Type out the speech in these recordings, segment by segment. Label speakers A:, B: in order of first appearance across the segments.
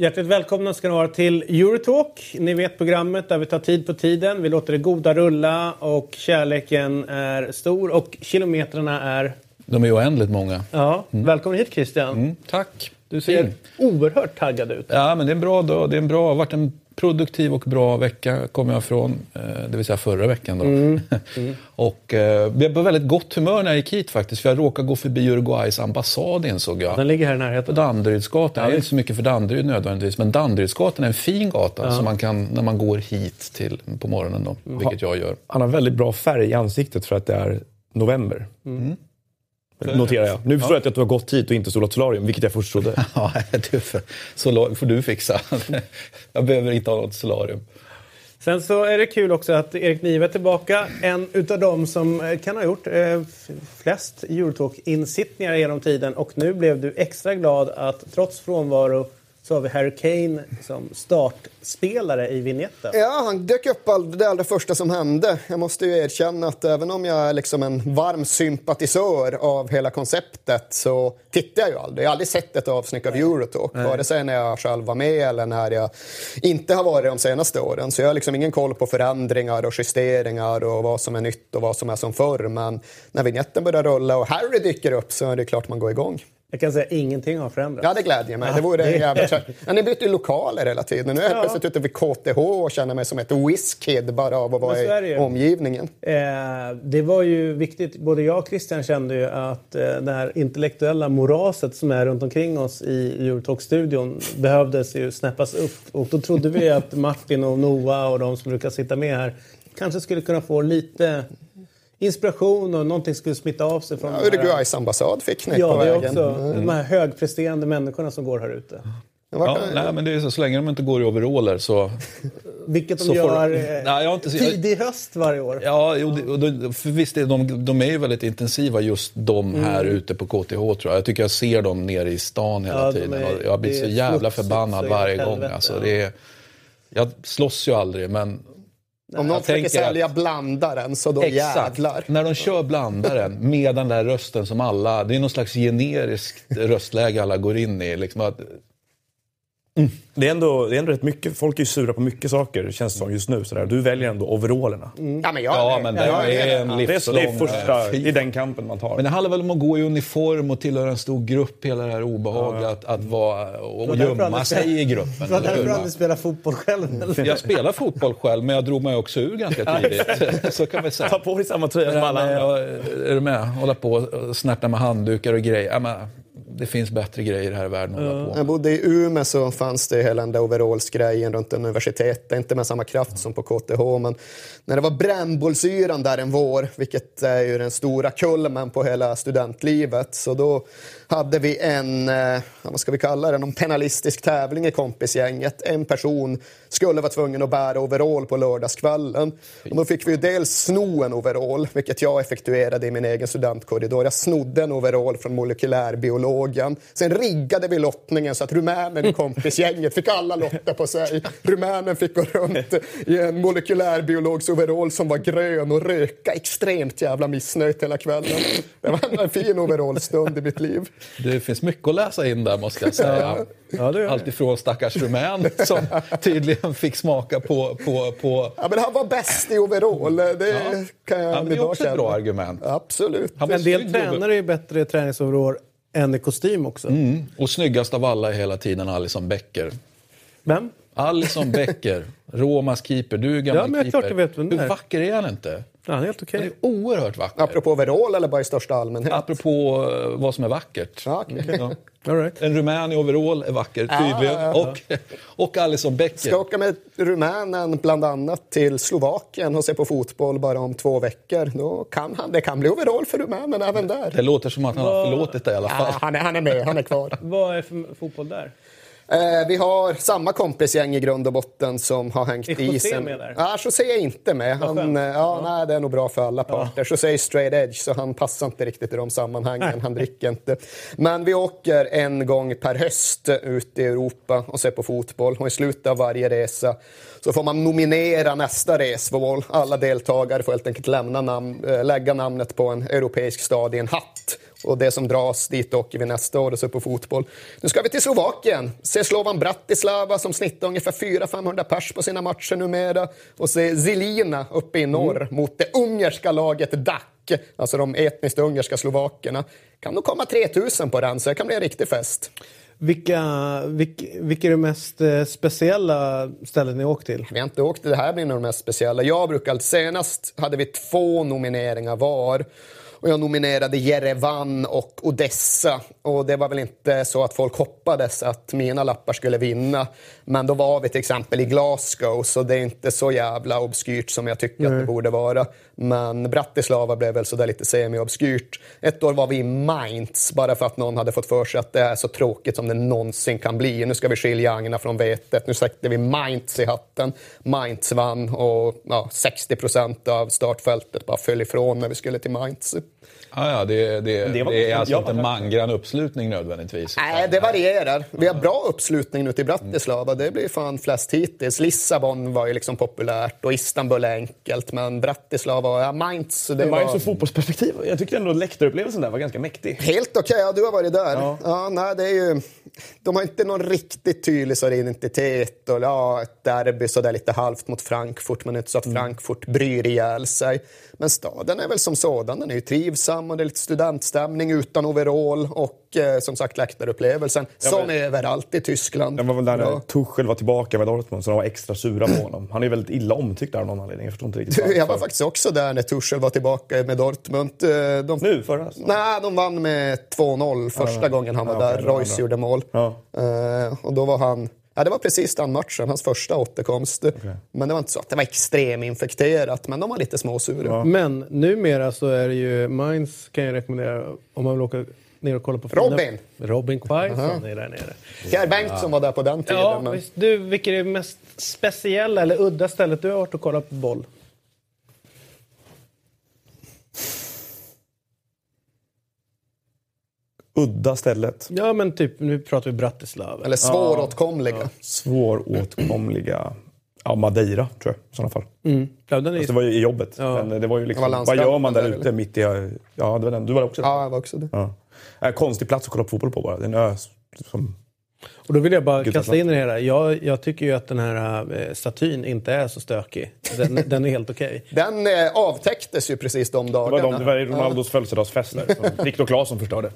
A: Hjärtligt välkomna ska ni vara till Eurotalk. Ni vet programmet där vi tar tid på tiden. Vi låter det goda rulla och kärleken är stor och kilometrarna är...
B: De är oändligt många.
A: Ja, välkommen hit Christian.
B: Mm, tack.
A: Du ser
B: Fin.
A: oerhört taggad ut.
B: Ja, men det är en bra dag. Det är en bra, varit en produktiv och bra vecka kommer jag från. eh, Det vill säga förra veckan då. och eh, jag var väldigt gott humör när jag gick hit faktiskt. För jag råkade gå förbi Uruguays ambassad insåg jag.
A: Den ligger här i
B: På
A: närheten.
B: Danderydsgatan. Jag är inte så mycket för Danderyd nödvändigtvis. Men Danderydsgatan är en fin gata som man kan, när man går hit till på morgonen då. Vilket jag gör.
C: Han har väldigt bra färg i ansiktet för att det är november.
A: Mm.
C: Noterar jag. Nu förstår jag att du har gått hit och inte solat solarium, vilket jag först trodde.
B: Ja, du får, så får du fixa. jag behöver inte ha något solarium.
A: Sen så är det kul också att Erik Nive är tillbaka. En utav dem som eh, kan ha gjort eh, flest Eurotalk-insittningar genom tiden. Och nu blev du extra glad att trots frånvaro så har vi Harry Kane som startspelare i vignetten.
D: Ja, han dök upp all, det allra första som hände. Jag måste ju erkänna att även om jag är liksom en varm sympatisör av hela konceptet så tittar jag ju aldrig. Jag har aldrig sett ett avsnitt av Eurotalk, vare sig när jag själv var med eller när jag inte har varit de senaste åren. Så jag har liksom ingen koll på förändringar och justeringar och vad som är nytt och vad som är som förr. Men när vignetten börjar rulla och Harry dyker upp så är det klart man går igång.
A: Jag kan säga att ingenting har förändrats.
D: Ja, det glädjer mig. Det vore
A: det-
D: en jävla ja, Ni byter ju lokaler hela tiden. Nu är jag
A: Ja.
D: plötsligt ute vid KTH och känner mig som ett whiz-kid bara av att vara i omgivningen.
A: Eh, det var ju viktigt, både jag och Christian kände ju att eh, det här intellektuella moraset som är runt omkring oss i Eurotalk-studion behövdes ju snäppas upp. Och då trodde vi att Martin och Noah och de som brukar sitta med här kanske skulle kunna få lite inspiration och någonting skulle smitta av sig från
D: Ja, Uruguays ambassad fick ni
A: Ja,
D: på
A: det är
D: vägen.
A: också de här högpresterande människorna som går här ute.
B: Ja, nej, men det är så, så länge de inte går i overaller så...
A: Vilket de
B: Så får-
A: gör eh,
B: Nej, jag har inte-
A: tidig höst varje år.
B: Ja, jo, det- och då- för visst, är de, de är ju väldigt intensiva just de här ute på KTH tror jag. Jag tycker jag ser dem nere i stan hela
A: Ja, de
B: tiden.
A: är-
B: och jag blir så jävla förbannad varje
A: helvete,
B: gång. Alltså,
A: ja.
B: det är, jag slåss ju aldrig, men
D: Om någon försöker
B: tänker att-
D: sälja blandaren så då
B: Exakt.
D: jävlar.
B: När de kör blandaren med den där rösten som alla... Det är någon slags generiskt röstläge alla går in i. Liksom att,
C: Det är, ändå, det är ändå rätt mycket, folk är ju sura på mycket saker känns det som just nu. Sådär. Du väljer ändå overallerna.
D: Ja, men jag
B: ja, men det
D: med.
B: är en
C: Det är, så, det är,
B: livslång...
C: första,
B: eh,
C: är den kampen man tar.
B: Men det handlar väl om att gå i uniform och tillhöra en stor grupp, hela det här obehaget att, att vara och gömma sig i gruppen.
A: Det var därför du aldrig spelar fotboll själv. eller?
B: Jag spelar fotboll själv, men jag drog mig också ur ganska tidigt. Så kan vi säga.
C: Ta på dig samma tröja som alla andra.
B: Ja, är du med? Hålla på och snärta med handdukar och grejer. Det finns bättre grejer här i världen att hålla på
D: jag bodde i Umeå så fanns det hela den där overallsgrejen runt universitetet. Inte med samma kraft som på KTH, men när det var brännbollsyran där en vår, vilket är ju den stora kulmen på hela studentlivet, så då hade vi en, eh, vad ska vi kalla det, någon penalistisk tävling i kompisgänget. En person skulle vara tvungen att bära overall på lördagskvällen. Och då fick vi ju dels sno en overall, vilket jag effektuerade i min egen studentkorridor. Jag snodde en overall från molekylärbiologen. Sen riggade vi lottningen så att rumänen i kompisgänget fick alla lotter på sig. Rumänen fick gå runt i en molekylärbiologsoverall som var grön och röka extremt jävla missnöjt hela kvällen. Det var en fin overallstund i mitt liv.
B: Det finns mycket att läsa in där måste jag säga.
A: Ja, det gör det.
B: Alltifrån stackars rumän som tydligen fick smaka på... på, på
D: Ja, men han var bäst i overall. Det kan jag
B: Ja, men det är också ett
D: känna.
B: bra argument.
D: Absolut.
B: Han
A: En del tränare är ju bättre i träningsoverall än i kostym också.
B: Mm. Och snyggast av alla är hela tiden Alison Becker.
A: Vem?
B: Alison Becker, Romas keeper. Du är gammal
A: Ja, men jag är
B: keeper.
A: klart jag vet vem det
B: Hur
A: är.
B: vacker är han inte?
A: Ja, helt okej.
B: Han är oerhört vacker.
D: Apropå overall eller bara i största allmänhet?
B: Apropå eh, vad som är vackert.
D: Ja, okej.
B: Ja.
A: All right.
B: En rumän i overall är vacker, tydligen.
D: ja,
B: Och, och Alison Becker.
D: Ska åka med rumänen bland annat till Slovakien och se på fotboll bara om två veckor. Då kan han, det kan bli overall för rumänen även där.
B: Det låter som att han har förlåtit dig i alla fall.
D: Ja, han, är, han är med, han är kvar.
A: Vad är för fotboll där?
D: Eh, vi har samma kompisgäng i grund och botten som har hängt
A: Är
D: i
A: José
D: sen.
A: med där?
D: Ja, José är inte med. Han, eh, ja, Nej, det är nog bra för alla parter. José är straight edge, så han passar inte riktigt i de sammanhangen. Han dricker inte. Men vi åker en gång per höst ut i Europa och ser på fotboll. Och i slutet av varje resa så får man nominera nästa resmål. Alla deltagare får helt enkelt lämna namn, äh, lägga namnet på en europeisk stad i en hatt. Och det som dras dit åker vi nästa år och ser på fotboll. Nu ska vi till Slovakien. Se Slovan Bratislava som snittar ungefär 400-500 pers på sina matcher numera. Och se Zelina uppe i norr mot det ungerska laget DAC. Alltså de etniskt ungerska slovakerna. Kan nog komma 3000 på den, så det kan bli en riktig fest.
A: Vilka, vilka, vilka är det mest eh, speciella ställen ni åkt till?
D: Vi har inte åkt, det här blir nog det mest speciella. Jag brukar, senast hade vi två nomineringar var. Och jag nominerade Jerevan och Odessa. Och det var väl inte så att folk hoppades att mina lappar skulle vinna. Men då var vi till exempel i Glasgow, så det är inte så jävla obskyrt som jag tycker att det borde vara. Men Bratislava blev väl sådär lite semi-obskyrt. Ett år var vi i Mainz, bara för att någon hade fått för sig att det är så tråkigt som det någonsin kan bli. Nu ska vi skilja agna från vetet. Nu sätter vi Mainz i hatten. Mainz vann och ja, 60 procent av startfältet bara föll ifrån när vi skulle till Mainz.
B: Ja, ja, det, det, det,
C: var-
B: är alltså inte manggrann uppslutning nödvändigtvis.
D: Nej, det varierar. Vi har bra uppslutning nu till Bratislava. Det blir fan flest hittills. Lissabon var ju liksom populärt och Istanbul är enkelt. Men Bratislava, ja, Mainz, det
C: Det var ju
D: var
C: så fotbollsperspektiv. Jag tyckte ändå läktarupplevelsen där var ganska mäktig.
D: helt okej. Ja, du har varit där.
C: Ja.
D: Ja. nej, det är ju, de har inte någon riktigt tydlig så identitet. Och, ja, ett derby sådär lite halvt mot Frankfurt, men inte så att Frankfurt bryr ihjäl sig. Men staden är väl som sådan. Den är ju trivsam och det är lite studentstämning utan overall och eh, som sagt läktarupplevelsen. som
C: men-
D: är överallt i Tyskland.
C: Det var väl där
D: Ja.
C: Tuchel var tillbaka med Dortmund, så de var extra sura på honom. Han är ju väldigt illa omtyckt där av någon anledning. Jag förstår inte riktigt
D: Du, Jag var faktiskt också där när Tuchel var tillbaka med Dortmund. Eh, De,
C: Nu, förra?
D: Nej, de vann med 2-0 första gången han var
C: Ja,
D: där.
C: var
D: Royce gjorde mål.
C: Ja.
D: Eh, och då var han... Ja, det var precis den matchen, hans första återkomst. Men det var inte så att det var extreminfekterat, men de var lite småsura.
A: Men numera så är det ju Mainz kan jag rekommendera om man vill åka ner och kolla på fina-
D: Robin.
A: Robin Quaison är där nere.
D: Pierre Bengtsson var där på den tiden.
A: Ja,
D: men...
A: visst. Du, vilket är det mest speciella eller udda stället du har varit och kollat på boll?
C: Udda stället.
A: Ja, men typ nu pratar vi Bratislava.
D: Eller svåråtkomliga.
C: Svåråtkomliga. Ja, Madeira, tror jag i sådana fall.
A: Mm. Ja, den är
C: Fast det var ju i jobbet.
A: Ja.
C: Men det var ju liksom,
D: Det var
C: vad gör man där ute mitt i... Ja, det var den. Du var också där?
D: Ja, det var också det.
C: Ja. Äh, konstig plats att kolla på fotboll på bara. Det är en ö som...
A: Och då vill jag bara
C: Gud,
A: kasta in i det här. Jag, jag tycker ju att den här eh, statyn inte är så stökig. Den, den är helt okej.
D: Den eh, avtäcktes ju precis de
C: Det
D: dagarna.
C: var, de, det var Ronaldos födelsedagsfest där som Viktor Claesson förstörde.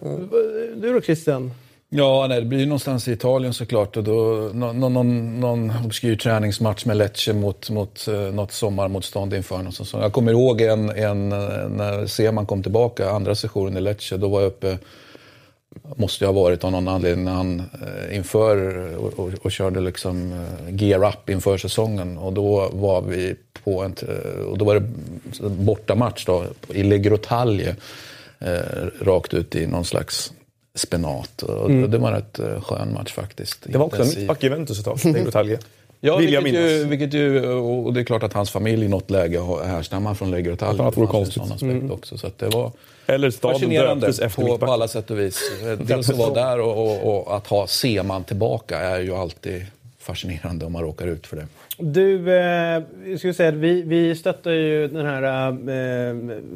A: Du då Christian?
B: Ja, nej, det blir ju någonstans i Italien såklart. Och då, någon, någon, någon obskyr träningsmatch med Lecce mot, mot uh, något sommarmotstånd inför. Något sånt. Jag kommer ihåg en, en, eh, när Seman kom tillbaka, andra sessionen i Lecce. Då var jag uppe, måste jag ha varit av någon anledning, när han eh, inför och, och, och körde liksom eh, gear up inför säsongen. Och då var vi på en, eh, och då var det bortamatch då, i Le Grottaglie. Eh, rakt ut i någon slags spenat. Och Det var en rätt skön match faktiskt.
C: Det var också en mittback i Juventus ett tag, Taglia.
B: Ja,
C: Vill jag
B: vilket, ju,
C: minnas.
B: vilket ju, och det är klart att hans familj i något läge har- härstammar från Läger och Tall.
C: Att annat vore konstigt.
B: en sån aspekt också. Så att det var
C: Eller staden
B: fascinerande
C: döptes efter
B: på, på alla sätt och vis. Eh, Dels att vara där och, och, och att ha Seman tillbaka är ju alltid fascinerande om man råkar ut för det.
A: Du, eh, jag skulle säga att vi, vi stöttar ju den här eh,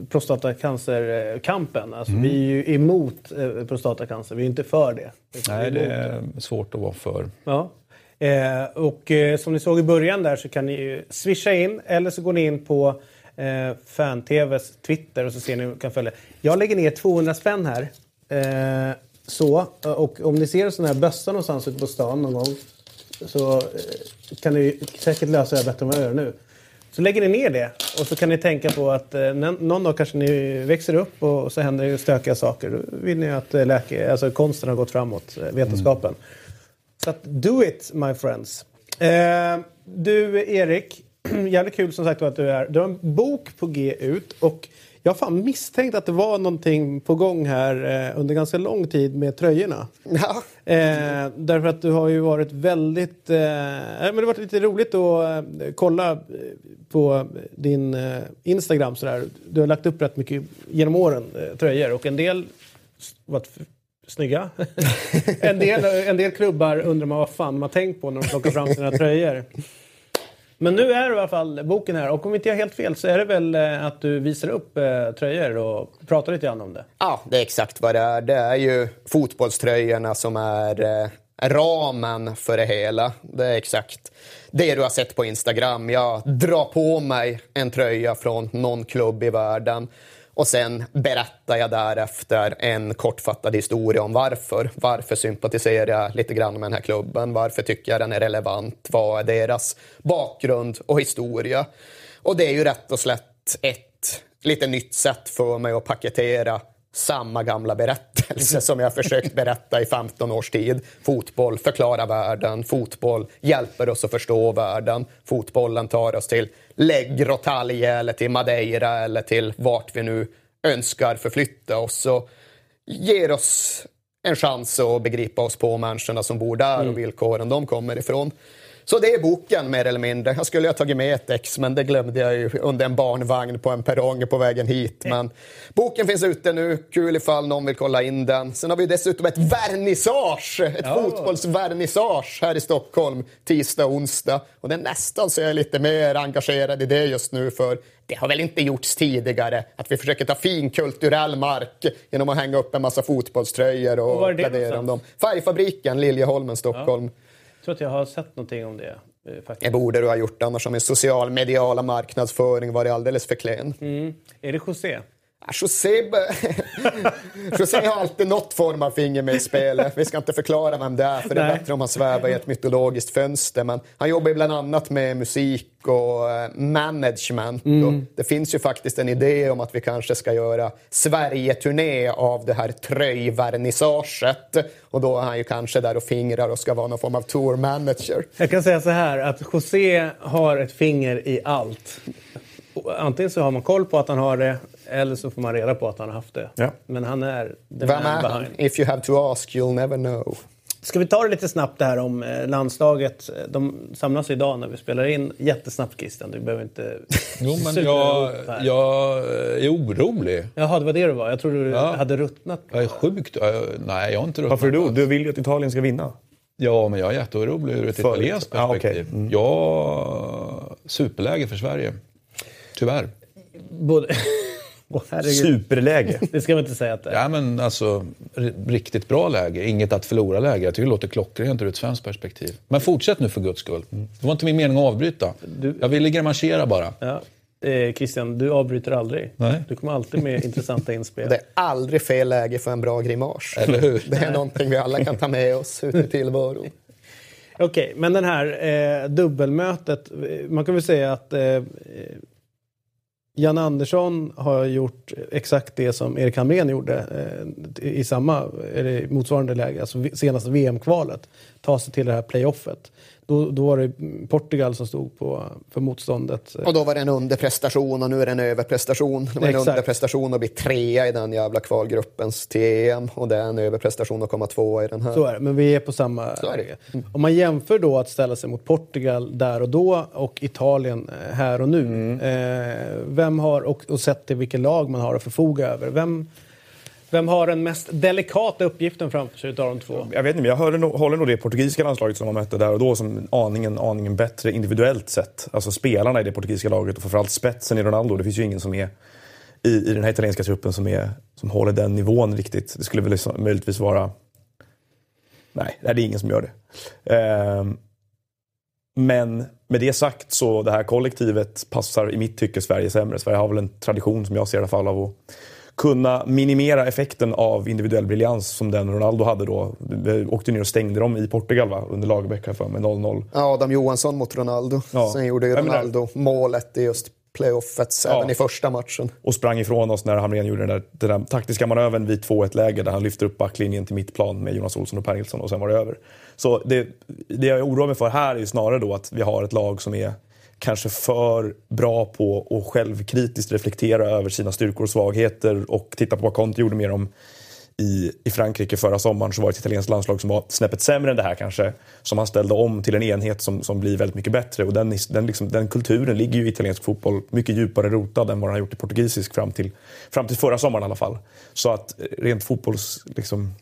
A: prostatacancerkampen. Alltså, Vi är ju emot eh, prostatacancer, vi är inte för det.
B: Nej, det
A: är
B: svårt att vara för.
A: Ja. Eh, och eh, som ni såg i början där så kan ni ju swisha in eller så går ni in på eh, Fan-TVs Twitter och så ser ni hur ni kan följa. Jag lägger ner 200 spänn här. Eh, så, eh, och om ni ser en sån här bössa någonstans ute på stan någon gång så eh, kan ni säkert lösa det bättre än vad jag gör nu. Så lägger ni ner det och så kan ni tänka på att eh, någon dag kanske ni växer upp och, och så händer det stökiga saker. Då vill ni att eh, läke, alltså konsten har gått framåt, eh, vetenskapen. vetenskapen. Så att do it my friends. Eh, du Erik, jävligt kul som sagt att du är här. Du har en bok på G ut och jag har fan misstänkt att det var någonting på gång här eh, under ganska lång tid med tröjorna.
D: Ja.
A: Eh, därför att du har ju varit väldigt... Eh, men det har varit lite roligt att eh, kolla eh, på din eh, Instagram. Sådär. Du har lagt upp rätt mycket genom åren tröjor och en del varit snygga. en, del, en del klubbar undrar man vad fan de har tänkt på när de plockar fram sina tröjor. Men nu är det i alla fall boken här och om inte jag helt fel så är det väl eh, att du visar upp eh, tröjor och pratar lite grann om det.
D: Ja, det är exakt vad det är. Det är ju fotbollströjorna som är eh, ramen för det hela. Det är exakt det du har sett på Instagram. Jag drar på mig en tröja från någon klubb i världen och sen berättar jag därefter en kortfattad historia om varför. Varför sympatiserar jag lite grann med den här klubben? Varför tycker jag den är relevant? Vad är deras bakgrund och historia? Och det är ju rätt och slätt ett lite nytt sätt för mig att paketera samma gamla berättelse som jag försökt berätta i 15 års tid. Fotboll förklarar världen, fotboll hjälper oss att förstå världen. Fotbollen tar oss till Läggrotalje eller till Madeira eller till vart vi nu önskar förflytta oss. Och ger oss en chans att begripa oss på människorna som bor där och villkoren de kommer ifrån. Så det är boken mer eller mindre. Jag skulle ha tagit med ett ex men det glömde jag ju under en barnvagn på en perrong på vägen hit. Men boken finns ute nu, kul ifall någon vill kolla in den. Sen har vi dessutom ett vernissage, ett fotbollsvernissage här i Stockholm tisdag och onsdag. Och det är nästan så jag är lite mer engagerad i det just nu för det har väl inte gjorts tidigare att vi försöker ta fin kulturell mark genom att hänga upp en massa fotbollströjor och,
A: Och
D: plädera om dem. Färgfabriken, Liljeholmen, Stockholm.
A: Jag tror att jag har sett någonting om det. eh, faktiskt.
D: Det borde du ha gjort, annars har min social mediala marknadsföring varit alldeles för klen.
A: Är det José?
D: Ja, José, har alltid något form av finger med i spelet. Vi ska inte förklara vem det är, för det är
A: Nej.
D: bättre om han svävar i ett mytologiskt fönster. Men han jobbar bland annat med musik och eh, management. Och det finns ju faktiskt en idé om att vi kanske ska göra Sverige-turné av det här tröjvernissaget. Och då är han ju kanske där och fingrar och ska vara någon form av tour manager.
A: Jag kan säga så här att José har ett finger i allt. Antingen så har man koll på att han har det eller så får man reda på att han har haft det.
C: Ja.
A: Men han är the
D: Vem
A: man
D: är han?
A: behind.
D: If you have to ask you'll never know.
A: Ska vi ta det lite snabbt det här om eh, landslaget? De samlas idag när vi spelar in. Jättesnabbt Christian, du behöver inte...
B: Jo, men jag, jag är orolig.
A: Jaha, det var det du var. Jag trodde du
B: Ja.
A: hade ruttnat.
B: Jag är sjukt... Nej, jag har inte
C: Varför är du? vill ju att Italien ska vinna.
B: Ja, men jag är jätteorolig ur ett
C: För-
B: italienskt
C: Ja, okej.
B: perspektiv.
C: Mm.
B: Ja, superläge för Sverige. Tyvärr.
A: Både... Herregud.
C: Superläge.
A: Det ska vi inte säga att det är.
B: Ja, men alltså, riktigt bra läge. Inget att förlora-läge. Jag tycker det låter klockrent ur ett svenskt perspektiv. Men fortsätt nu för guds skull. Det var inte min mening att avbryta. Jag ville grimasera bara.
A: Ja. Eh, Christian, du avbryter aldrig.
B: Nej.
A: Du kommer alltid med intressanta inspel.
D: Det är aldrig fel läge för en bra grimas.
B: Eller hur?
D: Det är någonting vi alla kan ta med oss ut i tillvaron.
A: Okej, men den här eh, dubbelmötet. eh, Man kan väl säga att eh, Jan Andersson har gjort exakt det som Erik Hamrén gjorde eh, i samma, eller motsvarande läge, alltså senaste VM-kvalet. Ta sig till det här playoffet. Då, då var det Portugal som stod på, för motståndet.
D: Och då var det en underprestation och nu är det en överprestation. Det var en
A: Exakt.
D: underprestation att bli trea i den jävla kvalgruppens EM och det är en överprestation att komma tvåa i den här.
A: Så är det, men vi är på samma
D: Så är det.
A: läge. Om man jämför då att ställa sig mot Portugal där och då och Italien eh, här och nu.
D: Mm.
A: Eh, vem har, och, och sett till vilket lag man har att förfoga över. Vem, vem har den mest delikata uppgiften framför sig utav de två?
C: Jag vet inte, men jag håller nog, håller nog det portugisiska landslaget som man mötte där och då som aningen, aningen bättre individuellt sett. Alltså spelarna i det portugisiska laget och framförallt spetsen i Ronaldo. Det finns ju ingen som är i, i den här italienska truppen som, är, som håller den nivån riktigt. Det skulle väl liksom, möjligtvis vara... Nej, det är ingen som gör det. Ehm, men med det sagt så det här kollektivet passar i mitt tycke Sverige sämre. Sverige har väl en tradition som jag ser i alla fall av att kunna minimera effekten av individuell briljans som den Ronaldo hade då. Åkte ner och stängde dem i Portugal va? under Lagerbäck här för med 0-0.
D: Adam Johansson mot Ronaldo.
C: Ja.
D: Sen gjorde ju
C: Jag menar-
D: Ronaldo målet i just playoffet
C: Ja.
D: även i första matchen.
C: Och sprang ifrån oss när Hamrén gjorde den där, den där taktiska manövern vid 2-1-läge där han lyfter upp backlinjen till mittplan med Jonas Olsson och Per Nilsson och sen var det över. Så det, det jag oroar mig för här är ju snarare då att vi har ett lag som är kanske för bra på att självkritiskt reflektera över sina styrkor och svagheter och titta på vad Conte gjorde med dem i, i Frankrike förra sommaren så var det ett italienskt landslag som var snäppet sämre än det här kanske. Som han ställde om till en enhet som, som blir väldigt mycket bättre. Och den, den, liksom, den kulturen ligger ju i italiensk fotboll mycket djupare rotad än vad den har gjort i portugisisk fram till, fram till förra sommaren i alla fall. Så att eh, rent fotbolls... Liksom,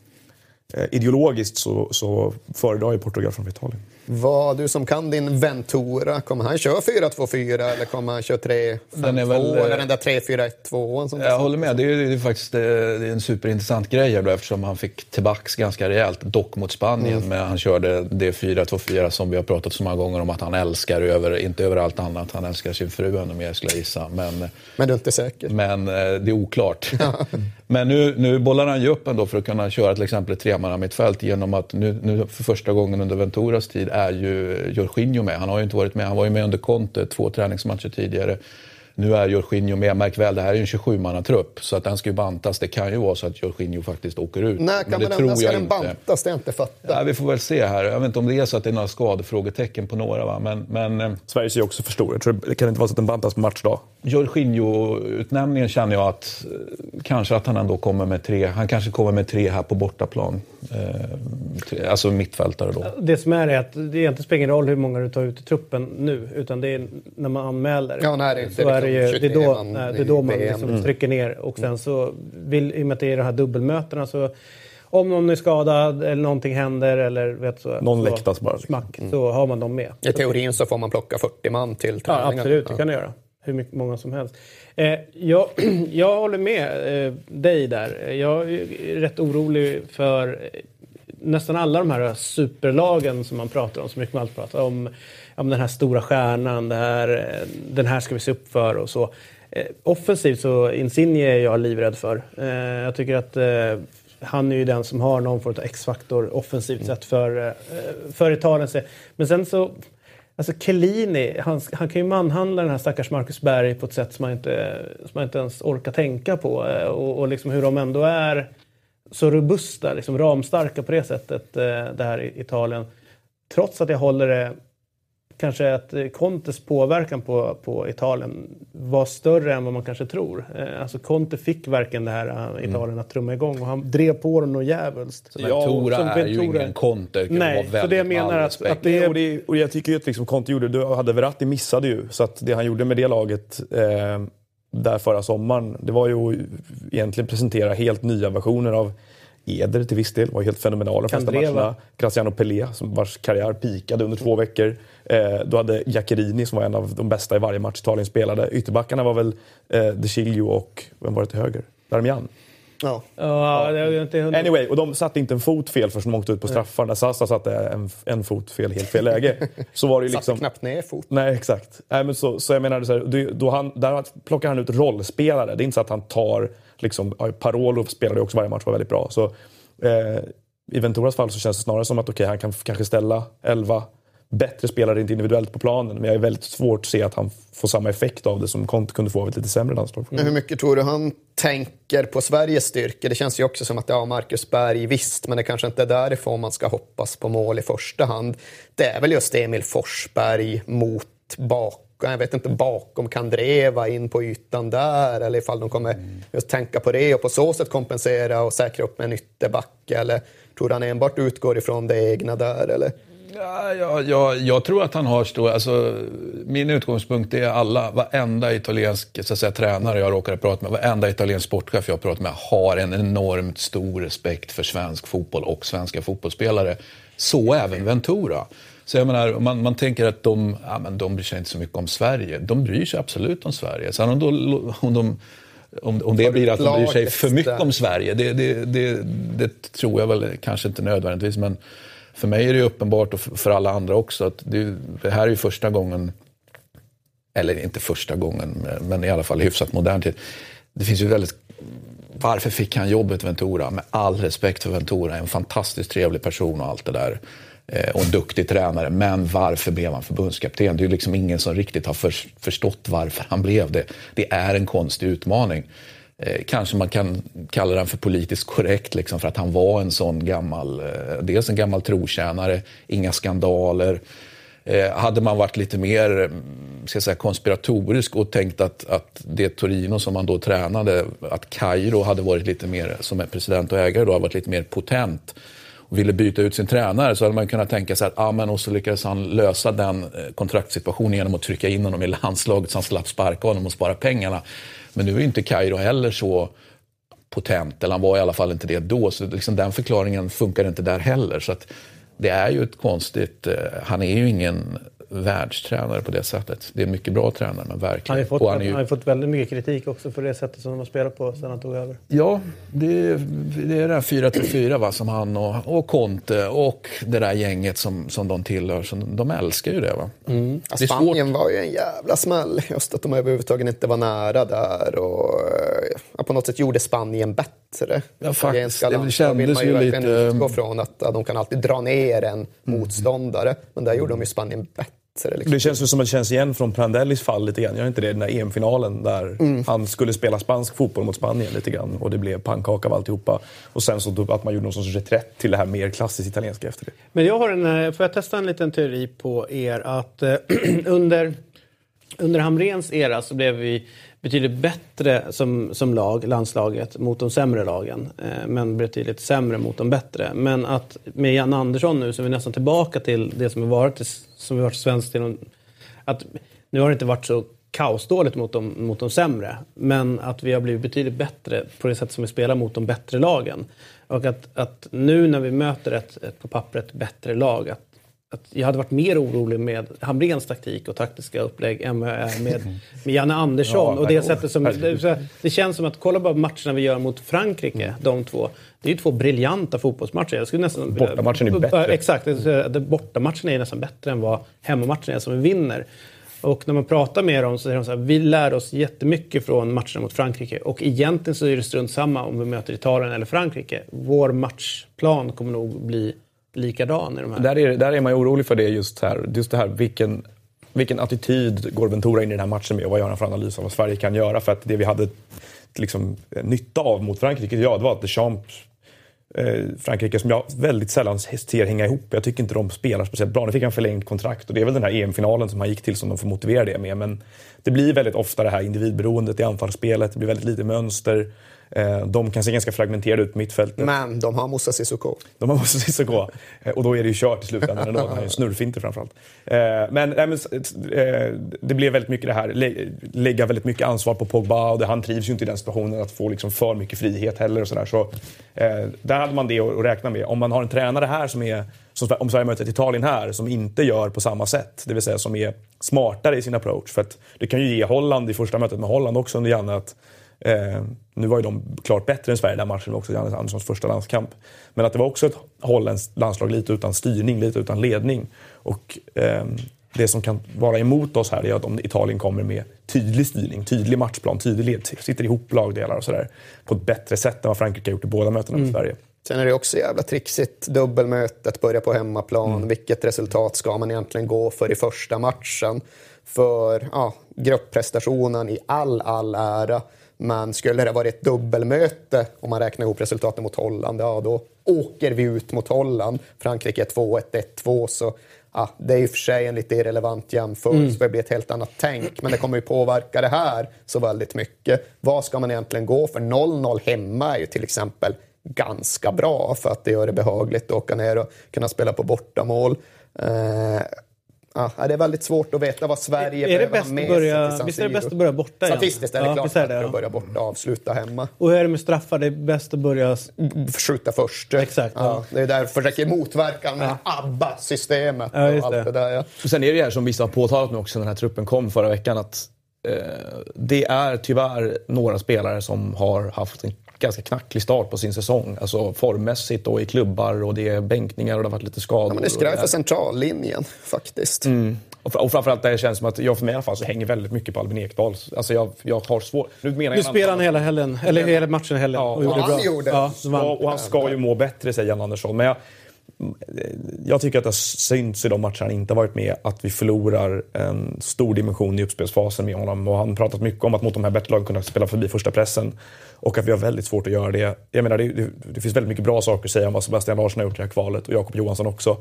C: eh, ideologiskt så, så föredrar ju Portugal från Italien.
D: Vad, du som kan din Ventura, kommer han köra 4-2-4 eller kommer han köra 3-5-2 eller den där 3-4-1-2?
B: Jag håller med, det är, det är faktiskt det är en superintressant grej då, eftersom han fick tillbaks ganska rejält, dock mot Spanien, mm. men han körde det 4-2-4 som vi har pratat så många gånger om att han älskar, över, inte över allt annat, han älskar sin fru ännu mer skulle jag gissa. Men,
D: men du är inte säker?
B: Men det är oklart. men nu, nu bollar han ju upp ändå för att kunna köra till exempel ett tremannamittfält genom att nu, nu för första gången under Venturas tid är ju Jorginho med. Han har ju inte varit med. Han var ju med under Conte två träningsmatcher tidigare. Nu är Jorginho med. Märk väl, det här är en 27-mannatrupp. Så att den ska ju bantas. Det kan ju vara så att Jorginho faktiskt åker ut.
D: När kan men det den, ska den bantas? Det är inte fattat.
B: Ja, vi får väl se här. Jag vet inte om det är så att det är några skadefrågetecken på några. Va? Men, men, eh,
C: Sverige ser ju också för stor. Tror det kan inte vara så att den bantas på matchdag.
B: Jorginho-utnämningen känner jag att eh, kanske att han ändå kommer med tre. Han kanske kommer med tre här på bortaplan. Eh, alltså mittfältare då.
A: Det som är är att det inte spelar ingen roll hur många du tar ut i truppen nu. Utan det är när man anmäler.
D: Ja, nej, det, är, så
A: är det, ju, det, är då, nej, det är då man liksom mm. trycker ner. Och sen så, vill, i och med att det är de här dubbelmötena så om någon är skadad eller någonting händer eller vet så,
C: någon
A: så,
C: läktas bara.
A: Smack, mm. så har man dem med.
D: I teorin så får man plocka 40 man till
A: träningen. Ja, absolut, det kan du göra. Hur mycket, många som helst. Eh, jag, jag håller med eh, dig där. Jag är rätt orolig för nästan alla de här superlagen som man pratar om, så mycket man pratar om, om den här stora stjärnan, här, den här ska vi se upp för och så. Eh, offensivt så Insigne är jag livrädd för. Eh, jag tycker att eh, han är ju den som har någon form av X-faktor offensivt mm. sett för, för Italien. Men sen så, alltså Chiellini, han, han kan ju manhandla den här stackars Marcus Berg på ett sätt som man inte, som man inte ens orkar tänka på. Och, och liksom hur de ändå är så robusta, liksom ramstarka på det sättet, eh, det här i Italien. Trots att jag håller det kanske att Contes påverkan på, på Italien var större än vad man kanske tror. Eh, alltså Conte fick verkligen det här eh, Italien mm. att trumma igång och han drev på dem något djävulskt.
B: Ja, Tora är ju ingen Conte.
A: Nej, så det jag menar att, att det är...
C: och, det, och jag tycker ju att liksom Conte gjorde, du hade Verratti missade ju, så att det han gjorde med det laget eh, där förra sommaren, det var ju egentligen presentera helt nya versioner av Eder till viss del, var helt fenomenal de flesta matcherna. Graziano Pelé, som vars karriär pikade under två veckor. Eh, du hade Jackerini som var en av de bästa i varje match Italien spelade. Ytterbackarna var väl eh, De Chilio och, vem var det till höger? Darmian.
A: Ja. ja.
C: anyway, och de satte inte en fot fel förrän de åkte ut på straffar. När Sasa satte en, en fot fel, helt fel läge. Så var det liksom...
D: Satte knappt ner fot.
C: Nej, exakt. Nej, men så, så jag menar, så här, då han, där plockar han ut rollspelare. Det är inte så att han tar... Liksom, Parolo spelade också varje match, var väldigt bra. Så, eh, I Venturas fall så känns det snarare som att okay, han kan kanske ställa 11 bättre spelare inte individuellt på planen. Men jag är väldigt svårt att se att han får samma effekt av det som Conte kunde få av ett lite sämre landslag.
D: Mm. Hur mycket tror du han tänker på Sveriges styrka? Det känns ju också som att ja, Marcus Berg, visst, men det kanske inte är därifrån man ska hoppas på mål i första hand. Det är väl just Emil Forsberg mot bak jag vet inte, bakom Kandreva in på ytan där eller ifall de kommer mm. just tänka på det och på så sätt kompensera och säkra upp med en ytterback eller tror du han enbart utgår ifrån det egna där eller?
B: Ja, jag, jag, jag tror att han har stor... Alltså, min utgångspunkt är alla, varenda italiensk så att säga, tränare jag råkar prata med, varenda italiensk sportchef jag pratar med har en enormt stor respekt för svensk fotboll och svenska fotbollsspelare. Så även Ventura. Så jag menar, man, man tänker att de, ja, men de bryr sig inte så mycket om Sverige. De bryr sig absolut om Sverige. Sen om, då, om de om, om det blir att de bryr sig för mycket om Sverige, det, det, det, det, tror jag väl kanske inte nödvändigtvis. Men för mig är det uppenbart och för alla andra också att det, det här är ju första gången, eller inte första gången, men i alla fall hyfsat modern tid. Det finns ju väldigt varför fick han jobbet Ventura? Med all respekt för Ventura, en fantastiskt trevlig person och allt det där. Eh, och en duktig tränare. Men varför blev han förbundskapten? Det är liksom ingen som riktigt har för, förstått varför han blev det. Det är en konstig utmaning. Eh, kanske man kan kalla den för politiskt korrekt, liksom, för att han var en sån gammal, eh, dels en gammal trotjänare, inga skandaler. Eh, hade man varit lite mer mm, ska jag säga, konspiratorisk och tänkt att, att det Torino som man då tränade, att Kairo hade varit lite mer, som är president och ägare då, varit lite mer potent och ville byta ut sin tränare så hade man kunnat tänka sig att ah, men och så lyckades han lösa den eh, kontraktssituationen genom att trycka in honom i landslaget så han slapp sparka honom och spara pengarna. Men nu är inte Kairo heller så potent, eller han var i alla fall inte det då, så liksom den förklaringen funkar inte där heller. Så att det är ju ett konstigt, eh, han är ju ingen världstränare på det sättet. Det är en mycket bra tränare, men verkligen.
A: Han har, fått, han, ju... han har fått väldigt mycket kritik också för det sättet som de har spelat på sedan han tog över.
B: Ja, det, det är det här 4-3-4 va, som han och, och Conte och det där gänget som, som de tillhör. Så de älskar ju det. Va?
D: Mm. Ja, Spanien var ju en jävla smäll. Just att de överhuvudtaget inte var nära där. Och ja, på något sätt gjorde Spanien bättre.
B: Ja, faktiskt. Det kändes ju lite...
D: utgå från att ja, de kan alltid dra ner en mm. motståndare. Men där gjorde de ju Spanien bättre.
C: Liksom. Det känns ju som att det känns igen från Prandellis fall lite grann. Gör inte det? Den där EM-finalen där mm. han skulle spela spansk fotboll mot Spanien lite grann och det blev pannkaka av alltihopa. Och sen så att man gjorde någon sorts reträtt till det här mer klassiskt italienska efter det.
A: Men jag har en, eh, får jag testa en liten teori på er att eh, under, under Hamrens era så blev vi betydligt bättre som, som lag, landslaget, mot de sämre lagen. Eh, men betydligt sämre mot de bättre. Men att med Jan Andersson nu så är vi nästan tillbaka till det som har varit, som har varit svenskt. Att nu har det inte varit så kaosdåligt mot de, mot de sämre. Men att vi har blivit betydligt bättre på det sätt som vi spelar mot de bättre lagen. Och att, att nu när vi möter ett, ett på pappret bättre lag, att att jag hade varit mer orolig med Hamrens taktik och taktiska upplägg än vad jag är med, med Janne Andersson. Ja, och det, sättet som, det, det, känns som att, kolla bara matcherna vi gör mot Frankrike, mm. de två. Det är ju två briljanta fotbollsmatcher. Jag skulle nästan,
C: Bortamatchen är bättre.
A: Exakt, bortamatchen är nästan bättre än vad hemmamatchen är som vi vinner. Och när man pratar med dem så säger de så här, vi lär oss jättemycket från matcherna mot Frankrike. Och egentligen så är det strunt samma om vi möter Italien eller Frankrike. Vår matchplan kommer nog bli likadan i de här.
C: Där är, där är man ju orolig för det just här. Just det här vilken, vilken attityd går Ventura in i den här matchen med och vad gör han för analys av vad Sverige kan göra? För att det vi hade liksom, nytta av mot Frankrike, ja, det var att Deschamps Eh, Frankrike som jag väldigt sällan ser hänga ihop. Jag tycker inte de spelar speciellt bra. Nu fick han förlängt kontrakt och det är väl den här EM-finalen som han gick till som de får motivera det med. Men det blir väldigt ofta det här individberoendet i anfallsspelet. Det blir väldigt lite mönster. Eh, de kan se ganska fragmenterade ut på mittfältet.
D: Men de har Moussa Sissoko.
C: De har Moussa Sissoko. Eh, och då är det ju kört i slutändan ändå. Han är snurrfinter framförallt. Eh, men, nej, men det blev väldigt mycket det här, lägga väldigt mycket ansvar på Pogba och han trivs ju inte i den situationen att få liksom för mycket frihet heller. Och så där. Så, där hade man det att räkna med. Om man har en tränare här som är, som, om Sverige möter ett Italien här, som inte gör på samma sätt. Det vill säga som är smartare i sin approach. För att det kan ju ge Holland i första mötet med Holland också under Janne att Eh, nu var ju de klart bättre än Sverige den matchen, också Jannes Anderssons första landskamp. Men att det var också ett holländskt landslag lite utan styrning, lite utan ledning. Och eh, det som kan vara emot oss här är att om Italien kommer med tydlig styrning, tydlig matchplan, tydlig led, sitter ihop lagdelar och sådär på ett bättre sätt än vad Frankrike har gjort i båda mötena med mm. Sverige.
D: Sen är det också jävla trixigt, dubbelmötet, börja på hemmaplan. Mm. Vilket resultat ska man egentligen gå för i första matchen? För ja, gruppprestationen i all, all ära. Men skulle det varit ett dubbelmöte, om man räknar ihop resultaten mot Holland, ja då åker vi ut mot Holland. Frankrike 2-1, 1-2, så ja, det är ju för sig en lite irrelevant jämförelse, mm. det blir ett helt annat tänk. Men det kommer ju påverka det här så väldigt mycket. Vad ska man egentligen gå för? 0-0 hemma är ju till exempel ganska bra för att det gör det behagligt att åka ner och kunna spela på bortamål. Eh, Ja, det är väldigt svårt att veta vad Sverige
A: är det bäst med börja, Visst är det bäst att börja borta?
D: Statistiskt är det ja, klart bättre det, ja. att börja borta och avsluta hemma.
A: Och hur är det med straffar? Det är bäst att börja...
D: Skjuta först.
A: Exakt. Ja.
D: Det är därför försöker motverka med ABBA-systemet
A: ja, och allt det.
C: där. Ja. Och sen är det här som vissa har påtalat nu också när den här truppen kom förra veckan att eh, det är tyvärr några spelare som har haft en ganska knacklig start på sin säsong. Alltså formmässigt och i klubbar och det är bänkningar och det har varit lite skador. Ja,
D: men det är skraj för centrallinjen faktiskt.
C: Mm. Och framförallt det känns som att jag för mig i alla fall så hänger väldigt mycket på Albin Ekdal. Alltså jag, jag har svårt...
A: Nu, menar nu spelade han hela helgen, eller hela matchen helgen ja, och gjorde
D: han
A: bra.
D: Gjorde.
C: Ja, och han ska ju må bättre säger Jan Andersson. Men jag, jag tycker att det har synts i de matcher han inte varit med att vi förlorar en stor dimension i uppspelsfasen med honom. Och han har pratat mycket om att mot de här bättre lagen kunna spela förbi första pressen. Och att vi har väldigt svårt att göra det. Jag menar, det, det, det finns väldigt mycket bra saker att säga om vad Sebastian Larsson har gjort i det här kvalet och Jakob Johansson också.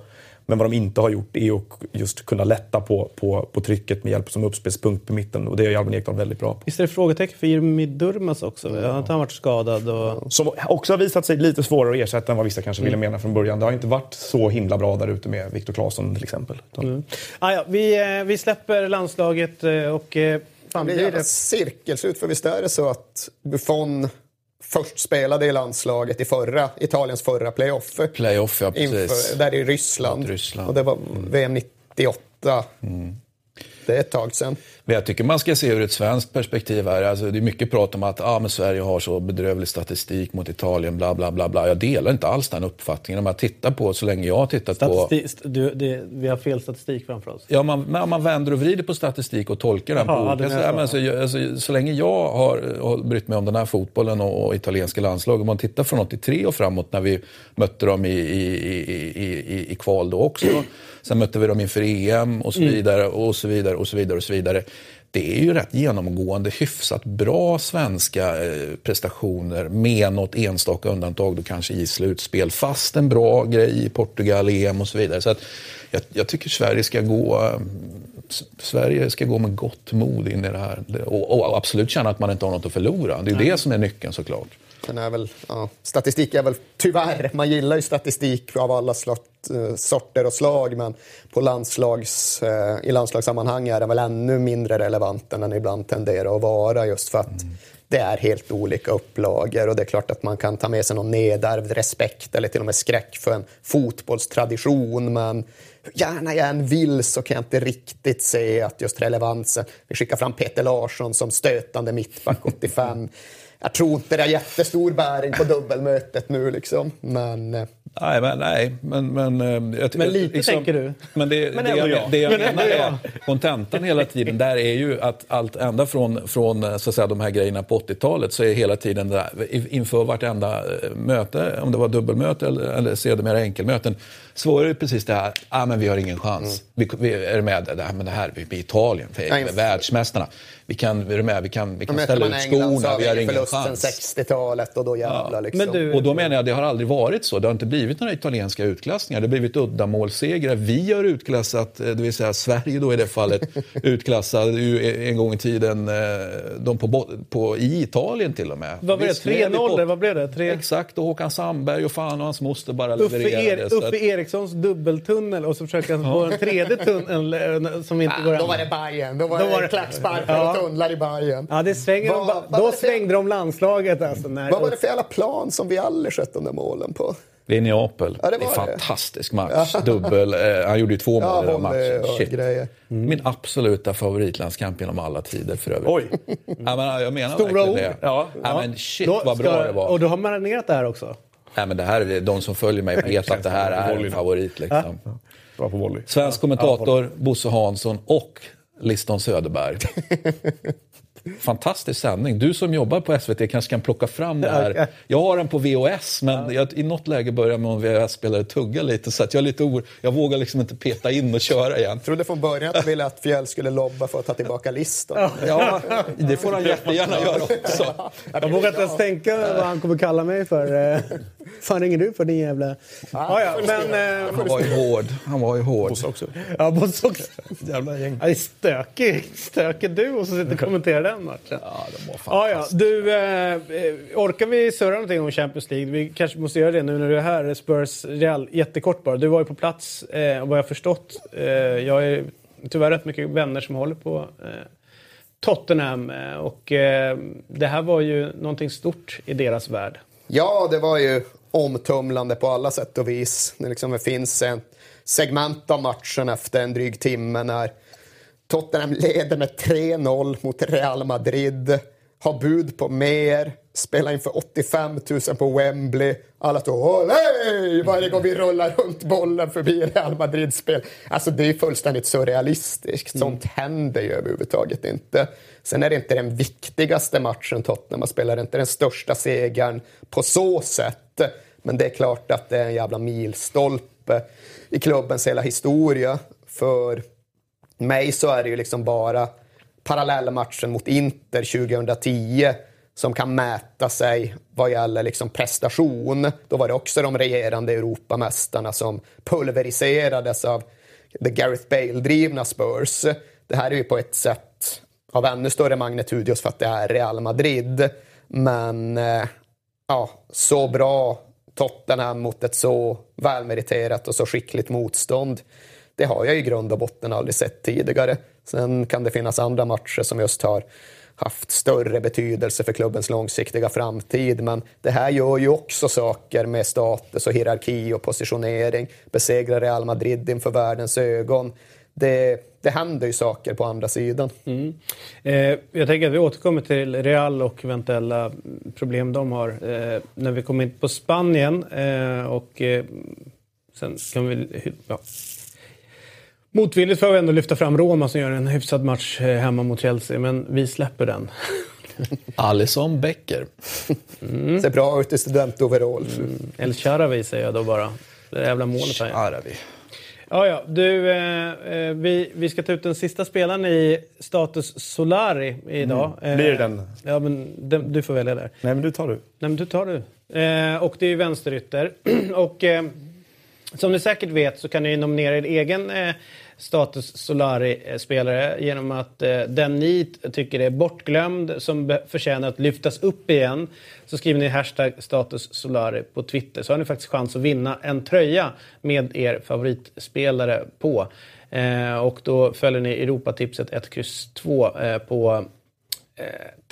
C: Men vad de inte har gjort är att just kunna lätta på, på, på trycket med hjälp som uppspelspunkt på mitten. Och det är Albin Ekdal väldigt bra på.
A: Visst är det frågetecken för Jimmy Durmaz också? Har inte han varit skadad? Och...
C: Som också har visat sig lite svårare att ersätta än vad vissa kanske ville mena från början. Det har inte varit så himla bra där ute med Viktor Claesson till exempel.
A: Mm. Ah, ja, vi, eh, vi släpper landslaget eh, och... eh, Fan,
D: Det
A: blir
D: ett cirkelslut, för visst är det så att Buffon först spelade i landslaget i förra, Italiens förra playoff.
B: Playoff, ja precis.
D: Inför, där i Ryssland.
B: Ryssland.
D: Och det var VM 98. Det är ett tag sedan.
B: Men jag tycker man ska se ur ett svenskt perspektiv här. Alltså, det är mycket prat om att ah, men Sverige har så bedrövlig statistik mot Italien, bla bla bla. bla. Jag delar inte alls den uppfattningen. Om man tittar på, så länge jag har tittat på...
A: Statistik, du, det, vi har fel statistik framför oss.
B: Ja, man, men man vänder och vrider på statistik och tolkar den
A: Jaha,
B: på olika sätt. Men alltså, jag- alltså, så länge jag har, har brytt mig om den här fotbollen och, och italienska landslag, om man tittar från 83 och framåt när vi mötte dem i, i, i, i, i, i kval då också. Sen mötte vi dem inför EM och så
A: Mm.
B: vidare och så vidare och så vidare och så vidare. Det är ju rätt genomgående hyfsat bra svenska eh, prestationer med något enstaka undantag då kanske i slutspel. Fast en bra grej i Portugal, EM och så vidare. Så att jag, jag tycker Sverige ska gå eh, Sverige ska gå med gott mod in i det här. Och, och absolut känna att man inte har något att förlora. Det är ju det som är nyckeln såklart.
D: Den är väl, ja, statistik är väl tyvärr, man gillar ju statistik av alla slott, eh, sorter och slag men på landslags, eh, i landslagssammanhang är den väl ännu mindre relevant än den ibland tenderar att vara just för att det är helt olika upplagor och det är klart att man kan ta med sig någon nedärvd respekt eller till och med skräck för en fotbollstradition men hur gärna jag än vill så kan jag inte riktigt se att just relevansen, vi skickar fram Peter Larsson som stötande mittback 85 jag tror inte det har jättestor bäring på dubbelmötet nu liksom. Men eh,
B: Nej, men, nej, men, men, eh, jag,
A: Men lite tänker du?
B: Men det,
A: Men
B: det, jag,
A: ja.
B: det jag
A: Men
B: menar är, kontentan hela tiden där är ju att allt ända från, från eh, så att säga, de här grejerna på 80-talet så är hela tiden där, inför vartenda möte, om det var dubbelmöte eller, eller sedermera enkelmöten, det ju precis det här, ah, men vi har ingen chans. Vi, vi är med, det här, men det här, vi är Italien,
D: Nej,
B: är världsmästarna. Vi kan, är med, vi kan, vi kan ställa ut
D: England
B: skorna, vi har ingen
D: förlust sen
B: chans.
D: 60-talet och då jävlar liksom.
A: Men du,
B: Och då menar jag, det har aldrig varit så. Det har inte blivit några italienska utklassningar. Det har blivit uddamålssegrar. Vi har utklassat, eh, det vill säga Sverige då i det fallet, utklassade ju en gång i tiden eh, de på, på, i Italien till och med.
A: vad blev det?
B: Visst blev vi
A: 3-0?
B: på-
A: Vad blev det? 3...
B: Exakt, och Håkan Sandberg och fan och hans moster bara
A: Uffe,
B: levererade.
A: er, Uffe Erikssons dubbeltunnel och så försöker han få en tredje tunnel eh, som inte går
D: Ja, då var det Bayern. Då var,
A: Då
D: det,
A: var det-
D: klacksparkar
A: Ja.
D: och tunnlar i Bayern.
A: Ja, det svänger
D: Vad-
A: de,
D: var
A: då svängde de landslaget alltså. När,
D: Vad var det för jävla plan som vi aldrig sköt de där målen på?
B: Det är Neapel.
D: Ja, det
B: det är
D: var det.
B: fantastisk match. Dubbel. Eh, han gjorde ju två
D: Ja,
B: mål i den
D: volley
B: matchen.
D: grejer.
B: Min absoluta favoritlandskamp genom alla tider för övrigt.
C: Oj!
B: Ja, men, jag menar
A: Stora
B: verkligen
A: ord.
B: det.
C: Ja.
B: Ja, men shit
A: Då
B: vad bra
A: ska-
B: det var.
A: Och du har marinerat det här också?
B: Nej, men det här, är- de som följer mig vet att det här är en favorit. Liksom.
C: Bra på volley.
B: Svensk kommentator, Bosse Hansson och Liston Söderberg. Fantastisk sändning. Du som jobbar på SVT kanske kan plocka fram det här. Jag har den på VHS, men jag, i något läge börjar med en VHS-spelare tugga lite. Så att jag, är lite or- jag vågar liksom inte peta in och köra igen.
D: Jag trodde från början att du ville att Fjäll skulle lobba för att ta tillbaka listan.
B: Ja, det får han jättegärna göra också.
A: Jag vågar inte ens tänka vad han kommer kalla mig för. Fan ringer du för din jävla... Ja, ja, men... Eh,
B: Han var ju hård. Han var ju hård.
C: Bosse också.
A: ja, Bosse också.
C: Jävla gäng.
A: Ja, det är stökig, stökig du och så sitter och kommenterar den matchen.
B: Ja, de var
A: Ja, ja. Du, eh, eh, orkar vi surra någonting om Champions League? Vi kanske måste göra det nu när du är här. Spurs Real, jättekort bara. Du var ju på plats, eh, vad jag förstått. Eh, jag är tyvärr rätt mycket vänner som håller på eh, Tottenham. Eh, och eh, det här var ju någonting stort i deras värld.
D: Ja, det var ju omtumlande på alla sätt och vis. Det liksom finns en segment av matchen efter en dryg timme när Tottenham leder med 3-0 mot Real Madrid, har bud på mer, spelar inför 85 000 på Wembley. Alla står olej varje gång vi rullar runt bollen förbi Real Madrid-spel. Alltså det är fullständigt surrealistiskt. Sånt händer ju överhuvudtaget inte. Sen är det inte den viktigaste matchen Tottenham har spelat, det är inte den största segern på så sätt. Men det är klart att det är en jävla milstolpe i klubbens hela historia. För mig så är det ju liksom bara parallellmatchen mot Inter 2010 som kan mäta sig vad gäller liksom prestation. Då var det också de regerande Europamästarna som pulveriserades av the Gareth Bale-drivna Spurs. Det här är ju på ett sätt av ännu större magnitud just för att det är Real Madrid. Men eh, ja, så bra Tottenham mot ett så välmeriterat och så skickligt motstånd. Det har jag i grund och botten aldrig sett tidigare. Sen kan det finnas andra matcher som just har haft större betydelse för klubbens långsiktiga framtid. Men det här gör ju också saker med status och hierarki och positionering. Besegrar Real Madrid inför världens ögon. Det, det händer ju saker på andra sidan.
A: Mm. Eh, jag tänker att vi återkommer till Real och eventuella problem de har eh, när vi kommer in på Spanien. Eh, och eh, sen kan vi... Ja. Motvilligt får vi ändå lyfta fram Roma som gör en hyfsad match eh, hemma mot Chelsea, men vi släpper den.
B: Alisson Becker.
D: Mm. Ser bra ut i studentoverall.
A: Mm. El Charavi säger jag då bara. Det jävla målet
B: han Charavi.
A: Ja, ja. Du, eh, eh, vi, vi ska ta ut den sista spelaren i Status Solari idag.
C: Mm. Blir det den?
A: Eh, ja, men den, du får välja där.
C: Nej, men du tar du.
A: Nej, men du tar du. Eh, och det är ju vänsterytter. och eh, som ni säkert vet så kan ni nominera er egen eh, Status Solari-spelare eh, genom att eh, den ni tycker är bortglömd, som förtjänar att lyftas upp igen, så skriver ni hashtag Status Solari på Twitter. Så har ni faktiskt chans att vinna en tröja med er favoritspelare på. Eh, och då följer ni Europatipset 1, X 2 eh, på eh,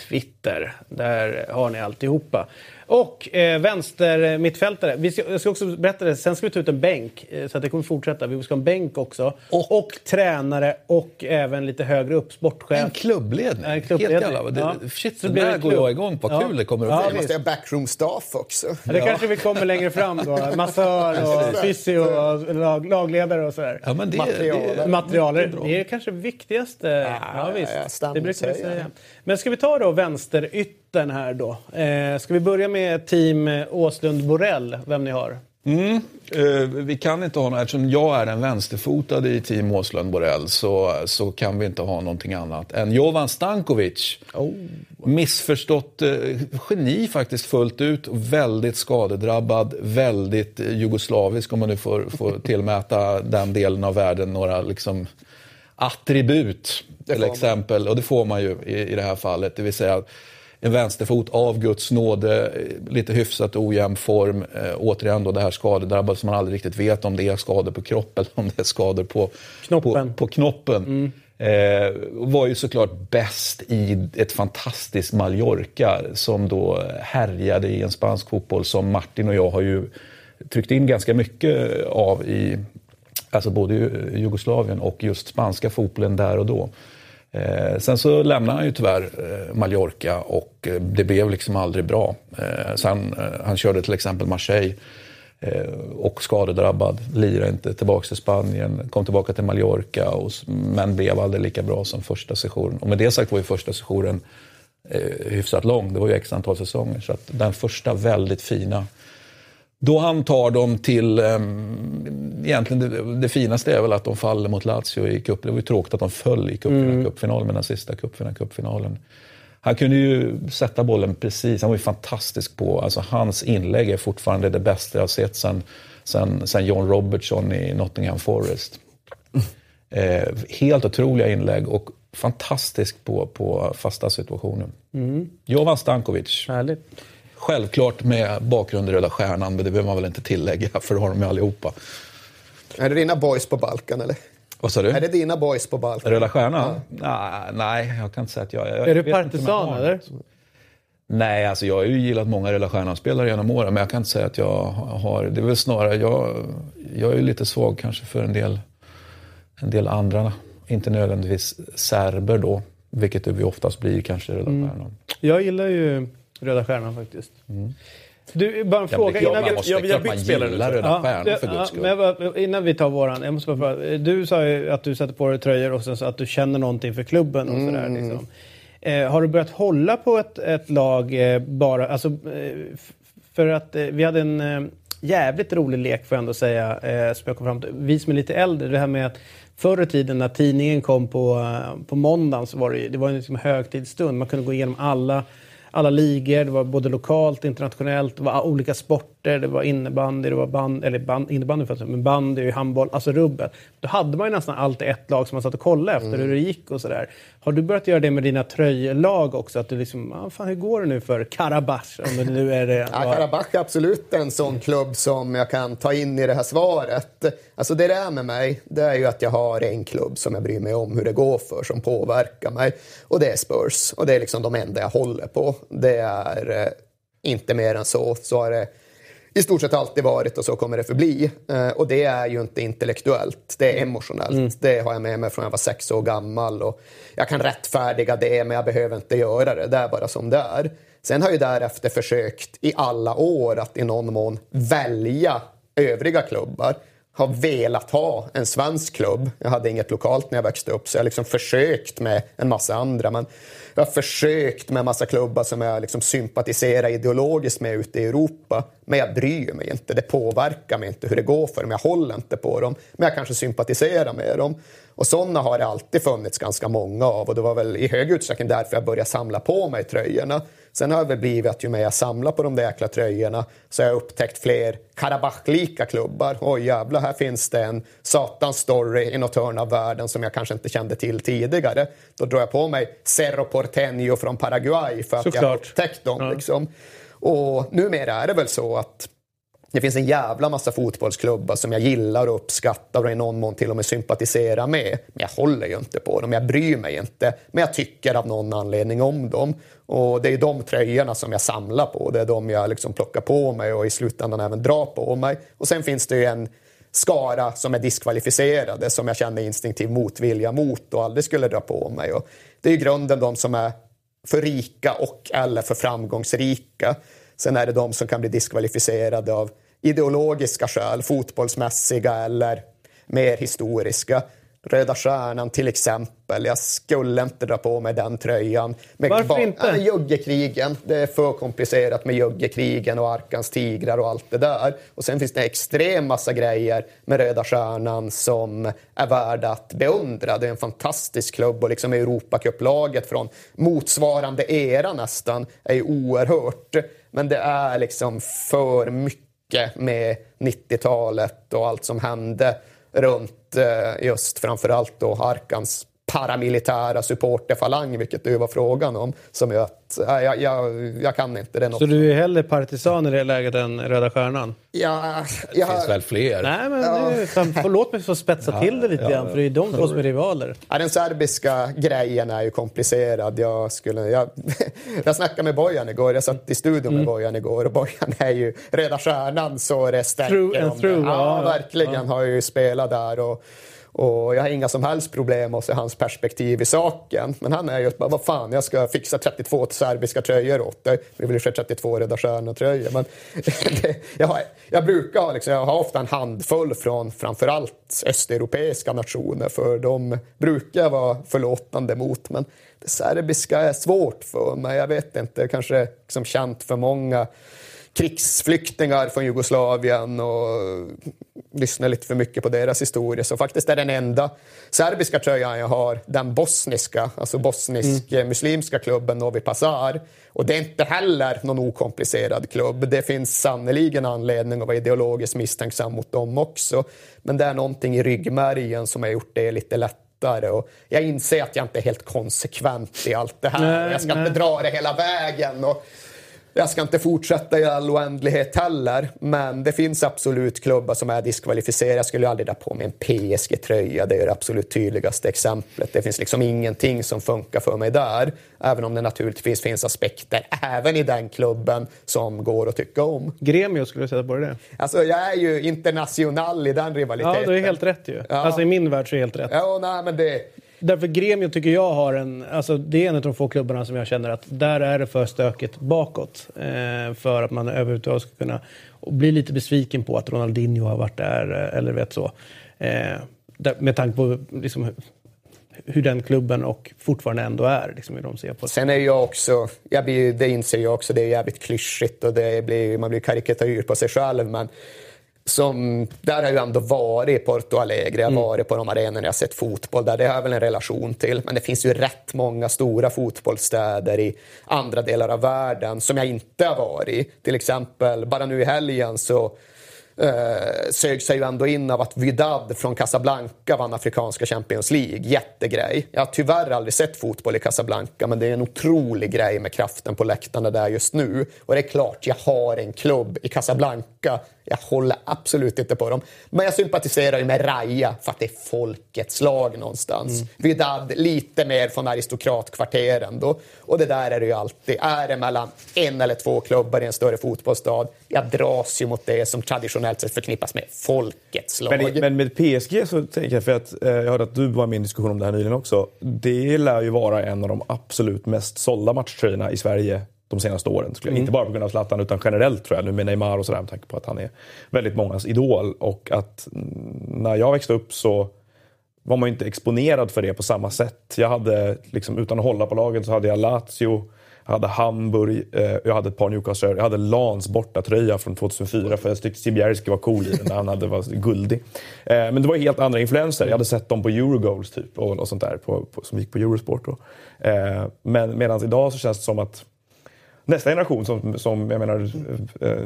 A: Twitter. Där har ni alltihopa. Och eh, vänster mittfältare. Vi ska, jag ska också berätta det, sen ska vi ta ut en bänk eh, så att det kommer fortsätta. Vi ska ha en bänk också. Och, och tränare och även lite högre upp, sportchef.
B: En klubbledning. En klubbledning. Helt jävla, det, ja. Shit, så där går jag igång på. Vad ja. kul det kommer att
D: bli. Ja, måste ha backroom staff också.
A: Ja, det kanske vi kommer längre fram då. Massör och fysio och lag, lagledare och sådär.
B: Ja, men det,
A: Materialer. Det, Materialer. Det, det är kanske det viktigaste. Ja, ja visst. det brukar vi säga. Men ska vi ta då vänsteryttern här då? Eh, ska vi börja med team Åslund Borell, vem ni har?
B: Mm. Eh, vi kan inte ha något, eftersom jag är den vänsterfotade i team Åslund Borell så, så kan vi inte ha någonting annat än Jovan Stankovic. Oh. Missförstått eh, geni faktiskt fullt ut. Väldigt skadedrabbad, väldigt jugoslavisk om man nu får, får tillmäta den delen av världen några liksom, attribut. Till exempel, och det får man ju i, i det här fallet. Det vill säga en vänsterfot av Guds nåde, lite hyfsat ojämn form. Eh, återigen då det här skadedrabbade som man aldrig riktigt vet om det är skador på kroppen eller om det är skador på
A: knoppen.
B: På, på knoppen. Mm. Eh, var ju såklart bäst i ett fantastiskt Mallorca som då härjade i en spansk fotboll som Martin och jag har ju tryckt in ganska mycket av i alltså både Jugoslavien och just spanska fotbollen där och då. Eh, sen så lämnade han ju tyvärr eh, Mallorca och eh, det blev liksom aldrig bra. Eh, sen, eh, han körde till exempel Marseille eh, och skadedrabbad, lirade inte tillbaka till Spanien, kom tillbaka till Mallorca och, men blev aldrig lika bra som första sessionen. Och med det sagt var ju första sessionen eh, hyfsat lång, det var ju x antal säsonger. Så att den första väldigt fina då han tar dem till, um, egentligen det, det, finaste är väl att de faller mot Lazio i cupen. Det var ju tråkigt att de föll i cupfinalen, mm. men den sista cupfinalen. Han kunde ju sätta bollen precis, han var ju fantastisk på, alltså hans inlägg är fortfarande det bästa jag sett sen, sen, sen John Robertson i Nottingham Forest. Mm. Eh, helt otroliga inlägg och fantastisk på, på fasta situationer. Mm. Jovan Stankovic.
A: Härligt.
B: Självklart med bakgrund i Röda Stjärnan, men det behöver man väl inte tillägga för det har de ju allihopa.
D: Är det dina boys på Balkan eller?
B: Vad sa du?
D: Är det dina boys på Balkan?
B: Röda Stjärnan? Ja. nej, jag kan inte säga att jag... jag
A: är du partisan eller?
B: Nej, alltså jag har ju gillat många Röda Stjärnan-spelare genom åren, men jag kan inte säga att jag har... Det är väl snarare, jag, jag är lite svag kanske för en del, en del andra, inte nödvändigtvis serber då, vilket vi oftast blir kanske Röda mm. Stjärnan.
A: Jag gillar ju Röda Stjärnan faktiskt. Mm. Du, bara en
B: jag
A: fråga.
B: Innan vi, ja, vi har bytt spelare. Röda Stjärnan ja, för guds skull.
A: Ja, innan vi tar våran. Jag måste bara fråga. Du sa ju att du sätter på dig tröjor och sen så att du känner någonting för klubben och sådär. Mm. Liksom. Eh, har du börjat hålla på ett, ett lag eh, bara, alltså, eh, för att eh, vi hade en eh, jävligt rolig lek får jag ändå säga, eh, som jag kom fram till. Vi som är lite äldre, det här med att Förr i tiden när tidningen kom på, på måndagen så var det, det var en liksom högtidsstund. Man kunde gå igenom alla alla ligor, det var både lokalt, internationellt, det var olika sporter, det var innebandy, det var band, eller band, innebandy för men bandy, handboll, alltså rubbet. Då hade man ju nästan alltid ett lag som man satt och kollade efter mm. hur det gick och sådär. Har du börjat göra det med dina tröjlag också? Att du liksom, ah, fan, hur går det nu för Karabach? Om det nu är det.
D: ja, Karabach är absolut en sån klubb som jag kan ta in i det här svaret. Alltså det det är med mig, det är ju att jag har en klubb som jag bryr mig om hur det går för, som påverkar mig. Och det är Spurs. Och det är liksom de enda jag håller på. Det är eh, inte mer än så. Så har det i stort sett alltid varit och så kommer det förbli. Eh, och det är ju inte intellektuellt, det är emotionellt. Mm. Det har jag med mig från jag var sex år gammal. Och jag kan rättfärdiga det, men jag behöver inte göra det. Det är bara som det är. Sen har jag därefter försökt i alla år att i någon mån välja övriga klubbar har velat ha en svensk klubb. Jag hade inget lokalt när jag växte upp så jag har liksom försökt med en massa andra. Men jag har försökt med en massa klubbar som jag liksom sympatiserar ideologiskt med ute i Europa. Men jag bryr mig inte. Det påverkar mig inte hur det går för dem. Jag håller inte på dem. Men jag kanske sympatiserar med dem. Och sådana har det alltid funnits ganska många av. Och det var väl i hög utsträckning därför jag började samla på mig tröjorna. Sen har det blivit att ju mer jag samlar på de där jäkla tröjorna så har jag upptäckt fler Karabach-lika klubbar. Oj jävlar, här finns det en satans story i något hörn av världen som jag kanske inte kände till tidigare. Då drar jag på mig Cerro Porteño från Paraguay för att Såklart. jag har upptäckt dem. Ja. Liksom. Och numera är det väl så att det finns en jävla massa fotbollsklubbar som jag gillar och uppskattar och i någon mån till och med sympatiserar med. Men jag håller ju inte på dem, jag bryr mig inte. Men jag tycker av någon anledning om dem. Och det är de tröjorna som jag samlar på. Det är de jag liksom plockar på mig och i slutändan även drar på mig. Och sen finns det ju en skara som är diskvalificerade som jag känner instinktiv motvilja mot och aldrig skulle dra på mig. Och det är i grunden de som är för rika och eller för framgångsrika. Sen är det de som kan bli diskvalificerade av ideologiska skäl, fotbollsmässiga eller mer historiska. Röda Stjärnan till exempel. Jag skulle inte dra på mig den tröjan.
A: Med Varför inte?
D: Äh, juggekrigen. Det är för komplicerat med juggekrigen och Arkans tigrar och allt det där. Och sen finns det en extrem massa grejer med Röda Stjärnan som är värda att beundra. Det är en fantastisk klubb och liksom Europacupplaget från motsvarande era nästan är ju oerhört. Men det är liksom för mycket med 90-talet och allt som hände runt eh, just framförallt då Arkans paramilitära supporterfalang, vilket det var frågan om, som gör att äh, jag, jag, jag, kan inte. Det
A: Så du är hellre partisan i det läget än Röda Stjärnan?
D: Ja,
B: det finns väl fler?
A: Nej, men ja. det, låt mig få spetsa ja, till det lite ja, grann, för det är de två som är rivaler.
D: Ja, den serbiska grejen är ju komplicerad. Jag, skulle, jag, jag snackade med Bojan igår, jag satt i studion med mm. Bojan igår och Bojan är ju Röda Stjärnan så det stärker
A: through and through,
D: ja, verkligen. Har ju spelat där. och och jag har inga som helst problem att se hans perspektiv i saken. Men han är ju bara, vad fan, jag ska fixa 32 serbiska tröjor åt dig. Det vill ju 32 Röda Stjärnor-tröjor. Men jag, har, jag brukar ha, liksom, jag har ofta en handfull från framförallt östeuropeiska nationer. För de brukar jag vara förlåtande mot. Men det serbiska är svårt för mig. Jag vet inte, kanske liksom känt för många krigsflyktingar från Jugoslavien och lyssnar lite för mycket på deras historia. Så faktiskt är den enda serbiska tröjan jag har den bosniska, alltså bosnisk-muslimska mm. klubben Novi Pazar. Och det är inte heller någon okomplicerad klubb. Det finns sannoliken anledning att vara ideologiskt misstänksam mot dem också. Men det är någonting i ryggmärgen som har gjort det lite lättare. Och jag inser att jag inte är helt konsekvent i allt det här. Nej, jag ska nej. inte dra det hela vägen. Och jag ska inte fortsätta i all oändlighet heller, men det finns absolut klubbar som är diskvalificerade. Jag skulle aldrig dra på mig en PSG-tröja, det är det absolut tydligaste exemplet. Det finns liksom ingenting som funkar för mig där, även om det naturligtvis finns aspekter även i den klubben som går att tycka om.
A: Gremio, skulle du sätta på det?
D: Alltså, jag är ju international i den rivaliteten.
A: Ja, det är helt rätt ju. Ja. Alltså i min värld så är det helt rätt.
D: Ja, nej, men det
A: därför Gremio tycker jag har en... Alltså det är en av de få klubbarna som jag känner att där är det för stökigt bakåt. Eh, för att man överhuvudtaget ska kunna... Bli lite besviken på att Ronaldinho har varit där, eh, eller vet så. Eh, där, med tanke på liksom, hur den klubben och fortfarande ändå är. Liksom, hur de ser på det.
D: Sen är jag också, jag blir, det inser jag också, det är jävligt klyschigt och det blir, man blir karikatyr på sig själv. Men som, där har jag ändå varit i Porto Alegre, jag har varit på de arenorna jag har sett fotboll där. Det har jag väl en relation till. Men det finns ju rätt många stora fotbollsstäder i andra delar av världen som jag inte har varit i. Till exempel, bara nu i helgen så eh, sög sig ju ändå in av att Wydad från Casablanca vann Afrikanska Champions League. Jättegrej. Jag har tyvärr aldrig sett fotboll i Casablanca men det är en otrolig grej med kraften på läktarna där just nu. Och det är klart, jag har en klubb i Casablanca. Jag håller absolut inte på dem. Men jag sympatiserar ju med Raja för att det är folkets lag någonstans. Mm. Wydad lite mer från aristokratkvarteren då. Och det där är det ju alltid. Är det mellan en eller två klubbar i en större fotbollsstad, jag dras ju mot det som traditionellt sett förknippas med folkets lag.
C: Men, men med PSG så tänker jag, för att eh, jag hörde att du var med i en diskussion om det här nyligen också. Det lär ju vara en av de absolut mest sålda matchtröjorna i Sverige de senaste åren. Mm. Inte bara på grund av Zlatan utan generellt tror jag, nu med Neymar och sådär med tanke på att han är väldigt mångas idol. Och att när jag växte upp så var man ju inte exponerad för det på samma sätt. Jag hade, liksom, utan att hålla på laget, så hade jag Lazio, jag hade Hamburg, eh, jag hade ett par Newcastle, jag hade Lans bortatröja från 2004 för jag tyckte Sibierski var cool i den när han hade, var guldig. Eh, men det var helt andra influenser. Jag hade sett dem på Eurogoals typ och, och sånt där på, på, som gick på Eurosport. Då. Eh, men medan idag så känns det som att nästa generation som, som jag menar eh, eh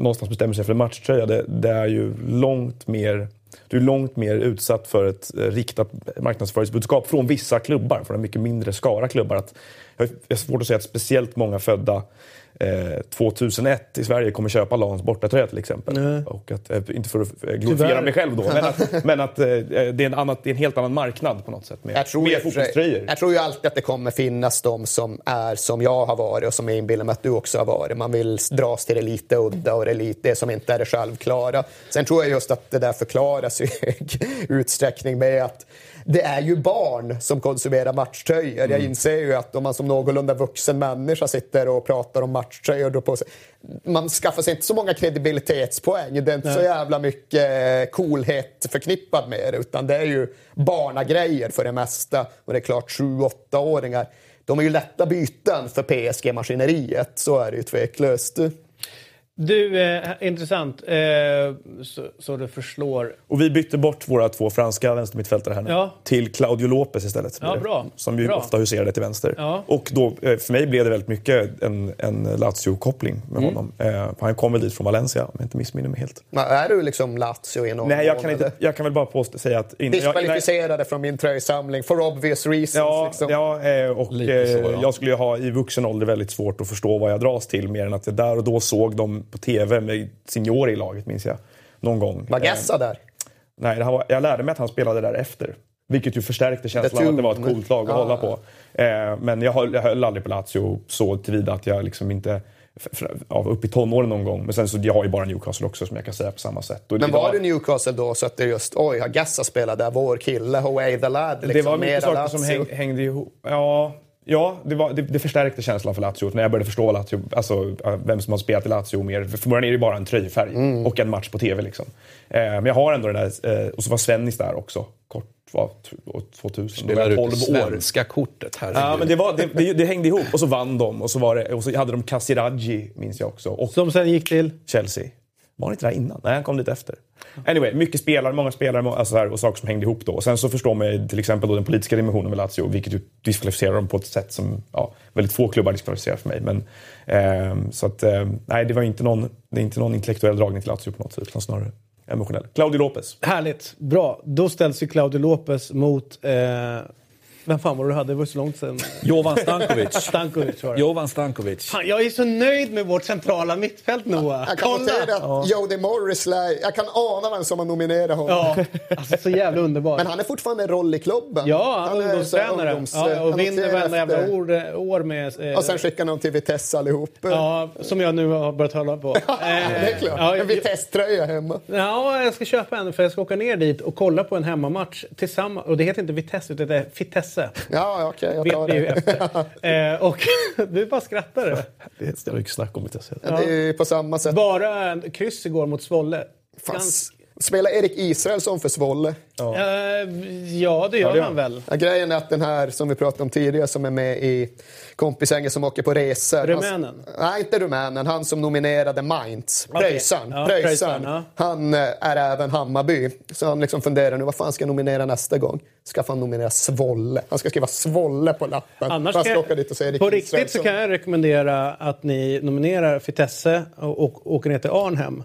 C: någonstans bestämmer sig för en matchtröja, det, det, är ju långt mer du är långt mer utsatt för ett eh, riktat marknadsföringsbudskap från vissa klubbar, från en mycket mindre skara klubbar. Att, jag har svårt att säga att speciellt många födda eh, 2001 i Sverige kommer köpa Lans bortatröja till exempel. Mm. Och att, eh, inte för att glorifiera mig själv då, men att, men att eh, det, är en annat, det är en helt annan marknad på något sätt med, jag tror med fotbollströjor.
D: Jag tror ju alltid att det kommer finnas de som är som jag har varit och som jag inbillar mig att du också har varit. Man vill dras till det lite udda och det, lite, det som inte är det självklara. Sen tror jag just att det där förklaras i utsträckning med att det är ju barn som konsumerar matchtröjor. Mm. Jag inser ju att om man som någorlunda vuxen människa sitter och pratar om matchtröjor då på sig, man skaffar sig inte så många kredibilitetspoäng. Det är inte Nej. så jävla mycket coolhet förknippad med det utan det är ju barnagrejer för det mesta. Och det är klart, 7-8-åringar, de är ju lätta byten för PSG-maskineriet. Så är det ju tveklöst.
A: Du, eh, intressant. Eh, så, så det förslår.
C: Och vi bytte bort våra två franska vänstermittfältare här nu
A: ja.
C: till Claudio Lopez istället.
A: Ja, bra.
C: Som ju
A: bra.
C: ofta huserade till vänster.
A: Ja.
C: Och då, eh, för mig blev det väldigt mycket en, en Lazio-koppling med mm. honom. Eh, han kom väl dit från Valencia om jag inte missminner mig helt.
D: Men är du liksom Lazio i någon
C: Nej, jag kan, inte, jag kan väl bara påstå, säga att...
D: In, Diskvalificerade från min tröjsamling for obvious reasons.
C: Ja,
D: liksom.
C: ja eh, och så, ja. jag skulle ju ha i vuxen ålder väldigt svårt att förstå vad jag dras till mer än att jag där och då såg dem på TV med Signori i laget, minns jag. Någon gång.
D: Var Gessa eh, där?
C: Nej, var, jag lärde mig att han spelade där efter. Vilket ju förstärkte känslan av att det var ett coolt lag att ah. hålla på. Eh, men jag höll, jag höll aldrig på Lazio så tillvida att jag liksom inte... Ja, upp i tonåren någon gång. Men sen så jag har ju bara Newcastle också som jag kan säga på samma sätt.
D: Och men var det Newcastle då så att det just, oj, har Gassa spelat där, vår kille, away the lad?
C: Liksom, det var mycket saker som häng, hängde ihop. Ja, Ja, det, var, det, det, förstärkte känslan för Lazio när jag började förstå Lazio, alltså, vem som har spelat i Lazio mer. För början är det bara en tröjfärg mm. och en match på TV. Liksom. Eh, men jag har ändå den där, eh, och så var Svennis där också, kort, var 2000.
B: Spelar du 12 år. svenska kortet?
C: Herregud. Ja, men det, var, det, det, det, hängde ihop och så vann de och så, var det, och så hade de Casiraggi, minns jag också. Och
A: som sen gick till?
C: Chelsea. Var han inte där innan? Nej, han kom dit efter. Anyway, mycket spelare, många spelare alltså här, och saker som hängde ihop då. Och sen så förstår man till exempel då den politiska dimensionen med Lazio, vilket ju diskvalificerar dem på ett sätt som ja, väldigt få klubbar diskvalificerar för mig. Men, eh, så att, eh, nej, det var inte någon, det är inte någon intellektuell dragning till Lazio på något sätt, utan snarare emotionell. Claudio Lopez.
A: Härligt, bra. Då ställs ju Claudio Lopez mot eh vem fan var det du hade? Det var så långt sen.
B: Jovan Stankovic.
A: Stankovic var det.
B: Jovan Stankovic.
A: Fan, jag är så nöjd med vårt centrala mittfält Noah.
D: Jag kan notera att ja. Jody Morris, jag kan ana vem som har nominerat honom.
A: Ja, alltså så jävla underbar.
D: Men han är fortfarande en roll i klubben.
A: Ja, han, han är ungdomstränare. Ungdoms, ja, och vinner varenda jävla år, år med...
D: Eh, och sen skickar han till Vitesse allihop.
A: Ja, som jag nu har börjat hålla på.
D: ja, det är klart. Ja, en Vitesse-tröja hemma.
A: Ja, jag ska köpa en för jag ska åka ner dit och kolla på en hemmamatch tillsammans. Och det heter inte Vitesse utan det är Fitesse.
D: Ja, okej. Okay, jag tar
A: det. efter. eh, och du bara skrattar.
C: Det är mycket snack om Vitesse.
D: Ja, det är på samma sätt.
A: Bara kryss igår mot Svolle.
D: Fast Spelar Erik Israelsson för Svolle?
A: Ja, ja det gör
C: det
A: han väl.
D: Ja, grejen är att den här som vi pratade om tidigare som är med i kompisgänget som åker på resor.
A: Rumänen?
D: Han, nej, inte rumänen. Han som nominerade Mainz.
A: Ja,
D: Pröjsaren.
A: Pröjsaren, ja.
D: Han eh, är även Hammarby. Så han liksom funderar nu, vad fan ska jag nominera nästa gång? Ska fan nominera Svolle? Han ska skriva Svolle på lappen.
A: Annars
D: han ska
A: jag,
D: dit och Erik
A: på riktigt så
D: Israelsson.
A: kan jag rekommendera att ni nominerar Fitesse och, och åker ner till Arnhem.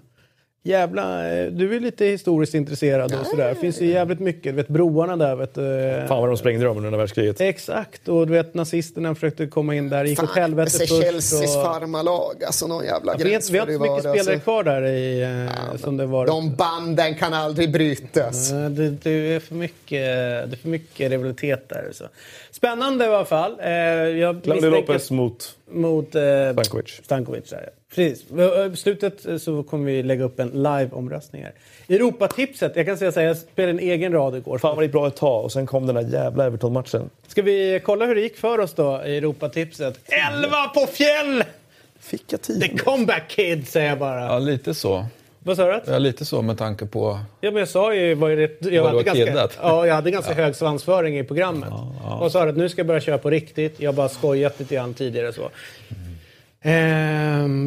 A: Jävla, eh, du är lite historiskt intresserad och sådär. Det finns ju jävligt mycket. Du vet broarna där. Vet, du.
C: Fan vad de sprängde dem under andra världskriget.
A: Exakt, och du vet nazisterna försökte komma in där. gick åt
D: Fan,
A: helvete
D: se
A: först.
D: Chelseas
A: och-
D: farmarlag. Alltså någon jävla
A: Vi,
D: gräns
A: vi har inte så mycket spelare
D: alltså.
A: kvar där i, eh, som det var.
D: De banden kan aldrig brytas.
A: Eh, Det, det, är för mycket, det är för mycket rivalitet där. Så. Spännande i alla fall. Eh, jag
C: Lopez mot...
A: mot eh,
C: Stankovic.
A: Stankovic där, ja. Precis. I slutet eh, så kommer vi lägga upp en live-omröstning här. Europatipset, jag kan säga så här, jag spelade en egen rad igår.
C: Fan vad det gick bra ett tag och sen kom den där jävla Everton-matchen.
A: Ska vi kolla hur det gick för oss då i Europatipset? 11 på fjäll!
C: Fick jag tid?
A: The comeback kid säger jag bara.
B: Ja, lite så.
A: Vad sa du?
B: Ja, lite så med tanke på...
A: Ja, men jag sa ju vad är det, jag,
B: Vad
A: hade ganska,
B: kiddat.
A: ja, jag hade ganska hög svansföring i programmet. Och sa att nu ska jag börja köra på riktigt. Jag har bara skojat lite grann tidigare så. Ehm,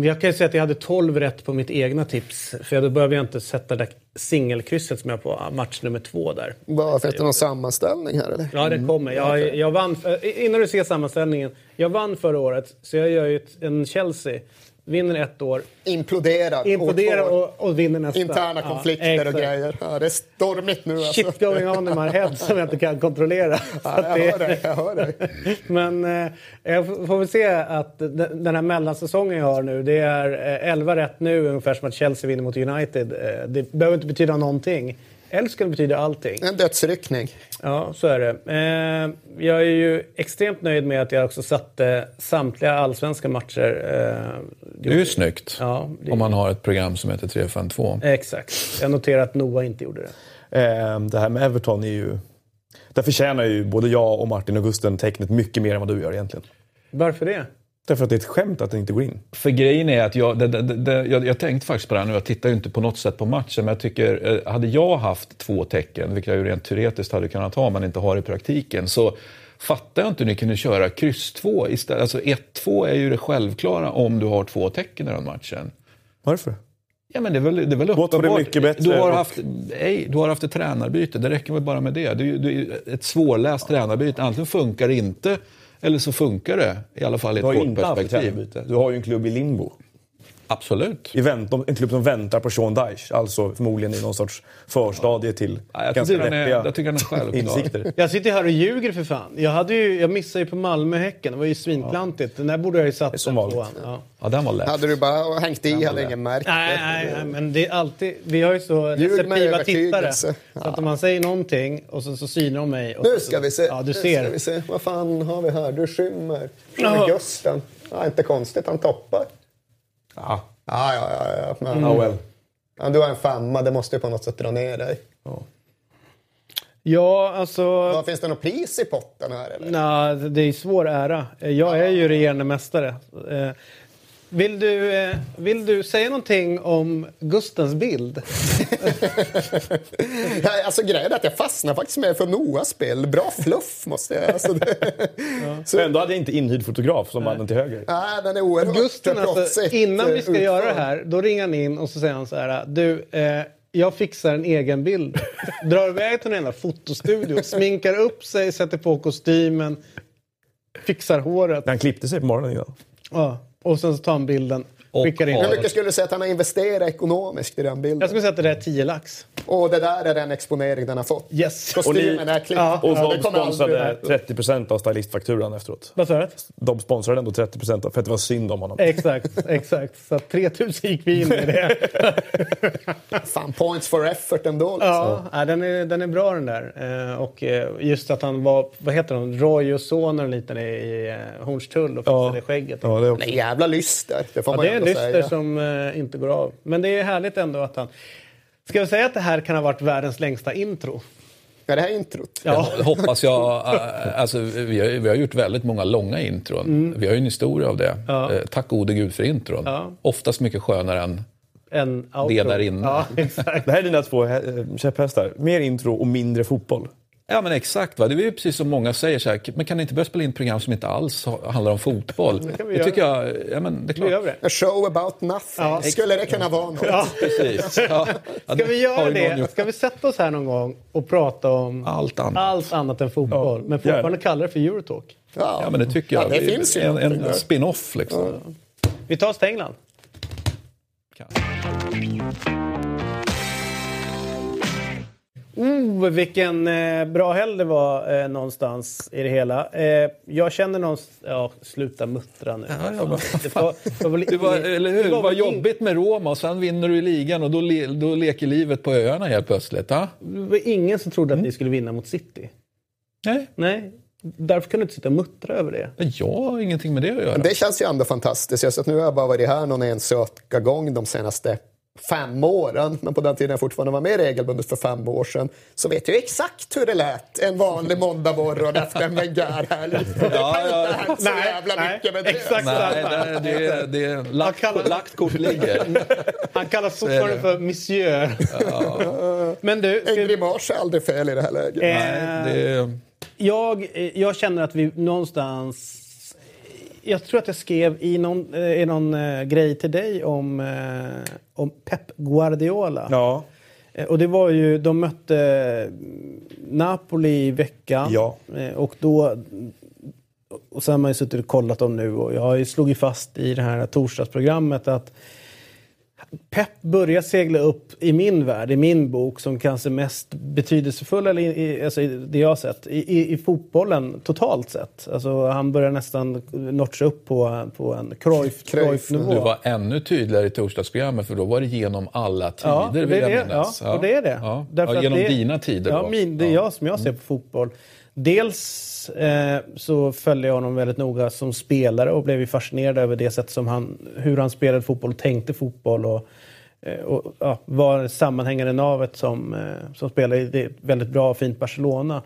A: jag kan ju säga att jag hade 12 rätt på mitt egna tips. För då behöver jag inte sätta det singelkrysset som jag på match nummer två där.
D: Det någon sammanställning här eller?
A: Ja, det kommer. Jag, jag vann, innan du ser sammanställningen. Jag vann förra året, så jag gör ju ett, en Chelsea. Vinner ett år,
D: Imploderar.
A: imploderar och, och vinner nästa.
D: Interna
A: Ja,
D: konflikter och
A: exakt.
D: grejer. Ja, det är stormigt nu alltså.
A: Shit going on in my head som jag inte kan kontrollera.
D: Ja, jag
A: det-
D: hör dig, jag hör dig.
A: Men eh, jag får väl se att den här mellansäsongen jag har nu, det är eh, 11 rätt nu ungefär som att Chelsea vinner mot United. Eh, det behöver inte betyda någonting. Det betyda allting.
D: En dödsryckning.
A: Ja, så är det. Eh, jag är ju extremt nöjd med att jag också satte samtliga allsvenska matcher. Eh,
B: Det är ju snyggt.
A: Ja, det-
B: Om man har ett program som heter 352.
A: Exakt. Jag noterar att Noah inte gjorde det.
C: Eh, det här med Everton är ju... Där förtjänar ju både jag och Martin och Gusten tecknet mycket mer än vad du gör egentligen.
A: Varför det?
C: Därför att det är ett skämt att den inte går in.
B: För grejen är att jag, det, det, det, jag, jag tänkte faktiskt på det här nu, jag tittar ju inte på något sätt på matchen, men jag tycker, eh, hade jag haft två tecken, vilket jag ju rent teoretiskt hade kunnat ha, men inte har i praktiken, så fattar jag inte hur ni kunde köra kryss 2 istället. Alltså 1-2 är ju det självklara om du har två tecken i den matchen.
C: Varför?
B: Ja, men det är väl, det är väl uppenbart.
C: mycket bättre
B: Du har, haft, nej, du har haft ett tränarbyte, det räcker väl bara med det. Det det är ju ett svårläst tränarbyte. Antingen funkar det inte, eller så funkar det. I alla fall i
C: Du har
B: ett
C: ju inte haft ett tränarbyte. Du har ju en klubb i limbo.
B: Absolut.
C: I vänt, en klubb som väntar på Sean Dyche. Alltså förmodligen i någon sorts förstadie till
B: Ja, jag
C: ganska deppiga
B: jag tycker den är självklar.
C: insikter.
A: Jag sitter här och ljuger för fan. Jag, hade ju, jag missade ju på Malmö-Häcken. Det var ju svinklantigt. Den där borde jag ju satt
C: som
A: på.
C: vanligt.
A: Ja.
B: Ja, den var lätt.
D: Hade du bara hängt i hade ingen märkt
A: Nej, nej, nej, men det är alltid... Vi har ju så receptiva tittare. Så att om man säger någonting och så, så synar de mig. Och
D: Nu
A: så,
D: ska vi se.
A: Ja, du
D: Nu
A: ser.
D: ska vi se. Vad fan har vi här? Du. Skymmer Gusten. Ja, inte konstigt, han toppar.
C: Ja,
D: Ja, ja, ja. ja. Men,
C: ja well.
D: ja, du har en femma, det måste ju på något sätt dra ner dig.
A: Ja, alltså...
D: Vad, finns det något pris i potten här eller?
A: Nej, det är svår ära. Jag är ju regerande mästare. Eh, Vill du, eh, vill du säga någonting om Gustens bild?
D: Ja, alltså grejen är att jag fastnar faktiskt med för Noahs spel. Bra fluff måste jag alltså,
C: Så ändå hade jag inte inhyrd fotograf som mannen till höger.
D: Nej, den är oerhört
A: Gusten, alltså,
D: proffsigt,
A: innan vi
D: eh,
A: ska göra det här, då ringer han in och så säger han så här. Du, eh, jag fixar en egen bild. Drar iväg till en jävla fotostudio, sminkar upp sig, sätter på kostymen, fixar håret.
C: Han klippte sig på morgonen innan.
A: Ja. Och sen så tar han bilden,
B: och
A: skickar in.
D: Hur mycket skulle du säga att han har investerat ekonomiskt i den bilden?
A: Jag skulle säga att det är 10 lax.
D: Och det där är den exponering den har fått.
A: Yes.
D: Kostymen är klippt.
A: Ja,
C: Och
D: Ja,
C: de sponsrade
D: här.
C: 30% av stylistfakturan efteråt.
A: Vad sa du?
C: De sponsrade ändå 30% av, för att det var synd om honom.
A: Exakt, exakt. Så att 3000 gick vi in i det.
D: Fan, points for effort ändå. Liksom.
A: Ja, ja, den, är, den är bra den där. Eh, och eh, just att han var, vad heter han, Roy och sonen liten i, i eh, Hornstull och fixade skägget.
C: Ja, det är också.
D: Jävla lyster, det får
A: Ja,
D: man
A: det lyster
D: säga.
A: som eh, inte går av. Men det är härligt ändå att han... Ska jag säga att det här kan ha varit världens längsta intro?
D: Ja, det här introt.
A: Ja.
B: Det hoppas jag. äh, Alltså, vi, har, vi har gjort väldigt många långa intron. Vi har ju en historia av det.
A: Ja.
B: Eh, Tack gode gud för intron.
A: Ja.
B: Oftast mycket skönare än
A: en.
B: Det där inne.
A: Ja, exakt.
C: Det här är dina två eh, käpphästar. Mer intro och mindre fotboll.
B: Ja men exakt, va? det är ju precis som många säger så här, men kan ni inte börja spela in program som inte alls ha- handlar om fotboll? Det,
A: vi
B: tycker jag, ja men det är klart.
A: det.
D: A show about nothing.
A: Ja.
D: Skulle det kunna vara något?
A: Ja.
B: Precis. Ja. Ja,
A: Ska vi göra det? Ska vi sätta oss här någon gång och prata om
B: Allt annat.
A: allt annat än fotboll?
C: Ja,
A: men fortfarande kalla det för Eurotalk.
B: Ja men det tycker jag.
D: Ja, det finns ju
B: en, en spin-off liksom.
A: Vi tar oss till England. Oh, vilken eh, bra helg det var eh, någonstans i det hela. Eh, jag känner någonstans... Ja, sluta muttra nu.
B: Ja, men-
A: det var, det var väl
B: Det var,
A: ingen-
B: eller hur? Det var
A: väl ing-
B: jobbigt med Roma och sen vinner du i ligan och då, le, då leker livet på öarna helt plötsligt. Ja?
A: Det var ingen som trodde att ni skulle vinna mot City.
B: Nej,
A: Nej, därför kan du inte sitta och muttra över det.
B: jag har ingenting med det att göra.
D: Det känns ju ändå fantastiskt. Jag sett nu har jag bara varit här någon enstaka gång de senaste fem åren, men på den tiden jag fortfarande var med regelbundet för fem år sedan, så vet jag exakt hur det lät en vanlig måndagmorgon efter en Wenger-helg.
B: Ja, ja.
D: hänt så
A: Nej,
D: jävla
A: nej,
D: mycket med det.
A: exakt.
B: Nej, det, det, det, lagt,
A: kallar-
B: lagt kort ligger.
A: Han kallas fortfarande för monsieur. Men du, ska
D: En grimas är aldrig fel i det här läget.
A: Eh,
B: Nej, det,
A: jag, jag känner att vi någonstans... Jag tror att jag skrev i någon, eh, i någon eh, grej till dig om, eh, om Pep Guardiola.
C: Ja.
A: Och det var ju, de mötte eh, Napoli i veckan.
C: Ja.
A: Och då... Och sen har man ju suttit och kollat dem nu och jag har ju fast i det här torsdagsprogrammet att Pep börjar segla upp i min värld, i min bok, som kanske mest betydelsefull, eller i, i, alltså i det jag har sett, i, i, i fotbollen totalt sett. Alltså, han börjar nästan notcha upp på, på en Cruyff- Cruyff-nivå.
B: du var ännu tydligare i torsdagsprogrammet för då var det genom alla tider
A: Ja,
B: vill
A: det är
B: jag
A: det.
B: minnas.
A: Ja, och det är det.
B: Ja. Ja,
A: att
B: genom
A: det-
B: dina tider
A: Ja,
B: då.
A: min, det är
B: Ja.
A: jag som jag ser på fotboll. Dels eh, så följde jag honom väldigt noga som spelare och blev ju fascinerad över det sätt som han, hur han spelade fotboll och tänkte fotboll. Och, eh, och ja, var det sammanhängande navet som, eh, som spelade i ett väldigt bra och fint Barcelona.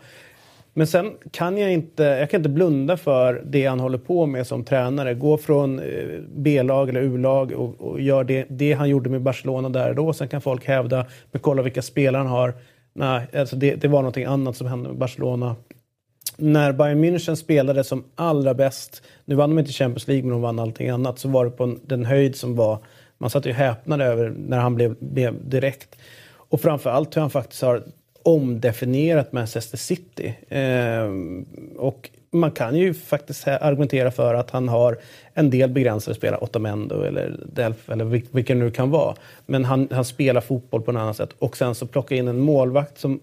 A: Men sen kan jag inte, jag kan inte blunda för det han håller på med som tränare. Gå från eh, B-lag eller U-lag och, och gör det, det han gjorde med Barcelona där och då. Sen kan folk hävda, men kolla vilka spelare han har. Nej, alltså det, det var någonting annat som hände med Barcelona. När Bayern München spelade som allra bäst, nu vann de inte Champions League men de vann allting annat, så var det på en, den höjd som var, man satt ju häpnade över när han blev, blev direkt. Och framförallt hur han faktiskt har omdefinierat Manchester City. Eh, och man kan ju faktiskt argumentera för att han har en del begränsade spelare, Otamendo, eller Delf eller vilken det nu kan vara. Men han, han spelar fotboll på ett annat sätt. Och sen så plocka in en målvakt som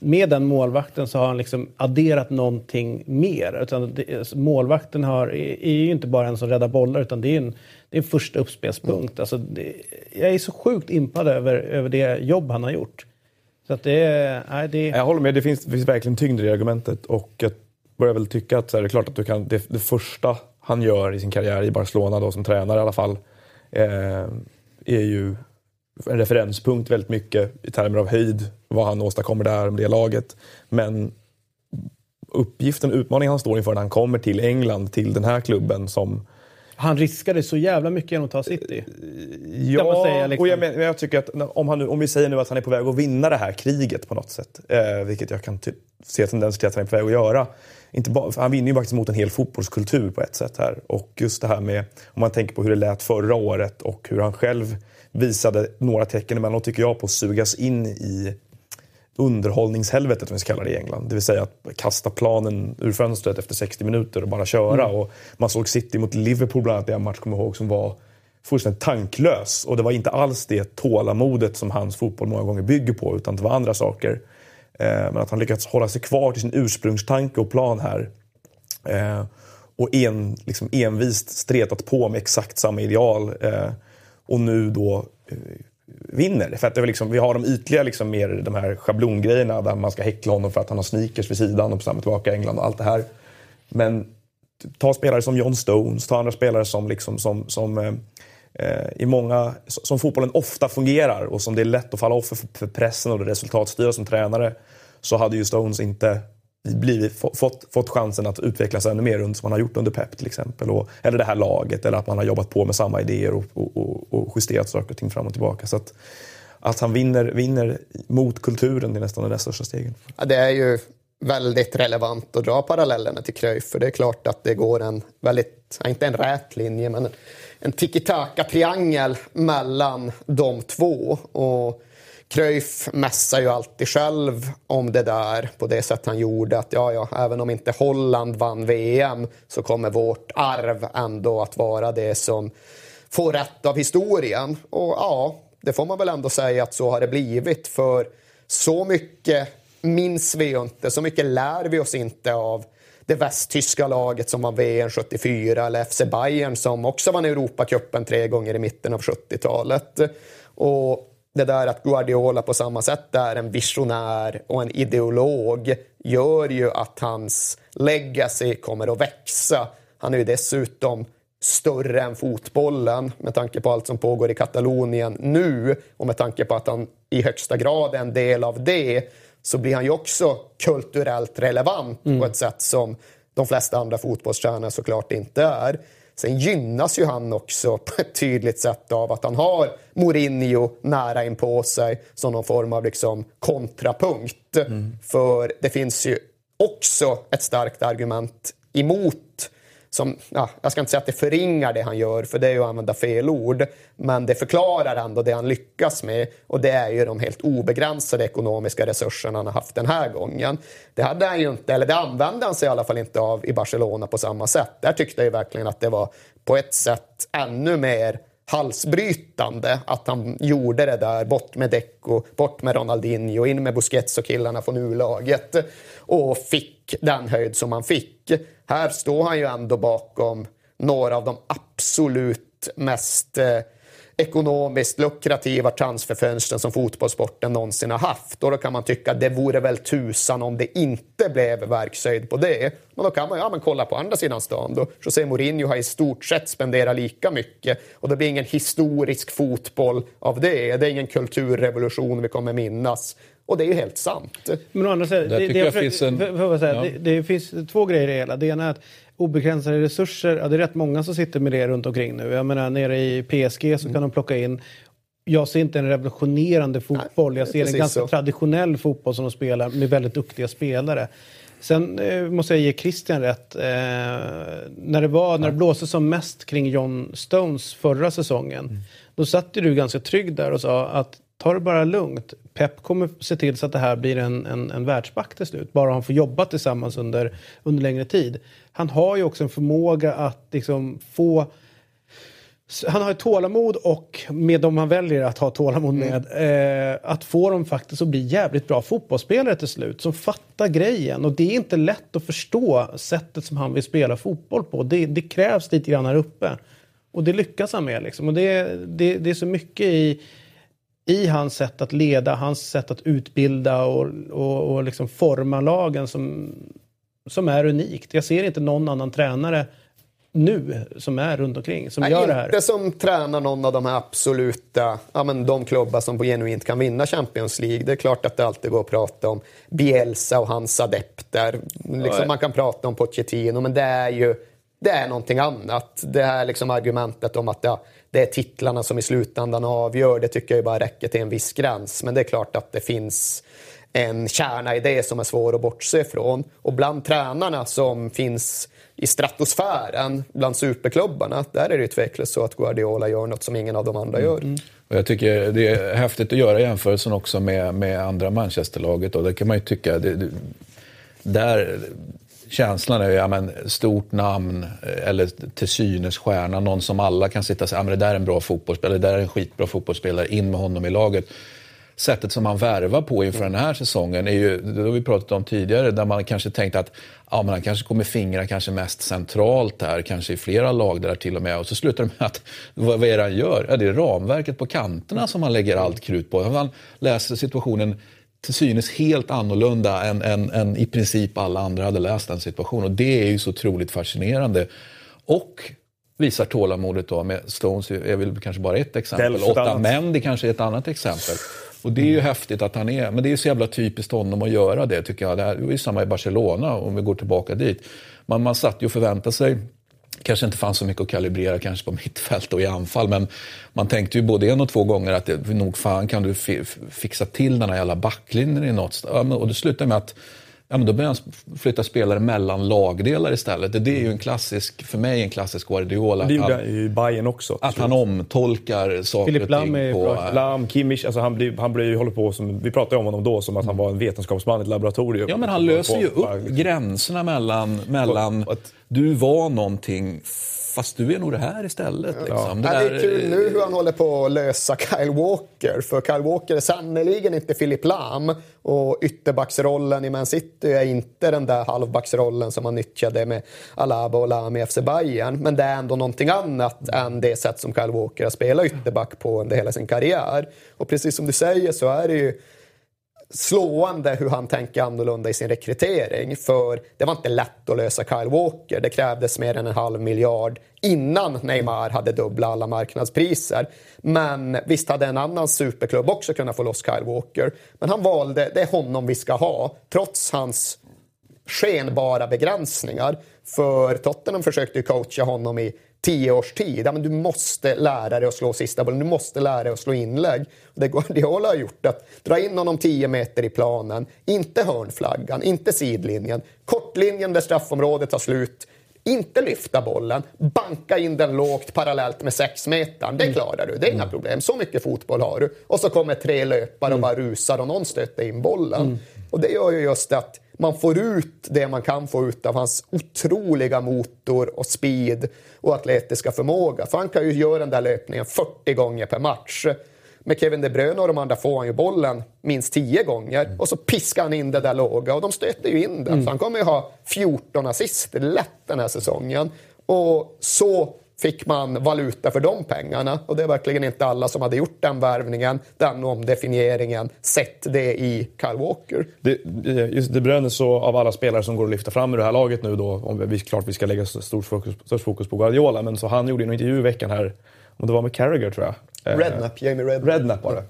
A: med den målvakten så har han liksom adderat någonting mer. Utan det, målvakten har, är, ju inte bara en som räddar bollar utan det är en, det är en första uppspelspunkt. Mm. Alltså det, jag är så sjukt impad över, över det jobb han har gjort. Så att det. Nej, det,
C: Jag håller med, det finns, det finns verkligen tyngd i det argumentet. Och jag börjar väl tycka att så här, det är klart att du kan, det, det första han gör i sin karriär i Barcelona då, som tränare i alla fall, eh, är ju en referenspunkt väldigt mycket i termer av höjd, vad han åstadkommer där med det laget. Men uppgiften, utmaningen han står inför när han kommer till England, till den här klubben som
A: han riskade så jävla mycket genom att ta City.
C: Ja,
A: man säga, liksom.
C: och jag, men, men jag tycker att om, han nu, om vi säger nu att han är på väg att vinna det här kriget på något sätt, eh, vilket jag kan se tendenser till att han är på väg att göra. Inte bara, han vinner ju faktiskt mot en hel fotbollskultur på ett sätt här. Och just det här med, om man tänker på hur det lät förra året och hur han själv visade några tecken emellanåt tycker jag på att sugas in i underhållningshelvetet om vi ska kalla det i England. Det vill säga att kasta planen ur fönstret efter 60 minuter och bara köra. Och man såg City mot Liverpool bland annat i en match, kommer ihåg, som var fullständigt tanklös. Och det var inte alls det tålamodet som hans fotboll många gånger bygger på, utan det var andra saker. Eh, men att han lyckats hålla sig kvar till sin ursprungstanke och plan här. Eh, och en, liksom envist stretat på med exakt samma ideal. Och nu då eh, vinner. För att det liksom, vi har de ytliga, liksom mer de här schablongrejerna där man ska häckla honom för att han har sneakers vid sidan och samma tillbaka i England och allt det här. Men ta spelare som John Stones, ta andra spelare som, liksom, som, som eh, eh i många, som fotbollen ofta fungerar och som det är lätt att falla offer för, för pressen och det resultatstyra som tränare. Så hade ju Stones inte blivit, fått, fått chansen att utvecklas ännu mer som man har gjort under Pep till exempel. Och, eller det här laget, eller att man har jobbat på med samma idéer och, och, och justerat saker och ting fram och tillbaka. Så att, att han vinner, vinner mot kulturen är nästan det största steget.
D: Ja, det är ju väldigt relevant att dra parallellerna till Cruyff. För det är klart att det går en väldigt, inte en rät linje, men en tiki-taka-triangel mellan de två. Och Cruyff mässar ju alltid själv om det där på det sätt han gjorde. Att ja, ja, även om inte Holland vann VM så kommer vårt arv ändå att vara det som får rätt av historien. Och ja, det får man väl ändå säga att så har det blivit. För så mycket minns vi ju inte, så mycket lär vi oss inte av det västtyska laget som vann VM 74 eller FC Bayern som också vann Europacupen tre gånger i mitten av 70-talet. Och det där att Guardiola på samma sätt är en visionär och en ideolog gör ju att hans legacy kommer att växa. Han är ju dessutom större än fotbollen med tanke på allt som pågår i Katalonien nu och med tanke på att han i högsta grad är en del av det så blir han ju också kulturellt relevant mm. på ett sätt som de flesta andra fotbollsstjärnor såklart inte är. Sen gynnas ju han också på ett tydligt sätt av att han har Mourinho nära in på sig som någon form av liksom kontrapunkt. Mm. För det finns ju också ett starkt argument emot som, ja, jag ska inte säga att det förringar det han gör, för det är ju att använda fel ord, men det förklarar ändå det han lyckas med och det är ju de helt obegränsade ekonomiska resurserna han har haft den här gången. Det hade han ju inte, eller det använde han sig i alla fall inte av i Barcelona på samma sätt. Där tyckte jag ju verkligen att det var på ett sätt ännu mer halsbrytande att han gjorde det där, bort med Deco, bort med Ronaldinho, in med Busquets och killarna från U-laget och fick den höjd som han fick. Här står han ju ändå bakom några av de absolut mest eh, ekonomiskt lukrativa transferfönstren som fotbollssporten någonsin har haft. Och då kan man tycka att det vore väl tusan om det inte blev verkshöjd på det. Men då kan man ja, men kolla på andra sidan stan då. José Mourinho har i stort sett spenderat lika mycket och det blir ingen historisk fotboll av det. Det är ingen kulturrevolution vi kommer minnas. Och det är ju helt sant.
A: Men å andra sidan, det, det, finns en, ja. det, det, finns två grejer i det hela. Det ena är att obegränsade resurser, ja, det är rätt många som sitter med det runt omkring nu. Jag menar nere i PSG så mm. kan de plocka in jag ser inte en revolutionerande fotboll. Jag ser en ganska så. traditionell fotboll som de spelar med väldigt duktiga spelare. Sen eh, måste jag ge Christian rätt. Eh, när, det var, när det blåste som mest kring John Stones förra säsongen, mm. då satt du ganska trygg där och sa att ta det bara lugnt. Pep kommer se till så att det här blir en, en, en världsback till slut. Bara han får jobba tillsammans under, under längre tid. Han har ju också en förmåga att liksom få han har ett tålamod och med dem han väljer att ha tålamod mm. med mm. eh, att få dem faktiskt att bli jävligt bra fotbollsspelare till slut som fattar grejen. Och det är inte lätt att förstå sättet som han vill spela fotboll på. Det, det krävs lite grann här uppe. Och det lyckas han med. Liksom. Och det, det, det är så mycket i i hans sätt att leda, hans sätt att utbilda och, och, och liksom forma lagen som, som är unikt. Jag ser inte någon annan tränare nu som är runt omkring som Nej, gör det här.
D: Inte som tränar någon av de här absoluta, ja men de klubbar som på genuint kan vinna Champions League. Det är klart att det alltid går att prata om Bielsa och hans adepter. Liksom man kan prata om Pochettino, men det är ju det är någonting annat. Det här liksom argumentet om att ja, det är titlarna som i slutändan avgör, det tycker jag bara räcker till en viss gräns. Men det är klart att det finns en kärna i det som är svår att bortse ifrån. Och bland tränarna som finns i stratosfären, bland superklubbarna, där är det ju tveklöst så att Guardiola gör något som ingen av de andra gör. Mm.
B: Och jag tycker det är häftigt att göra jämförelsen också med, med andra Manchesterlaget. Och det kan man ju tycka, det, det, där känslan är ja, men, stort namn eh, eller till synes stjärna, någon som alla kan sitta och säga ja, men det där är en bra fotbollsspelare, det där är en skitbra fotbollsspelare, in med honom i laget. Sättet som man värvar på inför den här säsongen är ju, det har vi pratat om tidigare, där man kanske tänkte att ja, men han kanske kommer fingra kanske mest centralt där, kanske i flera lag där till och med. Och så slutar det med att, vad, vad är det han gör? Ja, det är ramverket på kanterna som han lägger allt krut på. Han läser situationen till synes helt annorlunda än, än, än, i princip alla andra hade läst den situationen. Och det är ju så otroligt fascinerande. Och visar tålamodet då med Stones är väl kanske bara ett exempel. Otamendi kanske är ett annat exempel. Och det är ju häftigt att han är, men det är så jävla typiskt honom att göra det tycker jag. Det, här, det var ju samma i Barcelona om vi går tillbaka dit. Man, man satt ju och förväntade sig kanske inte fanns så mycket att kalibrera kanske på mittfält och i anfall. Men man tänkte ju både en och två gånger att det, nog fan kan du fixa till den här jävla backlinjen i något. Och det slutade med att ja, men då börjar han flytta spelare mellan lagdelar istället. Det är ju en klassisk, för mig en klassisk Guardiola.
C: Det gjorde han i Bayern också.
B: Att han omtolkar saker
A: Philip Lam är på...
C: Bra. Lam, Kimmich, alltså han blir, han blir håller på som, vi pratade om honom då som att han var en vetenskapsman i ett laboratorium.
B: Ja men han löser ju upp gränserna mellan, mellan du var någonting fast du är nog det här istället. Liksom.
D: Det, ja, det är kul nu hur han håller på att lösa Kyle Walker. För Kyle Walker är sannerligen inte Philip Lam. Och ytterbacksrollen i Man City är inte den där halvbacksrollen som han nyttjade med Alaba och Lam i FC Bayern. Men det är ändå någonting annat än det sätt som Kyle Walker har spelat ytterback på under hela sin karriär. Och precis som du säger så är det ju slående hur han tänker annorlunda i sin rekrytering. För det var inte lätt att lösa Kyle Walker. Det krävdes mer än en halv miljard innan Neymar hade dubbla alla marknadspriser. Men visst hade en annan superklubb också kunnat få loss Kyle Walker. Men han valde, det är honom vi ska ha, trots hans skenbara begränsningar. För Tottenham försökte ju coacha honom i tio års tid. Ja, men du måste lära dig att slå sista bollen, du måste lära dig att slå inlägg. Det Guardiola har gjort att dra in honom tio meter i planen, inte hörnflaggan, inte sidlinjen, kortlinjen där straffområdet tar slut, inte lyfta bollen, banka in den lågt parallellt med sex meter. Det klarar du, det är inga mm. problem. Så mycket fotboll har du. Och så kommer tre löpare och mm. bara rusar och någon stöter in bollen. Mm. Och det gör ju just att man får ut det man kan få ut av hans otroliga motor och speed och atletiska förmåga. För han kan ju göra den där löpningen 40 gånger per match. Med Kevin De Bruyne och de andra får han ju bollen minst 10 gånger mm. och så piskar han in det där låga och de stöter ju in den. Mm. Så han kommer ju ha 14 assist lätt den här säsongen. Och så fick man valuta för de pengarna. Och det är verkligen inte alla som hade gjort den värvningen, den omdefinieringen, sett det i Kyle Walker.
C: Det, just De Bruyne så av alla spelare som går att lyfta fram i det här laget nu då, om vi, klart vi ska lägga stort fokus, stort fokus på Guardiola, men så han gjorde en intervju i veckan här, om det var med Carragher tror
D: jag. Rednap, Jamie Rednap.
C: Rednap var det.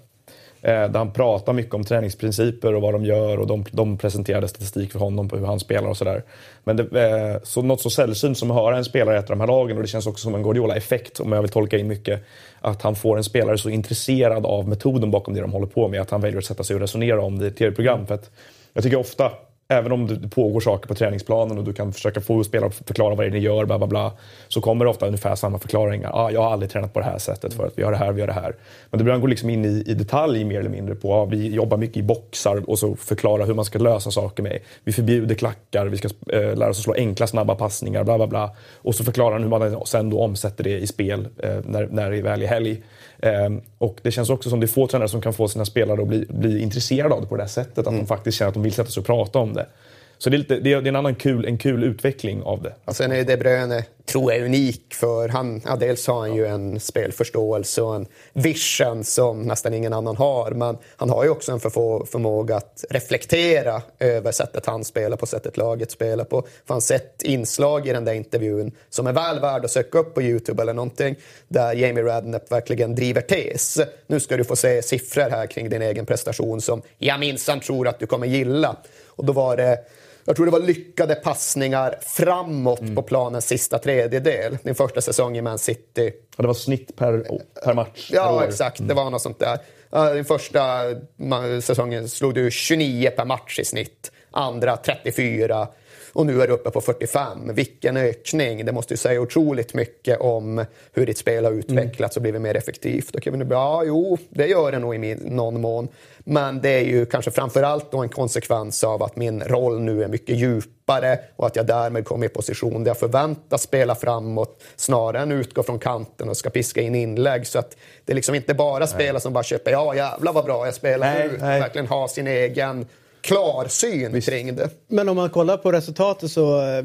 C: Eh, där han pratar mycket om träningsprinciper och vad de gör och de, de presenterade statistik för honom på hur han spelar och sådär. Men det, eh, så något så sällsynt som att höra en spelare i ett av de här lagen och det känns också som en Guardiola-effekt om jag vill tolka in mycket. Att han får en spelare så intresserad av metoden bakom det de håller på med att han väljer att sätta sig och resonera om det i ett tv-program. För att jag tycker ofta även om det pågår saker på träningsplanen och du kan försöka få spelare att förklara vad det är ni gör, bla, bla, bla, så kommer det ofta ungefär samma förklaringar. Ah, jag har aldrig tränat på det här sättet för att vi gör det här, vi gör det här. Men det börjar gå liksom in i, i detalj mer eller mindre på, ah, vi jobbar mycket i boxar och så förklara hur man ska lösa saker med. Vi förbjuder klackar, vi ska eh, lära oss att slå enkla snabba passningar, bla bla bla. Och så förklarar han hur man sen då omsätter det i spel eh, när, när det väl är helg. Um, och det känns också som det är få tränare som kan få sina spelare att bli, bli intresserade av det på det här sättet. Att mm. de faktiskt känner att de vill sätta sig och prata om det. Så det är, lite, det är, en annan kul, en kul utveckling av det.
D: Och sen är De Bruyne, tror jag, unik för han, ja, dels har han ju en spelförståelse och en vision som nästan ingen annan har. Men han har ju också en förfå, förmåga att reflektera över sättet han spelar på, sättet laget spelar på. För han sett inslag i den där intervjun som är väl värd att söka upp på Youtube eller någonting. Där Jamie Radnep verkligen driver tes. Nu ska du få se siffror här kring din egen prestation som jag minsann tror att du kommer gilla. Och då var det jag tror det var lyckade passningar framåt mm. på planens sista tredjedel. Din första säsong i Man City.
C: Och det var snitt per, per match?
D: Ja,
C: per
D: exakt. Mm. Det var något sånt där. Din första säsongen slog du 29 per match i snitt. Andra 34 och nu är du uppe på 45. Vilken ökning! Det måste ju säga otroligt mycket om hur ditt spel har utvecklats och blivit mer effektivt. Och Kevin De ja, jo, det gör det nog i någon mån. Men det är ju kanske framförallt då en konsekvens av att min roll nu är mycket djupare och att jag därmed kommer i position där jag förväntas spela framåt snarare än utgå från kanten och ska piska in inlägg. Så att det är liksom inte bara spelare som bara köper ja jävlar vad bra jag spelar nej, nu. Nej. Verkligen ha sin egen klarsyn Visst. kring det.
A: Men om man kollar på resultatet så, eh,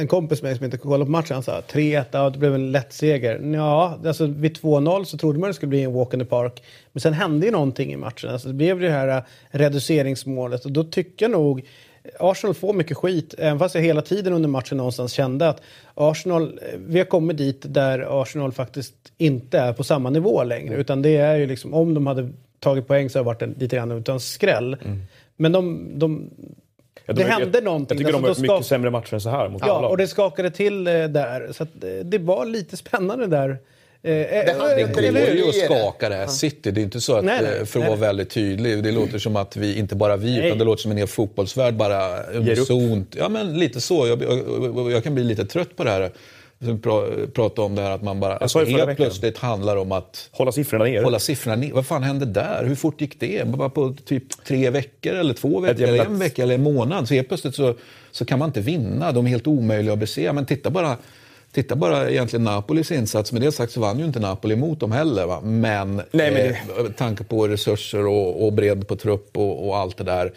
A: en kompis med mig som inte kollade på matchen han sa 3-1, ja, det blev en lätt seger. Ja, alltså vid 2-0 så trodde man det skulle bli en walk in the park. Men sen hände ju någonting i matchen. Alltså, det blev det här eh, reduceringsmålet och då tycker jag nog Arsenal får mycket skit, även fast jag hela tiden under matchen någonstans kände att Arsenal, eh, vi har kommit dit där Arsenal faktiskt inte är på samma nivå längre. Utan det är ju liksom, om de hade tagit poäng så har det varit en, lite grann utan skräll. Men de, de
C: Ja,
A: det
C: de-
A: hände
C: jag,
A: någonting.
C: Jag tycker de
A: Alltså,
C: har
A: då
C: mycket sämre matcher än så här mot
A: Ja, och det skakade till eh, där. Så att, eh, det var lite spännande där. Eh,
D: Det
A: eh,
B: Det går ju att skaka det här City. Det är inte så att,
A: Nej, nej,
B: för att
A: nej,
B: vara väldigt tydlig, det låter som att vi, inte bara vi,
A: Nej.
B: utan det låter som en hel fotbollsvärld bara unisont. Ja, men lite så. Jag, jag, jag kan bli lite trött på det här. Som pra- prata om det här att man bara...
C: förra
B: helt plötsligt handlar om att
C: Hålla siffrorna nere.
B: hålla siffrorna ner. Vad fan hände där? Hur fort gick det? Bara på typ tre veckor eller två veckor eller en vecka eller en månad. Så helt plötsligt så, så kan man inte vinna. De är helt omöjliga att besegra. Men titta bara, titta bara egentligen Napolis insats. Med det sagt så vann ju inte Napoli mot dem heller. Va? Men,
C: Nej, men
B: eh, tanke på resurser och, och bredd på trupp och, och allt det där.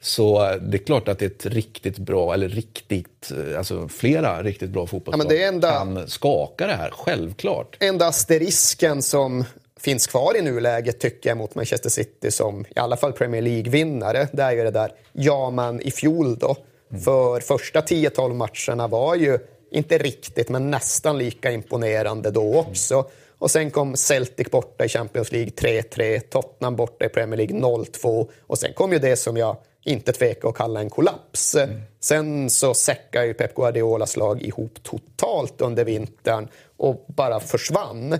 B: Så det är klart att ett riktigt bra, eller riktigt, eh, alltså flera riktigt bra fotbollslag
D: det är enda-
B: kan skaka det här, självklart.
D: enda asterisken som finns kvar i nuläget tycker jag mot Manchester City som i alla fall Premier League-vinnare, det är ju det där, ja men i fjol då. För första 10-12 matcherna var ju inte riktigt men nästan lika imponerande då också. Och sen kom Celtic borta i Champions League 3-3, Tottenham borta i Premier League 0-2 och sen kom ju det som jag inte tvekar att kalla en kollaps. Sen så säckar ju Pep Guardiolas lag ihop totalt under vintern och bara försvann.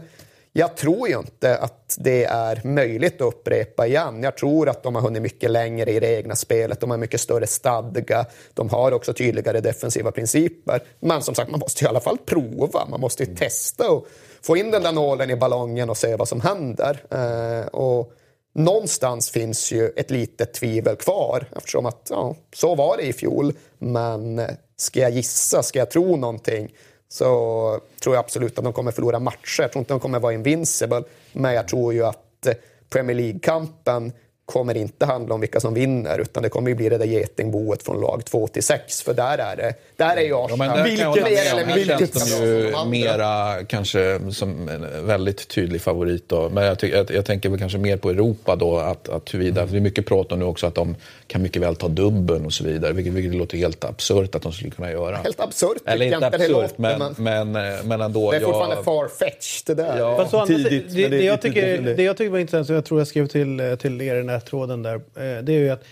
D: Jag tror ju inte att det är möjligt att upprepa igen. Jag tror att de har hunnit mycket längre i det egna spelet. De har mycket större stadga. De har också tydligare defensiva principer. Men som sagt, man måste i alla fall prova. Man måste ju testa och få in den där nålen i ballongen och se vad som händer. Eh, och någonstans finns ju ett litet tvivel kvar eftersom att ja, så var det i fjol. Men eh, ska jag gissa, ska jag tro någonting så tror jag absolut att de kommer förlora matcher. Jag tror inte de kommer vara invincible, men jag tror ju att eh, Premier League-kampen kommer inte handla om vilka som vinner utan det kommer ju bli det där getingboet från lag 2 till 6 för där är det där är ju
B: Ja,
D: Arsenal
B: där
D: vilket mer eller mindre
B: känns de ju mera kanske som en väldigt tydlig favorit. Då. Men jag, jag, jag tänker väl kanske mer på Europa då. Att, att huruvida,
D: Mm.
B: Det är mycket prat om nu också att de kan mycket väl ta dubben och så vidare. Vilket, vilket låter helt absurt att de skulle kunna göra.
D: Helt absurt
B: Eller inte absurt,
D: låter,
B: men,
D: men
B: men, men ändå.
D: det är fortfarande
B: jag-
D: far-fetched det där.
B: Ja.
C: Tidigt,
A: det,
C: det är
A: det, jag tycker, det jag tycker var intressant, som jag tror jag skrev till, eh, till er här tråden där, eh, det är ju att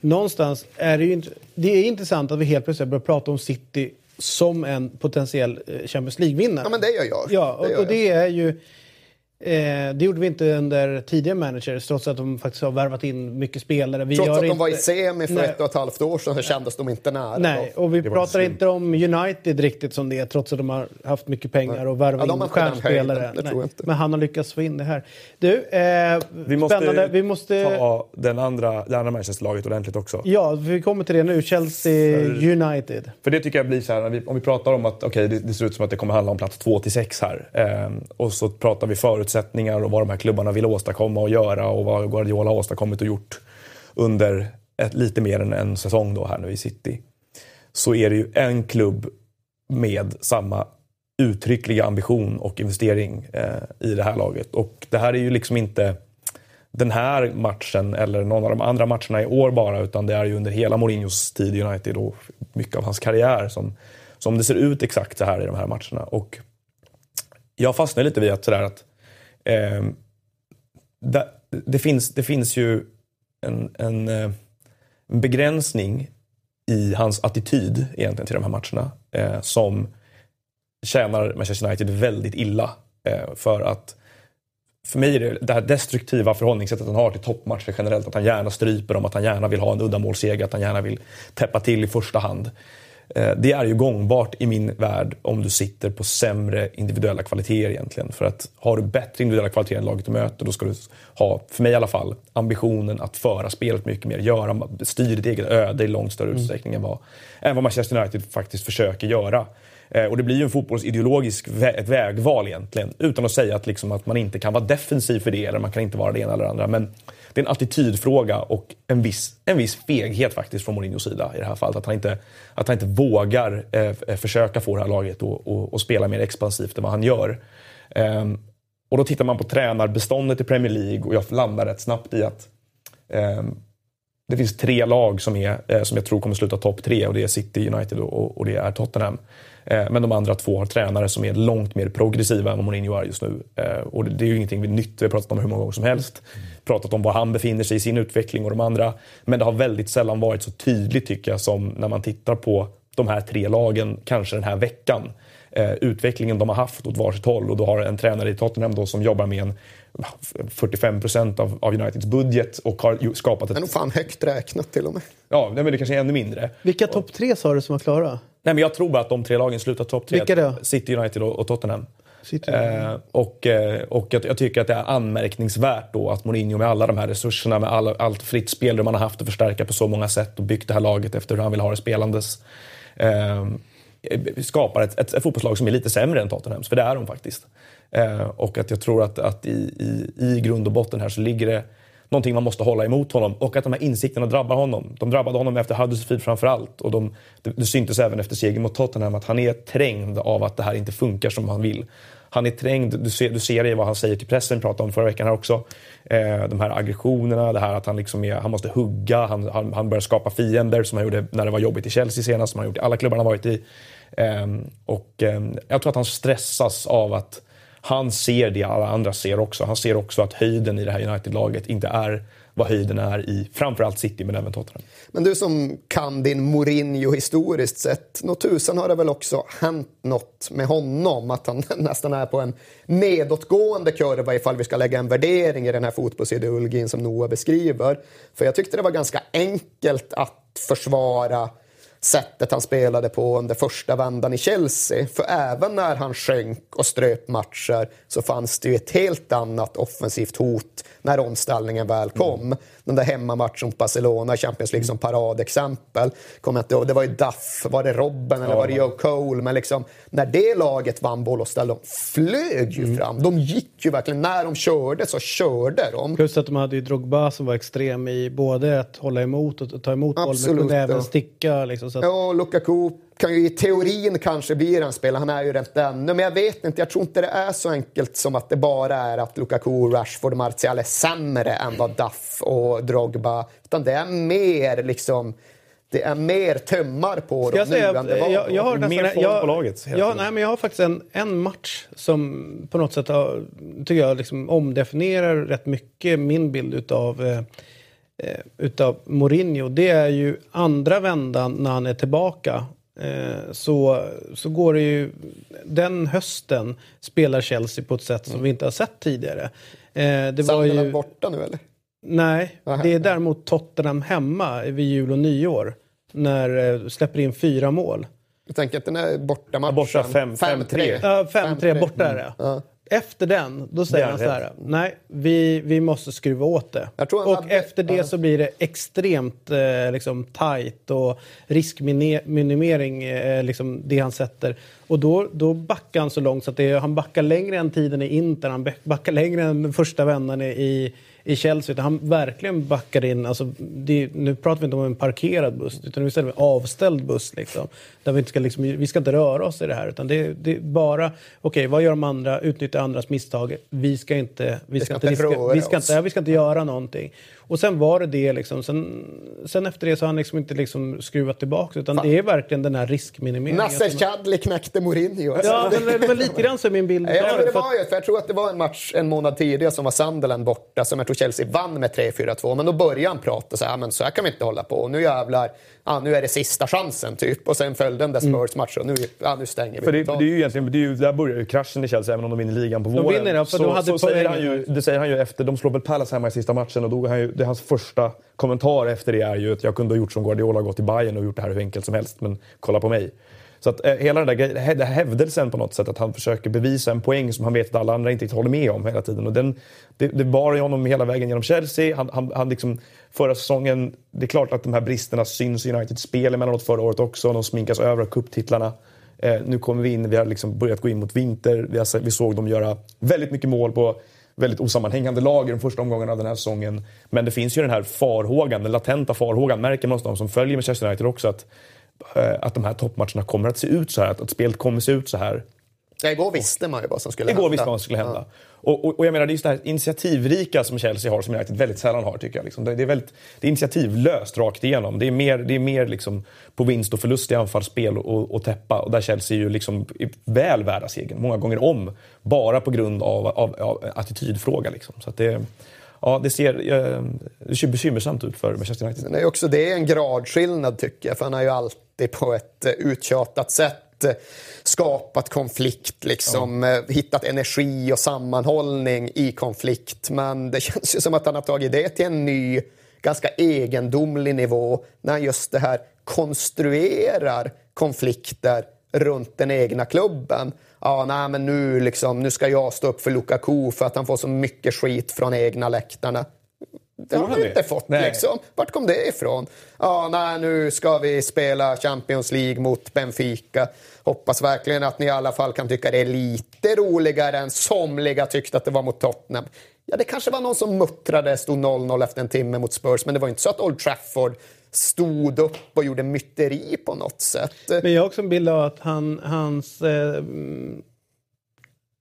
A: någonstans är det ju det är intressant att vi helt plötsligt börjar prata om City som en potentiell eh, Champions League-vinnare.
D: Ja, men det gör jag.
A: Ja, och,
D: gör
A: och det är ju... Eh, det gjorde vi inte under tidigare managers, trots att de faktiskt har värvat in mycket spelare. Vi
D: Trots
A: gör
D: att de
A: inte,
D: var i semi för
A: Nej.
D: ett och ett halvt år sedan så kändes de inte nära.
A: Nej, och vi pratar inte om United riktigt som det är, trots att de har haft mycket pengar och värvat
D: Ja,
A: in stjärnspelare. Nej. Men han har lyckats få in det här. Du, eh,
C: Vi måste,
A: spännande. Vi måste...
C: ta den andra, det andra Manchester-laget ordentligt också.
A: Ja, vi kommer till det nu. Chelsea United.
C: För det tycker jag blir så här, när vi, om vi pratar om att okej, det, det ser ut som att det kommer handla om plats 2 till 6 här. Ehm, och så pratar vi förutsättningar och vad de här klubbarna vill åstadkomma och göra och vad Guardiola har åstadkommit och gjort under ett, lite mer än en säsong då här nu i City. Så är det ju en klubb med samma uttryckliga ambition och investering eh, i det här laget. Och det här är ju liksom inte den här matchen eller någon av de andra matcherna i år bara utan det är ju under hela Mourinhos tid i United och mycket av hans karriär som, som det ser ut exakt så här i de här matcherna. Och jag fastnar lite vid att sådär att eh, det, det, finns, det finns ju en, en, eh, en begränsning i hans attityd egentligen till de här matcherna eh, som tjänar Manchester United väldigt illa. Eh, för att för mig är det det här destruktiva förhållningssättet han har till toppmatcher generellt. Att han gärna stryper dem, att han gärna vill ha en uddamålsseger, att han gärna vill täppa till i första hand. Eh, Det är ju gångbart i min värld om du sitter på sämre individuella kvaliteter egentligen. För att har du bättre individuella kvaliteter än laget du möter, då ska du ha, för mig i alla fall, ambitionen att föra spelet mycket mer. Göra, styra ditt eget öde i långt större utsträckning än vad, än vad Manchester United faktiskt försöker göra. Eh, Och det blir ju en fotbollsideologisk vä- ett vägval egentligen. Utan att säga att, liksom att man inte kan vara defensiv för det eller man kan inte vara det ena eller det andra. Men det är en attitydfråga och en viss, en viss feghet faktiskt från Mourinhos sida i det här fallet. Att han inte, att han inte vågar eh, försöka få det här laget att och, och spela mer expansivt än vad han gör. Ehm, och då tittar man på tränarbeståndet i Premier League och jag landar rätt snabbt i att eh, det finns tre lag som, är, eh, som jag tror kommer sluta topp tre och det är City, United och, och det är Tottenham. Eh, men de andra två har tränare som är långt mer progressiva än vad Mourinho är just nu. Eh, och det är ju ingenting nytt, vi har pratat om hur många gånger som helst. Pratat om var han befinner sig i sin utveckling och de andra. Men det har väldigt sällan varit så tydligt tycker jag som när man tittar på de här tre lagen, kanske den här veckan. Eh, utvecklingen de har haft åt varsitt håll och då har en tränare i Tottenham då som jobbar med en 45 procent av, av, Uniteds budget och har skapat ett...
D: Det är nog fan högt räknat till och med.
C: Ja, men det kanske är ännu mindre.
A: Vilka topp tre sa du som var klara?
C: Nej, men jag tror bara att de tre lagen slutar topp tre.
A: Vilka då?
C: City, United och, och Tottenham. Eh, och eh, och jag, jag, tycker att det är anmärkningsvärt då att Mourinho med alla de här resurserna, med all, allt fritt spel man har haft att förstärka på så många sätt och byggt det här laget efter hur han vill ha det spelandes. Eh, skapar ett, ett, ett fotbollslag som är lite sämre än Tottenhams, för det är de faktiskt. Eh, och att jag tror att, att i, i, i grund och botten här så ligger det någonting man måste hålla emot honom och att de här insikterna drabbar honom. De drabbade honom efter Huddersfield framför allt och de, det, det syntes även efter segern mot Tottenham att han är trängd av att det här inte funkar som han vill. Han är trängd, du ser, du ser det i vad han säger till pressen, vi pratade om förra veckan här också. Eh, de här aggressionerna, det här att han, liksom är, han måste hugga, han, han, han börjar skapa fiender som han gjorde när det var jobbigt i Chelsea senast, som han gjort i alla klubbar han varit i. Eh, och eh, jag tror att han stressas av att han ser det alla andra ser också. Han ser också att höjden i det här United-laget inte är vad höjden är i framförallt City men även Tottenham.
D: Men du som kan din Mourinho historiskt sett, nå tusan har det väl också hänt något med honom? Att han nästan är på en nedåtgående kurva ifall vi ska lägga en värdering i den här fotbollsideologin som Noah beskriver. För jag tyckte det var ganska enkelt att försvara sättet han spelade på under första vändan i Chelsea. För även när han sjönk och ströp matcher så fanns det ju ett helt annat offensivt hot när omställningen väl kom. Mm. Den där hemmamatchen mot Barcelona i Champions League som paradexempel. Kom inte det var ju Duff, var det Robben eller var det Joe Cole? Men liksom, när det laget vann boll och ställde, de flög ju mm. fram. De gick ju verkligen, när de körde så körde de.
A: Plus att de hade ju Drogba som var extrem i både att hålla emot och ta emot boll, men kunde även sticka. Liksom,
D: så att... Ja, Lukaku kan ju i teorin kanske bli den spelaren. Han är ju rätt ännu, men jag vet inte. Jag tror inte det är så enkelt som att det bara är att Lukaku, Rashford och Martial är sämre än vad Duff och Drogba. Utan det är mer liksom det är mer tömmar på dem nu än det var
A: jag, jag har Mer folk jag, på laget. Jag, nej, men jag har faktiskt en, en match som på något sätt har, tycker jag liksom omdefinierar rätt mycket min bild utav eh utav Mourinho. Det är ju andra vändan när han är tillbaka Eh, så, så går det ju... Den hösten spelar Chelsea på ett sätt som mm. vi inte har sett tidigare.
D: Eh, det var ju... borta nu eller?
A: Nej, Aha. det är däremot Tottenham hemma vid jul och nyår. När eh, släpper in fyra mål.
D: Jag tänker att den är bortamatchen. Borta
A: 5-3. Ja, 5-3 borta är det. Mm. Efter den, då säger han så här. Nej, vi, vi måste skruva åt det. och hade, efter det ja. så blir det extremt eh, liksom, tight och riskminimering, eh, liksom, det han sätter. Och då, då backar han så långt så att det, han backar längre än tiden i Inter, han backar längre än första vändan i, i Chelsea. Utan han verkligen backar in. Alltså, det, nu pratar vi inte om en parkerad buss utan istället en avställd buss. Liksom, där vi, inte ska, liksom, vi ska inte röra oss i det här. Utan det, det är bara, okej okay, vad gör de andra? Utnyttja andras misstag. Vi ska inte, vi ska, inte, riska, vi ska inte, vi ska inte göra någonting. Och sen var det det liksom. Sen, sen efter det så har han liksom inte liksom skruvat tillbaka utan Fan. det är verkligen den här riskminimeringen.
D: Nasser Chadli knäckte Mourinho.
A: Ja, men det var lite grann så min bild.
D: Ja, men det var ju, för jag tror att det var en match en månad tidigare som var Sunderland borta som jag tror Chelsea vann med 3-4-2. Men då började han prata så här, men så här kan vi inte hålla på. Och nu jävlar ah, nu är det sista chansen typ. Och sen följde den där mm. Spurs-matchen och nu, ah, nu stänger vi.
C: För det, det är ju egentligen, det är ju, där börjar ju kraschen i Chelsea även om de vinner ligan på våren.
A: De vinner, för så, hade så
C: säger han ju, det säger han ju efter, de slår väl Palace hemma i sista matchen och då han ju, det är hans första kommentar efter det är ju att jag kunde ha gjort som Guardiola, gått till Bayern och gjort det här hur enkelt som helst, men kolla på mig. Så att eh, hela den där den hävdelsen på något sätt, att han försöker bevisa en poäng som han vet att alla andra inte håller med om hela tiden. Och den, det, det bar honom hela vägen genom Chelsea. Han, han, han liksom, förra säsongen, det är klart att de här bristerna syns i Uniteds spel emellanåt förra året också. De sminkas över av cuptitlarna. Eh, nu kommer vi in, vi har liksom börjat gå in mot vinter. Vi, har, vi såg dem göra väldigt mycket mål på väldigt osammanhängande lag i de första omgångarna av den här säsongen. Men det finns ju den här farhågan, den latenta farhågan, märker man hos de som följer Manchester United också, att, eh, att de här toppmatcherna kommer att se ut så här, att, att spelet kommer att se ut så här.
D: Ja, igår visste man ju vad som skulle
C: Igår
D: hända.
C: visste man vad som skulle hända. Och, och, och jag menar, det är just det här initiativrika som Chelsea har som United väldigt sällan har tycker jag. Liksom. Det, är väldigt, det är initiativlöst rakt igenom. Det är mer, det är mer liksom på vinst och förlust i anfallsspel och, och täppa. Och där Chelsea ju liksom är väl värda segern många gånger om. Bara på grund av, av, av attitydfråga. Liksom. Så att det, ja, det ser, eh, det ser bekymmersamt ut för Manchester United.
D: Sen är också det en gradskillnad tycker jag, för han har ju alltid på ett eh, uttjatat sätt skapat konflikt, liksom, ja. hittat energi och sammanhållning i konflikt. Men det känns ju som att han har tagit det till en ny, ganska egendomlig nivå när han just det här konstruerar konflikter runt den egna klubben. Ja, nej, men nu, liksom, nu ska jag stå upp för Lukaku för att han får så mycket skit från egna läktarna. Det har han inte fått. Nej. Liksom. Vart kom det ifrån? Ja, nej, nu ska vi spela Champions League mot Benfica. Hoppas verkligen att ni i alla fall kan tycka det är lite roligare än somliga tyckte att det var mot Tottenham. Ja, det kanske var någon som muttrade, stod 0-0 efter en timme mot Spurs, men det var inte så att Old Trafford stod upp och gjorde myteri på något sätt.
A: Men jag har också en bild av att han, hans, eh,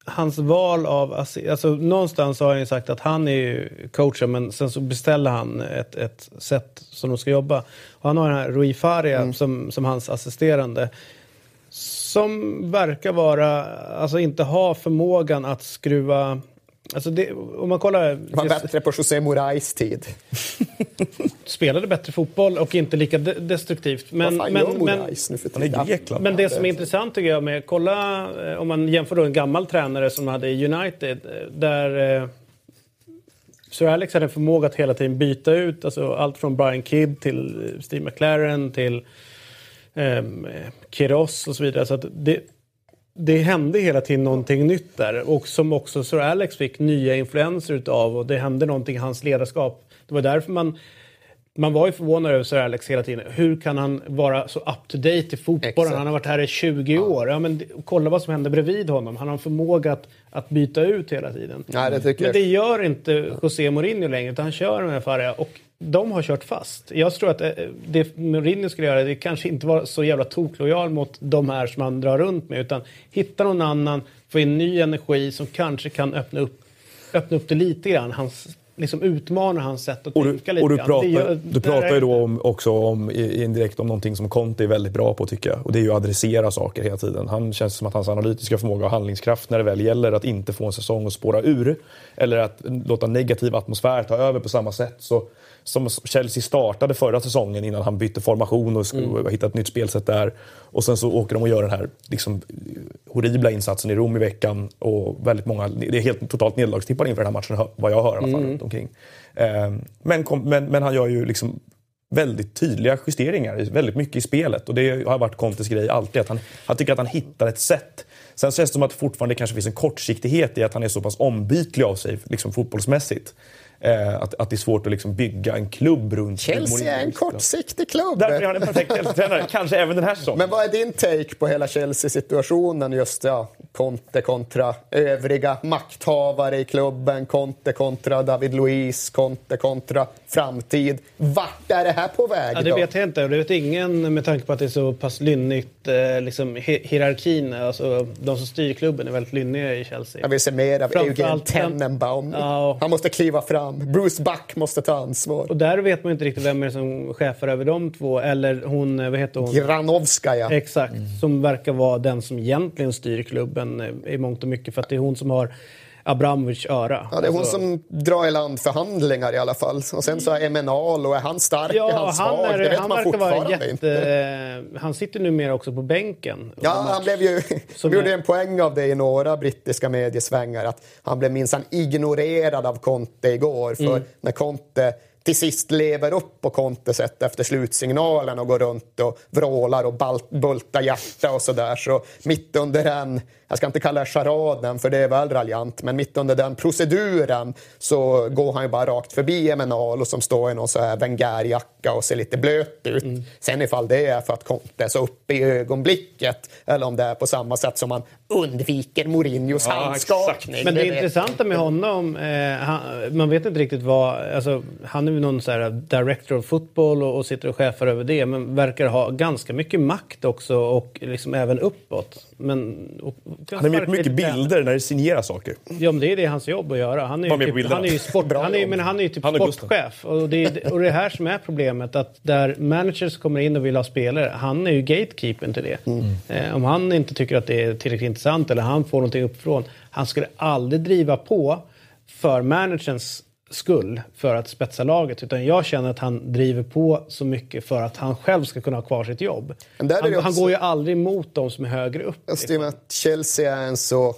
A: hans val av... Alltså, någonstans har han ju sagt att han är ju coachen men sen så beställer han ett, ett sätt som de ska jobba. Och han har den här Rui Faria mm. som, som hans assisterande. Som verkar vara, alltså inte ha förmågan att skruva Alltså det, om man kollar...
D: Var bättre på José Morais tid.
A: spelade bättre fotboll och inte lika de destruktivt. Men,
D: Vad fan
A: men,
D: gör Morais nu för tiden?
A: Men det som är intressant tycker jag med, kolla eh, om man jämför då en gammal tränare som hade i United eh, där eh, Sir Alex hade en förmåga att hela tiden byta ut alltså allt från Brian Kidd till eh, Steve McLaren till eh, Kiros och så vidare. Så det, det hände hela tiden någonting nytt där och som också Sir Alex fick nya influenser utav och det hände någonting i hans ledarskap. Det var därför man man var ju förvånad över Sir Alex hela tiden. Hur kan han vara så up to date i fotbollen? Han har varit här i 20 ja. år. Ja, men kolla vad som händer bredvid honom. Han har en förmåga att, att byta ut hela tiden.
D: Ja, det men
A: jag. det gör inte José Mourinho längre, utan han kör med Faria. Och de har kört fast. Jag tror att eh, det Mourinho skulle göra, det kanske inte var så jävla toklojal mot de här som han drar runt med, utan hitta någon annan, få in ny energi som kanske kan öppna upp, öppna upp det lite grann. Hans liksom utmana hans sätt att
C: och
A: du, tänka lite
C: och du pratar, gör, du pratar ju då om, också om, indirekt om någonting som Conte är väldigt bra på tycker jag. Och det är ju att adressera saker hela tiden. Han känns som att hans analytiska förmåga och handlingskraft när det väl gäller att inte få en säsong att spåra ur eller att låta negativ atmosfär ta över på samma sätt. Så som Chelsea startade förra säsongen innan han bytte formation och mm. hittade ett nytt spelsätt där. Och sen så åker de och gör den här liksom, horribla insatsen i Rom i veckan. Och väldigt många, det är helt totalt nederlagstippade inför den här matchen, vad jag hör i alla fall. Mm. Omkring. Ehm, men, men, men han gör ju liksom väldigt tydliga justeringar, väldigt mycket i spelet. Och det har varit Contes grej alltid, att han, han tycker att han hittar ett sätt. Sen känns det som att det fortfarande kanske finns en kortsiktighet i att han är så pass ombytlig av sig liksom fotbollsmässigt. Eh, att, att det är svårt att liksom bygga en klubb runt
D: Chelsea är en kortsiktig klubb.
C: Därför är han en perfekt Chelsea-tränare, kanske även den här säsongen.
D: Men vad är din take på hela Chelsea-situationen? Just ja, Conte kontra övriga makthavare i klubben, Conte kontra David Luiz, Conte kontra framtid. Vart är det här på väg?
A: Ja, det vet jag inte. Det vet ingen med tanke på att det är så pass lynnigt. Eh, liksom, hierarkin, alltså, de som styr klubben är väldigt lynniga i Chelsea.
D: Jag vill se mer av Eugen Tenenbaum. Ja. Han måste kliva fram. Bruce Buck måste ta ansvar.
A: Och där vet man inte riktigt vem är som chefer över de två. Eller hon, eh, vad heter hon?
D: Granovskaja.
A: Exakt, mm. som verkar vara den som egentligen styr klubben eh, i mångt och mycket. För att det är hon som har Abramovic öra.
D: Ja, det är hon alltså... som drar i land förhandlingar i alla fall. Och sen så är Emenal och är han stark, ja, är han svag? Han är, det vet
A: han
D: man fortfarande jätte...
A: inte. Han sitter numera också på bänken.
D: Ja, han blev ju... Som gjorde en poäng av det i några brittiska mediesvängar att han blev minsann ignorerad av Conte igår. För mm. när Conte till sist lever upp på Contes sätt efter slutsignalen och går runt och vrålar och bultar hjärta och sådär. Så mitt under den, jag ska inte kalla det charaden för det är väl raljant, men mitt under den proceduren så går han ju bara rakt förbi Emenalo som står i någon så här Wenger-jacka och ser lite blöt ut. Mm. Sen ifall det är för att Conte är så uppe i ögonblicket eller om det är på samma sätt som han undviker Mourinhos
C: Ja,
D: handskakning.
A: Men det,
D: vet
A: intressanta med honom, eh, han, man vet inte riktigt vad... Alltså, han är väl någon så här director of football och, och sitter och chefar över det men verkar ha ganska mycket makt också och liksom även uppåt. Men, och,
C: Han är med på mycket bilder när det signerar saker.
A: Ja, men det är det hans jobb att göra. Han är ju, typ,
C: bilderna.
A: han är ju, sport,
D: Bra
A: han är, men han är ju typ
C: Han är
A: sportchef. Och det, är, och det är här som är problemet. Att där managers kommer in och vill ha spelare, han är ju gatekeepern till det. Eh, om han inte tycker att det är tillräckligt intressant eller han får någonting uppifrån. Han skulle aldrig driva på för managerns skull för att spetsa laget. Utan jag känner att han driver på så mycket för att han själv ska kunna ha kvar sitt jobb. Han,
D: det
A: han
D: också-
A: går ju aldrig emot de som är högre upp.
D: I och med att Chelsea är en så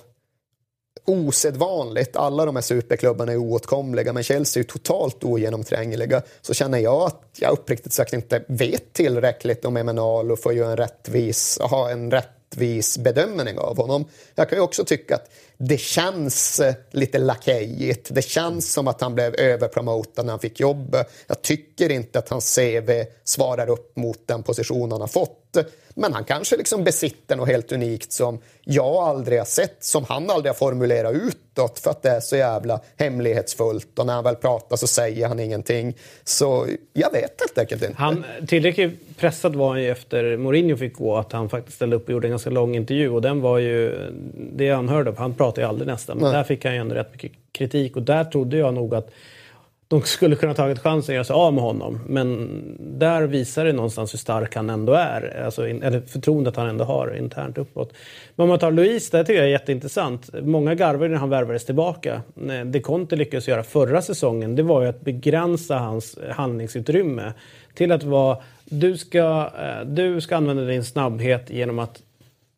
D: osedvanligt, alla de här superklubbarna är oåtkomliga men Chelsea är totalt ogenomträngliga så känner jag att jag uppriktigt sagt inte vet tillräckligt om Emenalo för att göra en rättvis, ha en rättvis bedömning av honom. Jag kan ju också tycka att det känns eh, lite lakejigt. Det känns som att han blev överpromotad när han fick jobb. Jag tycker inte att hans CV svarar upp mot den position han har fått. Men han kanske liksom besitter något helt unikt som jag aldrig har sett, som han aldrig har formulerat utåt för att det är så jävla hemlighetsfullt och när han väl pratar så säger han ingenting. Så jag vet helt enkelt inte.
A: Han, tillräckligt pressad var han ju efter Mourinho fick gå att han faktiskt ställde upp och gjorde en ganska lång intervju och den var ju det är unheard of. Han pratar ju aldrig nästan men där fick han ju ändå rätt mycket kritik och där trodde jag nog att de skulle kunna tagit chansen att göra sig av med honom. Men där visar det någonstans hur stark han ändå är. Alltså, eller förtroendet han ändå har internt uppåt. Men om man tar Luis, det tycker jag är jätteintressant. Många garvade när han värvades tillbaka. Eh, Det Conte lyckades göra förra säsongen, det var ju att begränsa hans handlingsutrymme. Till att vara, du ska, eh, du ska använda din snabbhet genom att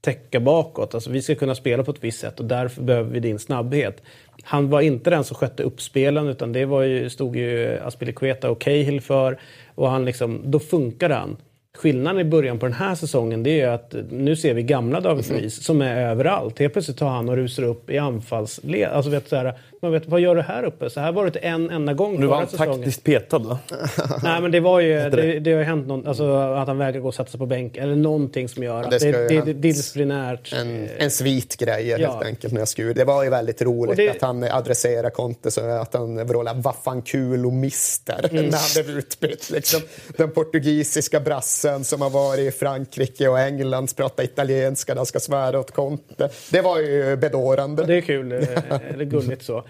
A: täcka bakåt. Alltså vi ska kunna spela på ett visst sätt och därför behöver vi din snabbhet. Han var inte den som skötte uppspelen utan det var ju, stod ju Aspilicueta och Cahill för. Och han liksom, då funkade han. Skillnaden i början på den här säsongen det är att nu ser vi gamla David Luiz som är överallt. Helt plötsligt tar han och rusar upp i anfallsled. Alltså vet, så här, man vet, vad gör du här uppe? Så här var det inte en enda gång
C: Nu var han
A: säsongen.
C: taktiskt petad va?
A: Nej men det var ju, det, det har ju hänt något, alltså att han vägrar gå och sätta sig på bänk eller någonting som gör att
D: Det
A: det, det, är disciplinärt.
D: En, en svitgrejer
A: Ja.
D: helt enkelt när jag skur. Det var ju väldigt roligt
A: det-
D: att han adresserar Conte så att han vrålar vaffan kul och mister
A: Mm.
D: när han blev utbytt. Liksom. Den portugisiska brassen som har varit i Frankrike och England pratar italienska när han ska svära åt Conte. Det var ju bedårande.
A: Det är kul, eh, eller gulligt så.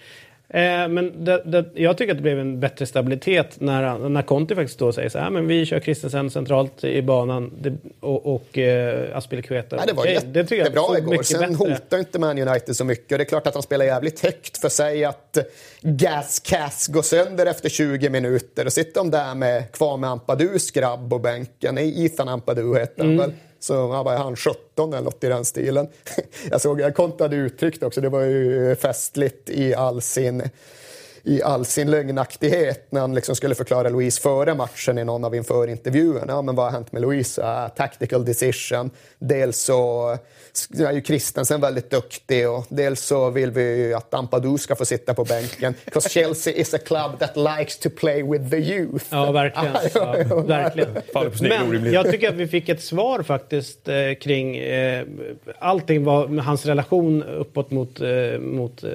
A: Eh, Men det, det, jag tycker att det blev en bättre stabilitet när, när Conte faktiskt då säger så här, men vi kör Christensen centralt i banan det, och, och eh, Aspilicueta.
D: Nej, det var
A: Okej, det tycker jag
D: jättebra
A: såg
D: igår. Sen
A: bättre.
D: hotar inte Man United så mycket. Och det är klart att han spelar jävligt högt för sig att Gas Cass går sönder efter 20 minuter. Och sitter de där med kvar med Ampadus grabb på bänken. Ethan Ampadu heter han
A: Mm.
D: väl. Så han var han 17 eller något i den stilen. Jag såg, jag kontade uttryckt också, det var ju festligt i all sin i all sin lögnaktighet när han liksom skulle förklara Louise före matchen i någon av införintervjuerna. Ja, men vad har hänt med Louise? Ja, tactical decision. Dels så är ju Christensen väldigt duktig och dels så vill vi ju att Ampadu ska få sitta på bänken. Because Chelsea is a club that likes to play with the youth.
A: Ja, verkligen.
D: Ja,
A: Ja, verkligen. Men jag tycker att vi fick ett svar faktiskt eh, kring eh, allting var med hans relation uppåt mot, eh, mot eh,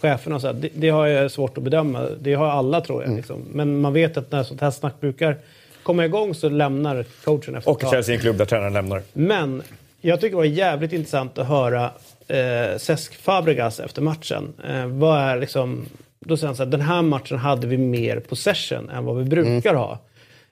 A: cheferna. och Så här. Det, det har jag svårt att bedöma. Det har alla tror
C: Mm.
A: jag. Liksom. Men man vet att när sånt här snack brukar komma igång så lämnar coachen efter
C: Och. Chelsea är en klubb där tränaren lämnar.
A: Men jag tycker det var jävligt intressant att höra eh, Cesc Fabregas efter matchen. Eh, vad är liksom, då säger han så här, den här matchen hade vi mer possession än vad vi brukar ha.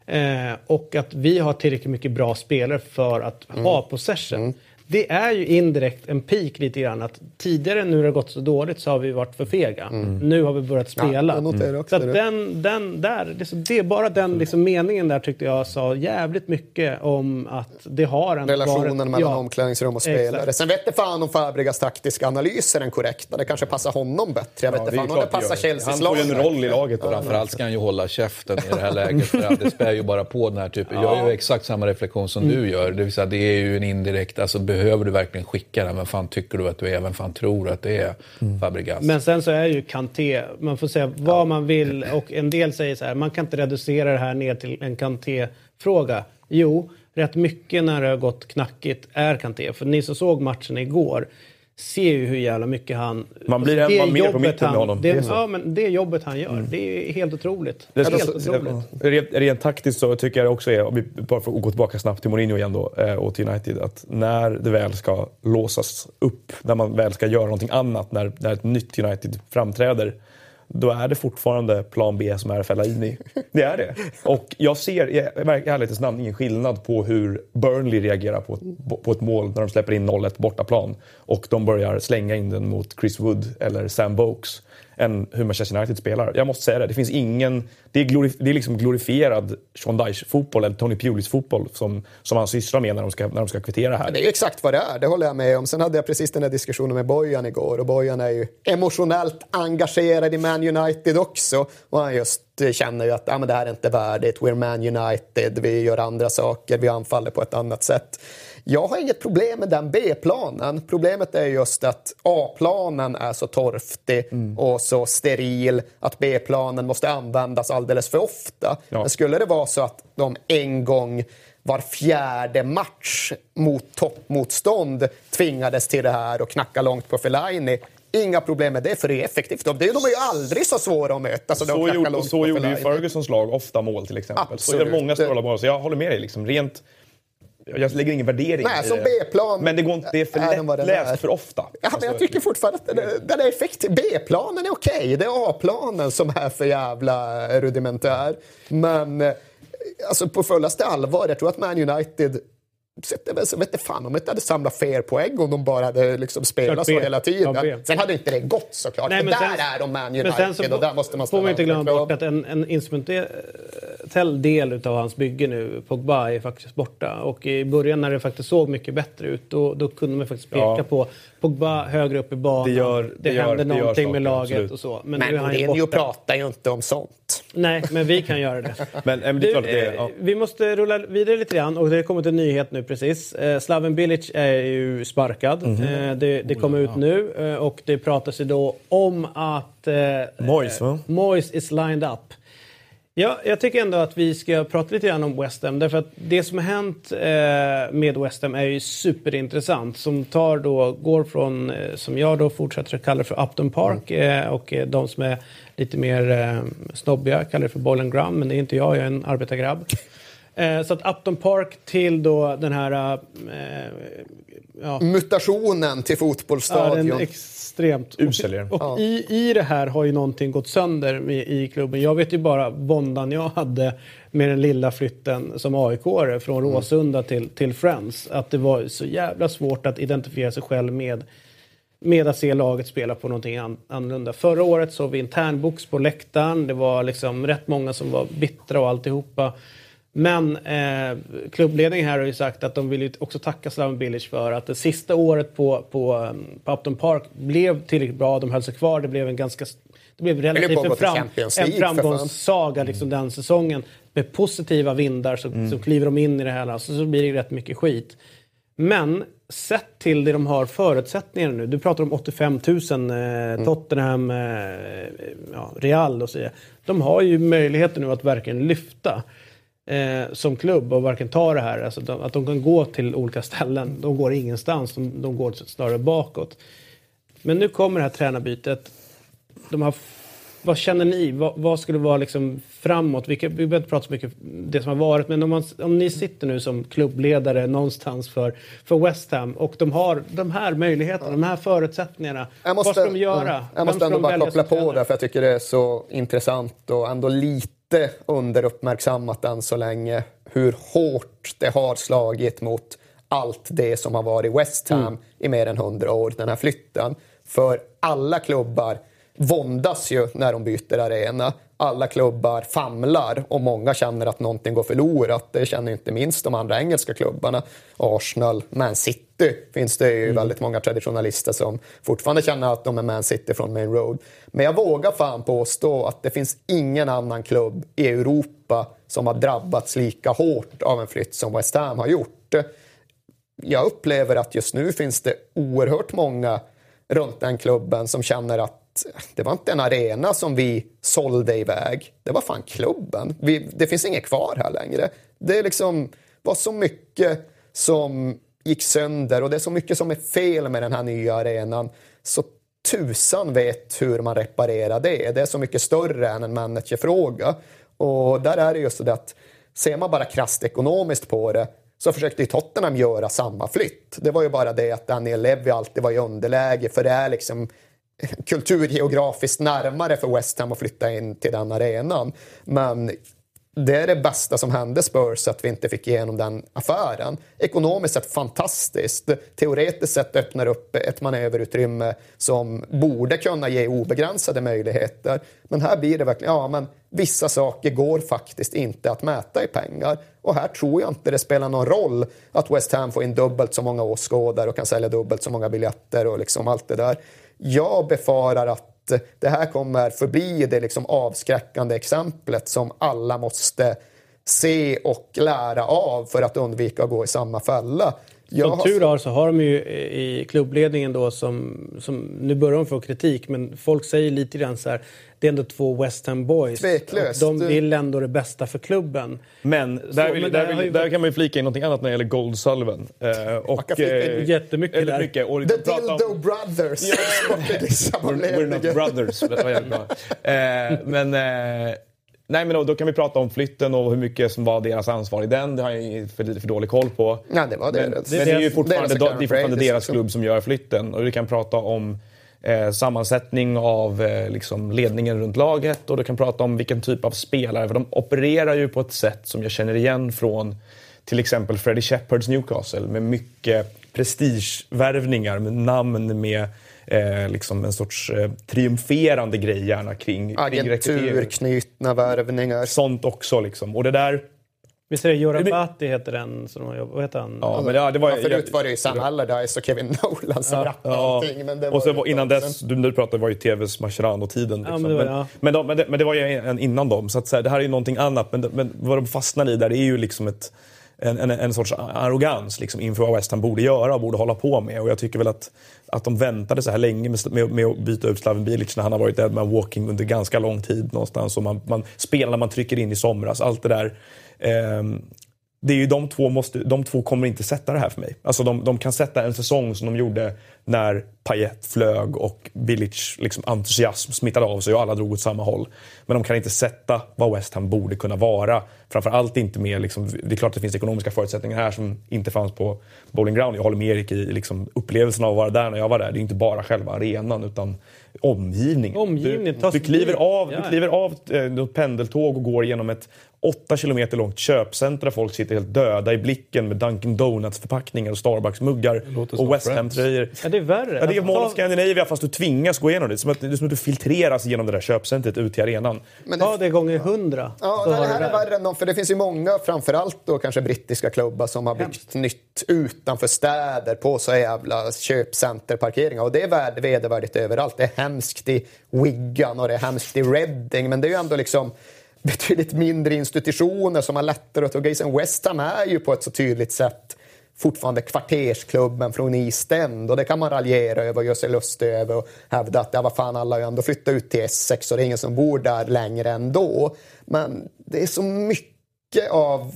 A: Eh, och att vi har tillräckligt mycket bra spelare för att ha possession. Det är ju indirekt en peak lite grann att tidigare nu har det gått så dåligt så har vi varit för fega. Nu har vi börjat spela.
D: jag noterar också
A: så den, den där, liksom, det är bara den liksom, meningen där tyckte jag sa jävligt mycket om att det har en
D: Relationen
A: varit,
D: mellan
A: ja,
D: omklädningsrum och
A: Exakt.
D: spelare. Sen vet det fan om Fabregas taktiska analys är den korrekta. Det kanske passar honom bättre. Jag vet
C: Ja, det
D: fan om det passar
C: gör.
D: Chelseas
C: Han får ju en roll i laget. då.
B: Framförallt ska han ju hålla käften i det här läget för att det spär ju bara på den här typen. Jag gör ju exakt samma reflektion som du gör. Det vill säga det är ju en indirekt, alltså behöver du verkligen skicka den? Vem fan tycker du att du är? Vem fan tror att det är Fabregas?
A: Men sen så är ju Kanté, man får säga vad man vill och en del säger så här, man kan inte reducera det här ner till en Kanté-fråga. Jo, rätt mycket när det har gått knackigt är Kanté. För ni som såg matchen igår ser ju hur jävla mycket han...
C: Man blir
A: alltså,
C: man mer på mitten
A: han,
C: med honom.
A: Det, ja, men det jobbet han gör, det är helt otroligt.
C: Det
A: helt otroligt.
C: rent, rent taktiskt så tycker jag också är, om vi bara att gå tillbaka snabbt till Mourinho igen då, eh, och till United, att när det väl ska låsas upp, när man väl ska göra någonting annat, när, när ett nytt United framträder, då är det fortfarande plan B som är Fellaini. Det är det. Och jag ser i ärlighetens namn ingen skillnad på hur Burnley reagerar på ett, på ett mål när de släpper in 0-1 bortaplan och de börjar slänga in den mot Chris Wood eller Sam Vokes än hur Manchester United spelar. Jag måste säga det. Det finns ingen... Det är, glorif, det är liksom glorifierad Sean Dyche-fotboll eller Tony Pulis-fotboll som, som han sysslar med när de, ska, när de ska kvittera här.
D: Det är ju exakt vad det är, det håller jag med om. Sen hade jag precis den där diskussionen med Bojan igår och Bojan är ju emotionellt engagerad i Man United också. Och han just känner ju att ah, men det här är inte värdigt, we're Man United, vi gör andra saker, vi anfaller på ett annat sätt. Jag har inget problem med den B-planen. Problemet är just att A-planen är så torftig och så steril att B-planen måste användas alldeles för ofta.
C: Ja.
D: Men skulle det vara så att de en gång var fjärde match mot toppmotstånd tvingades till det här och knacka långt på Fellaini. Inga problem med det, för det är effektivt. De, de är ju aldrig så svåra att möta. Så, de
C: Så, gjorde,
D: långt
C: så gjorde ju. Fergusons lag ofta mål till exempel. Så
D: Absolut.
C: det är många stora mål. Så jag håller med dig. Liksom, rent, jag lägger ingen värdering
D: Nej, som. B-plan
C: Men det, går inte, det är för
D: är
C: lättläst för ofta.
D: Ja, men jag tycker fortfarande att den är, den är effektiv. B-planen är okej. Det är A-planen som är för jävla rudimentär. Men eh, alltså, på fullaste allvar, jag tror att Man United Så vet inte fan om de inte hade samlat fler poäng om de bara hade liksom spelat så hela tiden.
A: Ja, B.
D: sen hade inte det gått såklart.
A: Nej, men
D: där
A: sen-
D: är de Man
A: Men
D: United
A: sen så
D: och där måste man
A: får man
D: ställa
A: inte glömma bort att en, en instrumentell del av hans bygge nu, Pogba, är faktiskt borta. Och i början när det faktiskt såg mycket bättre ut, då, då kunde man faktiskt peka
C: Ja.
A: på Pogba högre upp i banan.
C: Det gör- det gör-
A: hände
C: det
A: någonting med
C: saker,
A: laget
C: absolut.
A: och så. Men,
D: Men
A: nu är han ju
D: Mourinho
A: borta.
D: pratar ju inte om sånt.
A: Nej, men vi kan göra det.
C: Men, men det är klart det är,
A: eh,
C: ja.
A: Vi måste rulla vidare lite grann och det har kommit en nyhet nu precis. Eh, Slaven Bilic är ju sparkad.
C: Mhm.
A: Eh, det det kommer ut nu eh, och det pratas ju då om att eh,
C: va?
A: eh, Moyes is lined up. Ja, jag tycker ändå att vi ska prata lite grann om West Ham. Därför att det som har hänt eh, med West Ham är ju superintressant. Som tar då, går från, eh, som jag då fortsätter att kalla för Upton Park. Eh, och de som är lite mer snobbiga kallar det för Boiling Ground. Men det är inte jag, jag är en arbetargrabb. Eh, så att Upton Park till då den här... Eh, ja,
D: Mutationen till
A: Ja,
D: fotbollsstadion.
A: den är extremt
C: Usel.
A: Och, och i, i det här har ju någonting gått sönder i, i klubben. Jag vet ju bara våndan jag hade med den lilla flytten som aik från Råsunda till, till Friends. Att det var så jävla svårt att identifiera sig själv med, med att se laget spela på någonting an, annorlunda. Förra året såg vi internbox på läktaren. Det var liksom rätt många som var bittra och alltihopa. Men eh, klubbledningen här har ju sagt att de vill ju också tacka Slaven Bilic för att det sista året på, på, um, på Upton Park blev tillräckligt bra. De höll sig kvar. Det blev en ganska det blev relativt en, fram, en framgångssaga liksom, den säsongen. Med positiva vindar så, så kliver de in i det här. Alltså, så blir det rätt mycket skit. Men sett till det de har förutsättningar nu. Du pratar om 85 000 eh, Tottenham, eh, ja, Real och så vidare. De har ju möjligheter nu att verkligen lyfta eh, som klubb och verkligen ta det här. Alltså de, att de kan gå till olika ställen. De går ingenstans, de, de går snarare bakåt. Men nu kommer det här tränarbytet. De har, vad känner ni? Vad, vad skulle vara liksom framåt? Vilka, vi behöver inte prata så mycket om det som har varit, men om, man, om ni sitter nu som klubbledare någonstans för, för West Ham och de har de här möjligheterna, de här förutsättningarna.
D: Måste,
A: vad ska de göra?
D: ja, Jag måste ändå bara koppla på det för jag tycker det är så intressant och ändå lite underuppmärksammat än så länge hur hårt det har slagit mot allt det som har varit West Ham
A: Mm.
D: i mer än hundra år, den här flytten. För alla klubbar våndas ju när de byter arena. Alla klubbar famlar och många känner att någonting går förlorat. Det känner inte minst de andra engelska klubbarna. Arsenal, Man City finns det ju väldigt många traditionalister som fortfarande känner att de är Man City från Main Road. Men jag vågar fan påstå att det finns ingen annan klubb i Europa som har drabbats lika hårt av en flytt som West Ham har gjort jag upplever att just nu finns det oerhört många runt den klubben som känner att det var inte en arena som vi sålde iväg. Det var fan klubben. Vi, det finns inget kvar här längre. Det liksom, var så mycket som gick sönder och det är så mycket som är fel med den här nya arenan. Så tusan vet hur man reparerar det. Det är så mycket större än en managerfråga. Och där är det just det att ser man bara krasst ekonomiskt på det så försökte ju Tottenham göra samma flytt. Det var ju bara det att Daniel Levy alltid var i underläge för det är liksom kulturgeografiskt närmare för West Ham att flytta in till den arenan. Men det är det bästa som hände Spurs att vi inte fick igenom den affären. Ekonomiskt sett fantastiskt. Teoretiskt sett öppnar upp ett manöverutrymme som borde kunna ge obegränsade möjligheter. Men här blir det verkligen, ja men vissa saker går faktiskt inte att mäta i pengar. Och här tror jag inte det spelar någon roll att West Ham får in dubbelt så många åskådare och kan sälja dubbelt så många biljetter och liksom allt det där. Jag befarar att det här kommer förbli det liksom avskräckande exemplet som alla måste se och lära av för att undvika att gå i samma fälla.
A: Jag som tur har så har de ju i klubbledningen då som, som nu börjar de få kritik men folk säger lite grann så här det är ändå två West Ham boys.
D: Tveklöst.
A: de vill ändå det bästa för klubben.
C: Men där, så, vill, men där, vill, där kan man ju flika in någonting annat när det gäller Gold Sullivan. Eh, och,
A: eh, jättemycket där.
C: Mycket, och
D: The Dildo om... Brothers.
C: we're, we're not brothers. eh, men... Eh, Nej, men då, då, kan vi prata om flytten och hur mycket som var deras ansvar i den. Det har jag för lite för dålig koll på.
D: Ja, det var det.
C: Men, det, men det är ju fortfarande, det är fortfarande deras klubb som gör flytten. Och vi kan prata om eh, sammansättning av eh, liksom ledningen runt laget och du kan prata om vilken typ av spelare. För de opererar ju på ett sätt som jag känner igen från till exempel Freddie Shepherds Newcastle med mycket prestigevärvningar med namn med eh, liksom en sorts eh, triumferande grej gärna kring,
D: Agenturknutna värvningar.
C: Sånt också liksom. Och det där
A: Visst är det Joran Batti heter den som de Vad heter han?
C: Ja, men ja, det var,
D: ja, förut var det ju Sam Allardyce och Kevin Nolan som ja, rappade ja. allting. Men det
C: och så innan dess, du, du pratade var ju TVs Mascherano-tiden. Liksom. Ja, men, det var, men, men, men, det, men, det, var ju en innan dem. Så, att, så här, det här är ju någonting annat. Men, men vad de fastnar i där är ju liksom ett en, en, en sorts arrogans liksom, inför vad West Ham borde göra och borde hålla på med. Och jag tycker väl att, att de väntade så här länge med, med, med att byta ut Slaven Bilic när han har varit deadman walking under ganska lång tid någonstans. Och man, man, spelarna man trycker in i somras, allt det där. Eh, det är ju de två, måste, de två kommer inte sätta det här för mig. Alltså de, de kan sätta en säsong som de gjorde när Payet flög och Bilic liksom entusiasm smittade av sig och alla drog åt samma håll. Men de kan inte sätta vad West Ham borde kunna vara. Framförallt inte med, liksom, det är klart att det finns ekonomiska förutsättningar här som inte fanns på Bowling Ground. Jag håller med Erik i liksom, upplevelsen av att vara där när jag var där. Det är inte bara själva arenan utan omgivningen.
A: Omgivning,
C: du, du, kliver av, ja. du kliver av ett pendeltåg och går genom ett åtta kilometer långt köpcenter där folk sitter helt döda i blicken med Dunkin Donuts-förpackningar och Starbucks-muggar och West Ham-tröjor.
A: Ja, det är värre.
C: Ja, det är Mall of Scandinavia fast du tvingas gå igenom det. Det som att, det är som att du filtreras genom det där köpcentret ut till arenan.
A: Men Ta det gånger hundra.
D: Ja, det här är värre än någon, för det finns ju många, framförallt då kanske brittiska klubbar som har byggt Hemskt. nytt utanför städer på så jävla köpcenterparkeringar. Och det är vedervärdigt överallt. Det är hemskt i Wigan och det är hemskt i Reading. Men det är ju ändå liksom betydligt mindre institutioner som har lättare att tugga i sig. West Ham är ju på ett så tydligt sätt fortfarande kvartersklubben från East End och det kan man raljera över och göra sig lustig över och hävda att ja, vad fan, alla har ju ändå flyttat ut till Essex och det är ingen som bor där längre ändå. Men det är så mycket av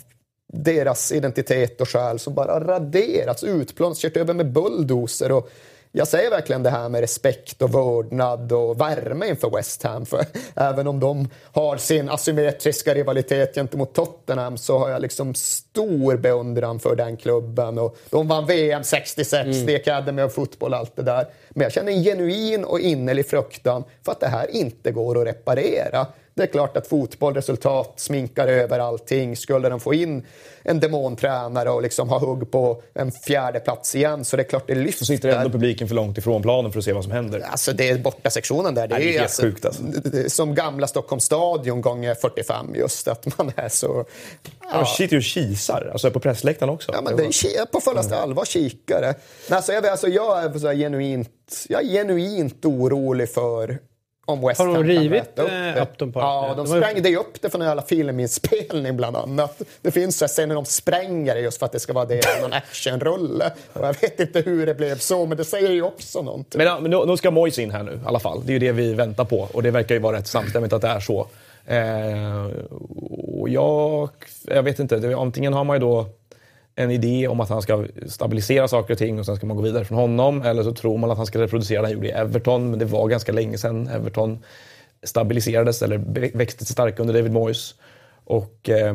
D: deras identitet och själ som bara raderats, utplånats, kört över med bulldozer och jag säger verkligen det här med respekt och vördnad och värme inför West Ham. För även om de har sin asymmetriska rivalitet gentemot Tottenham så har jag liksom stor beundran för den klubben. Och de vann VM 66, mm. The Academy of Football, allt det där. Men jag känner en genuin och innerlig fruktan för att det här inte går att reparera. Det är klart att fotboll, resultat, sminkar över allting. Skulle de få in en demontränare och liksom ha hugg på en fjärde plats igen så det är klart det lyfter. Så
C: sitter ändå publiken för långt ifrån planen för att se vad som händer.
D: Alltså det är borta sektionen där.
C: Det, Nej, är, det är helt alltså, sjukt alltså.
D: Som gamla Stockholms stadion gånger 45 just att man är så...
C: Ja. Sitter ju och kisar, alltså på pressläktaren också.
D: Ja men det är på fullaste mm. allvar kikare. Alltså, jag, alltså, jag är så genuint, jag är genuint orolig för om West
A: Har de rivit äh, Upton Park?
D: Ja, de sprängde ju upp det för en jävla filminspelning bland annat. Det finns så scener de spränger det just för att det ska vara det, någon actionrulle. Och jag vet inte hur det blev så, men det säger ju också någonting.
C: Men, ja, men nu, ska Moise in här nu i alla fall. Det är ju det vi väntar på och det verkar ju vara rätt samstämmigt att det är så. Eh, och jag, jag vet inte, det, antingen har man ju då en idé om att han ska stabilisera saker och ting och sen ska man gå vidare från honom. Eller så tror man att han ska reproducera det han gjorde i Everton, men det var ganska länge sedan Everton stabiliserades eller växte sig starka under David Moyes. Och, eh,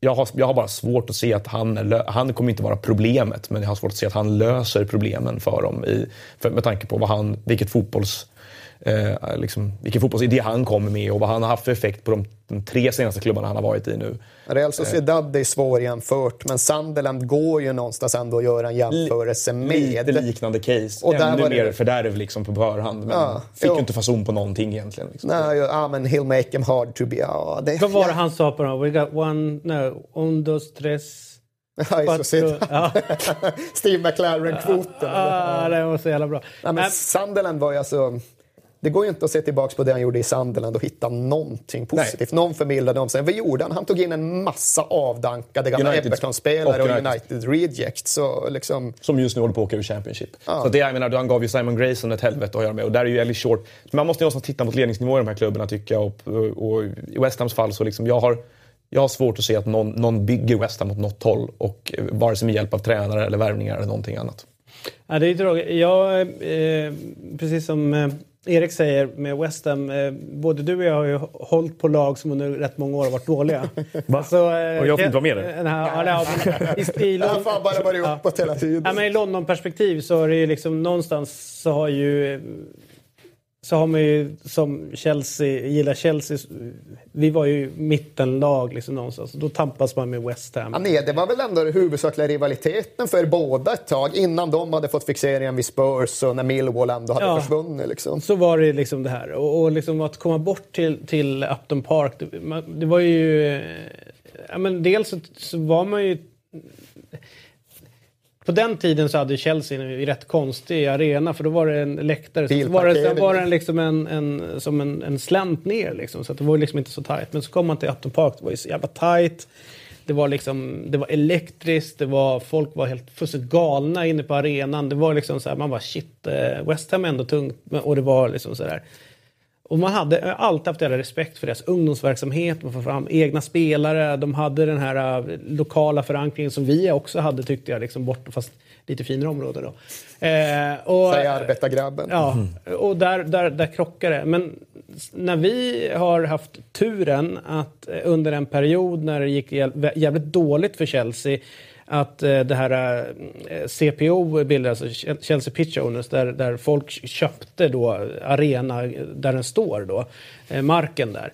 C: jag, har, jag har bara svårt att se att han, han kommer inte vara problemet, men jag har svårt att se att han löser problemen för dem i, för, med tanke på vad han, vilket fotbolls eh, liksom, vilken fotbollsidé han kommer med och vad han har haft för effekt på de, de tre senaste klubbarna han har varit i nu.
D: Real Sociedad är svårjämfört, men Sunderland går ju någonstans ändå att göra en jämförelse med.
C: Lite liknande case. Och Ännu mer det... fördärv liksom på förhand. Men ja, fick jo. ju inte fason på någonting egentligen. Liksom.
D: Nej, ja, men he'll make him hard to be... Ja,
A: det, Vad var det han sa på dem? We got one, no, un, dos, tres...
D: Ja, Steve McLaren-kvoten.
A: Ja, det var så jävla bra.
D: Nej, men Sunderland var ju alltså det går ju inte att se tillbaka på det han gjorde i Sunderland och hitta någonting positivt. Nej. Någon förmildrande omständighet. Vad gjorde han? Han tog in en massa avdankade gamla Everton-spelare och United, United Reject. Så liksom...
C: Som just nu håller på att åka ur Championship. Ja. Så det, jag menar, han gav ju Simon Grayson ett helvete att göra med. Och där är ju Ellie Short. Man måste ju någonstans titta mot ledningsnivå i de här klubbarna tycker jag. Och, och, och i West Hams fall så liksom, jag har jag har svårt att se att någon, någon bygger West Ham åt något håll. Och eh, vare sig med hjälp av tränare eller värvningar eller någonting annat.
A: Ja, det är tråkigt. Jag, eh, precis som eh, Erik säger med West Ham, eh, både du och jag har ju hållit på lag som under rätt många år har varit dåliga.
C: Va? Så, eh, och jag får inte vara med
A: nu? Ja, i, i,
D: London, fan bara varit uppåt hela tiden.
A: Ja, men I London-perspektiv så är det ju liksom någonstans så har ju så har man ju som Chelsea, gillar Chelsea, vi var ju mittenlag liksom någonstans. Då tampas man med West Ham.
D: Ja, nej, det var väl ändå den huvudsakliga rivaliteten för båda ett tag innan de hade fått fixeringen vid Spurs och när Millwall ändå hade ja, försvunnit. Liksom.
A: Så var det liksom det här. Och, och liksom att komma bort till, till Upton Park, det, det var ju... Ja, men dels så, så var man ju på den tiden så hade Chelsea en rätt konstig arena för då var det en läktare. Så var det, sen var det liksom en, en, som en, en slänt ner liksom, så det var liksom inte så tajt. Men så kom man till Upton Park, det var ju så jävla tajt. Det var, liksom, det var elektriskt, det var, folk var helt fullständigt galna inne på arenan. Det var liksom så här, man bara shit, eh, West Ham är ändå tungt. Och det var liksom så där. Och man hade alltid haft jävla respekt för deras ungdomsverksamhet, man får fram egna spelare, de hade den här uh, lokala förankringen som vi också hade tyckte jag, liksom bort, fast lite finare område då.
D: Eh, och, Säg arbetargrabben.
A: Ja, mm. och där, där, där krockar det. Men när vi har haft turen att eh, under en period när det gick jävligt dåligt för Chelsea att eh, det här eh, CPO bildades, alltså Chelsea Pitch Owners, där, där folk köpte då arena där den står då, eh, marken där,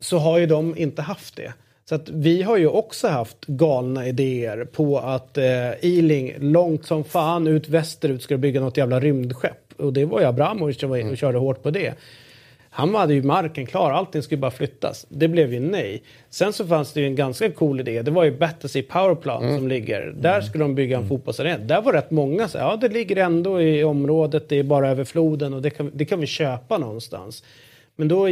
A: så har ju de inte haft det. Så att vi har ju också haft galna idéer på att eh, Ealing långt som fan ut västerut ska bygga något jävla rymdskepp. Och det var ju Abramovic som var in och körde hårt på det. Han hade ju marken klar, allting skulle bara flyttas. Det blev ju nej. Sen så fanns det ju en ganska cool idé. Det var ju Battersea Powerplant mm. som ligger. Där mm. skulle de bygga en mm. fotbollsarena. Där var rätt många så ja det ligger ändå i området, det är bara över floden och det kan, det kan vi köpa någonstans. Men då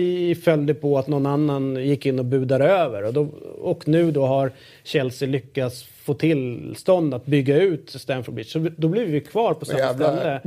A: föll det på att någon annan gick in och budade över. Och, då, och nu då har Chelsea lyckats få tillstånd att bygga ut Stamford Bridge. Så då blir vi kvar på samma ställe.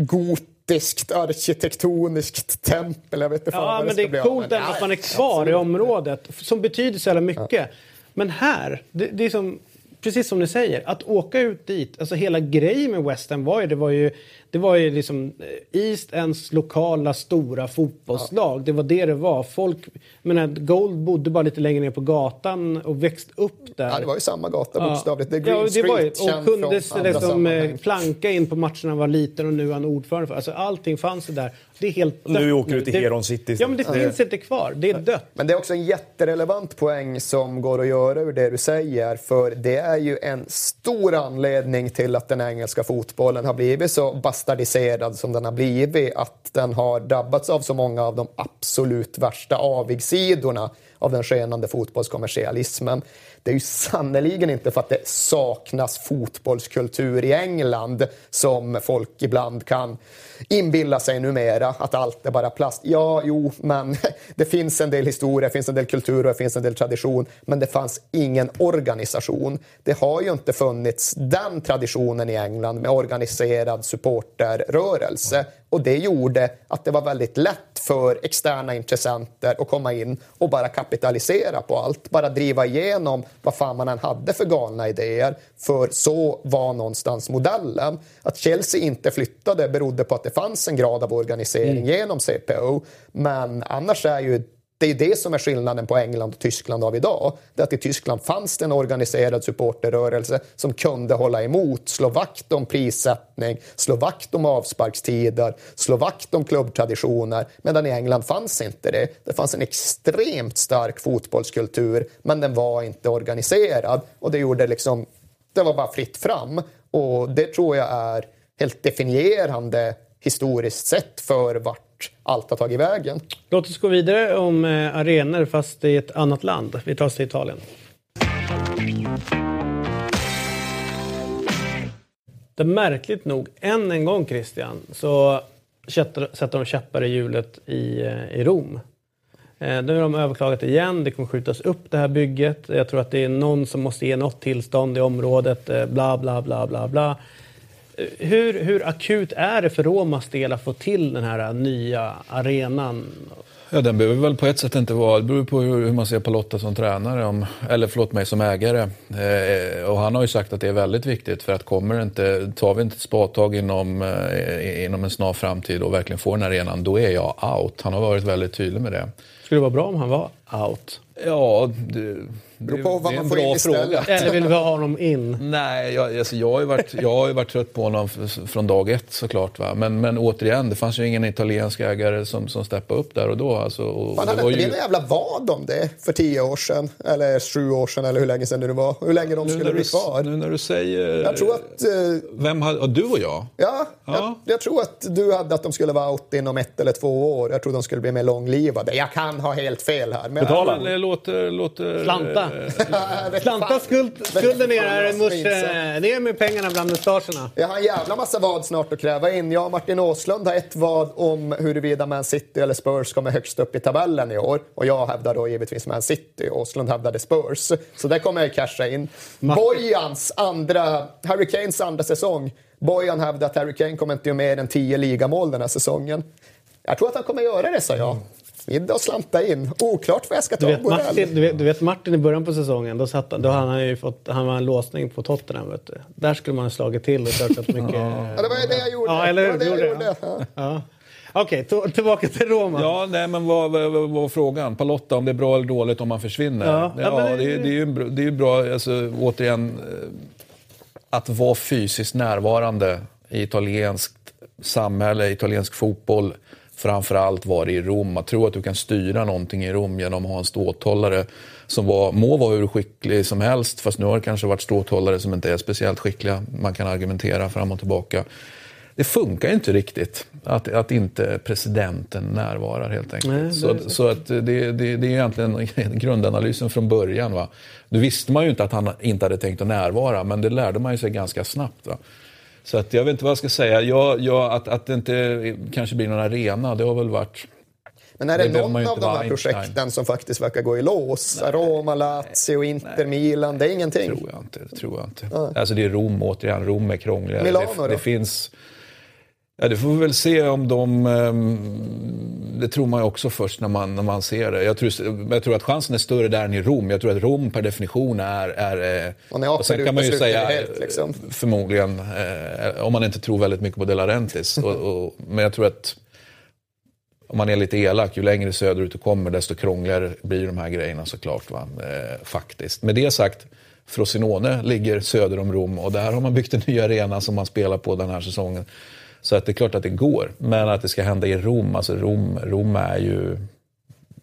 D: Gotiskt arkitektoniskt tempel. Jag vet inte
A: ja, men det, det är coolt ändå att man är kvar i området som betyder så jävla mycket. Ja. Men här, det, det är som, precis som ni säger, att åka ut dit, alltså hela grejen med West Ham var ju, det var ju det var ju liksom eh, East Ends lokala stora fotbollslag. Ja. Det var det det var. Folk, men Gold bodde bara lite längre ner på gatan och växte upp där.
D: Ja, det var ju samma gata ja. bokstavligt.
A: The Green ja, det Street, var ju, och kunde liksom eh, planka in på matcherna var liten och nu är han ordförande för. Alltså allting fanns där. Det är helt
C: dött Nu åker du till Heron City.
A: Ja, men det finns inte kvar. Det är dött.
D: Men det är också en jätterelevant poäng som går att göra ur det du säger. För det är ju en stor anledning till att den engelska fotbollen har blivit så bastardiserad som den har blivit. Att den har drabbats av så många av de absolut värsta avigsidorna av den skenande fotbollskommersialismen. Det är ju sannerligen inte för att det saknas fotbollskultur i England som folk ibland kan inbilla sig numera att allt är bara plast. Ja, jo, men det finns en del historia, det finns en del kultur och det finns en del tradition. Men det fanns ingen organisation. det har ju inte funnits den traditionen i England med organiserad supporterrörelse. Och det gjorde att det var väldigt lätt för externa intressenter att komma in och bara kapitalisera på allt. Bara driva igenom vad fan man än hade för galna idéer. För så var någonstans modellen. Att Chelsea inte flyttade berodde på att det fanns en grad av organisering mm. genom CPO. Men annars är ju det är det som är skillnaden på England och Tyskland av idag. Det att i Tyskland fanns det en organiserad supporterrörelse som kunde hålla emot, slå vakt om prissättning, slå vakt om avsparkstider, slå vakt om klubbtraditioner. Medan i England fanns inte det. Det fanns en extremt stark fotbollskultur, men den var inte organiserad och det gjorde liksom, det var bara fritt fram. Och det tror jag är helt definierande historiskt sett för vart allt har tagit vägen.
A: Låt oss gå vidare om eh, arenor fast i ett annat land. Vi tar oss till Italien. Det märkligt nog, än en gång Christian, så sätter de käppar i hjulet i, eh, i Rom. Eh, nu har de överklagat igen, det kommer skjutas upp det här bygget. Jag tror att det är någon som måste ge något tillstånd i området, bla bla bla bla bla. Hur, hur akut är det för Romas del att få till den här nya arenan?
B: Ja, den behöver väl på ett sätt inte vara, det beror på hur man ser på Lotta som tränare, om, eller förlåt mig som ägare. Eh, och han har ju sagt att det är väldigt viktigt för att kommer inte, tar vi inte ett spadtag inom, eh, inom en snar framtid och verkligen får den arenan, då är jag out. Han har varit väldigt tydlig med det.
A: Skulle det vara bra om han var out?
B: Ja, det,
D: Beror på vad man får in
A: istället. Eller vill vi ha honom in?
B: Nej, jag, alltså, jag, har ju varit, jag har ju varit trött på honom från dag ett såklart. Va? Men, men återigen, det fanns ju ingen italiensk ägare som, som steppade upp där och då. Alltså, och
D: Man hade inte ju... jävla vad om det för tio år sedan? Eller sju år sedan eller hur länge sedan det var. Hur länge de skulle bli kvar.
B: Nu när du säger...
D: Jag tror att... Uh...
B: Vem hade, du och jag?
D: Ja, ja. Jag, jag, tror att du hade att de skulle vara out inom ett eller två år. Jag tror de skulle bli mer långlivade. Jag kan ha helt fel här.
B: Men Betala. Det låter... låter
A: Slanta. Slanta skuld, skulden ner här. Ner med pengarna bland mustascherna.
D: Jag har en jävla massa vad snart att kräva in. Jag och Martin Åslund har ett vad om huruvida Man City eller Spurs kommer högst upp i tabellen i år. Och jag hävdar då givetvis Man City. Åslund hävdade Spurs. Så där kommer jag casha in. Bojans andra, Harry Kanes andra säsong. Bojan hävdar att Harry Kane kommer inte göra mer än 10 ligamål den här säsongen. Jag tror att han kommer göra det, sa jag. Middag och slanta in. Oklart vad jag ska ta.
A: Du vet, Martin, du vet, du vet Martin i början på säsongen, då, satt, då han han ju fått, han var en låsning på Tottenham. Vet du. Där skulle man ha slagit till och dödat mycket.
D: ja, det var ju det jag gjorde.
A: Ja, eller? Det var det jag gjorde. Ja. Ja. Okej, okay, tillbaka till Roma.
B: Ja, nej, men vad, vad, var frågan? Palotta, om det är bra eller dåligt om man försvinner? Ja, ja, ja det, det, är ju det är bra, alltså, återigen, eh, att vara fysiskt närvarande i italienskt samhälle, italiensk fotboll framförallt var det i Rom. Att tro att du kan styra någonting i Rom genom att ha en ståthållare som var, må vara hur skicklig som helst, fast nu har det kanske varit ståthållare som inte är speciellt skickliga. Man kan argumentera fram och tillbaka. Det funkar inte riktigt att, att inte presidenten närvarar helt enkelt. Nej, så, så att det, det, det är egentligen grundanalysen från början. Va? Nu visste man ju inte att han inte hade tänkt att närvara, men det lärde man sig ganska snabbt. Va? Så att jag vet inte vad jag ska säga. Jag, jag, att, att det inte kanske blir någon arena, det har väl varit...
D: Men är det, det någon av de här projekten som faktiskt verkar gå i lås? Nej, Roma, Lazio, Inter, nej, Milan, det är ingenting?
B: Det tror jag inte. Det tror jag inte. Ja. Alltså det är Rom återigen, Rom är krångligare.
D: Milano
B: det,
D: då?
B: det finns Ja, det får vi väl se om de... Ehm, det tror man ju också först när man, när man ser det. Jag tror, jag tror att chansen är större där än i Rom. Jag tror att Rom per definition är... är
D: man är och sen kan man ju säga, helt, liksom.
B: förmodligen, eh, om man inte tror väldigt mycket på De Laurentiis. och, och, men jag tror att om man är lite elak, ju längre söderut du kommer desto krångligare blir de här grejerna såklart. Va? Eh, faktiskt. Med det sagt, Frosinone ligger söder om Rom och där har man byggt en ny arena som man spelar på den här säsongen. Så att det är klart att det går. Men att det ska hända i Rom, alltså Rom, Rom är ju...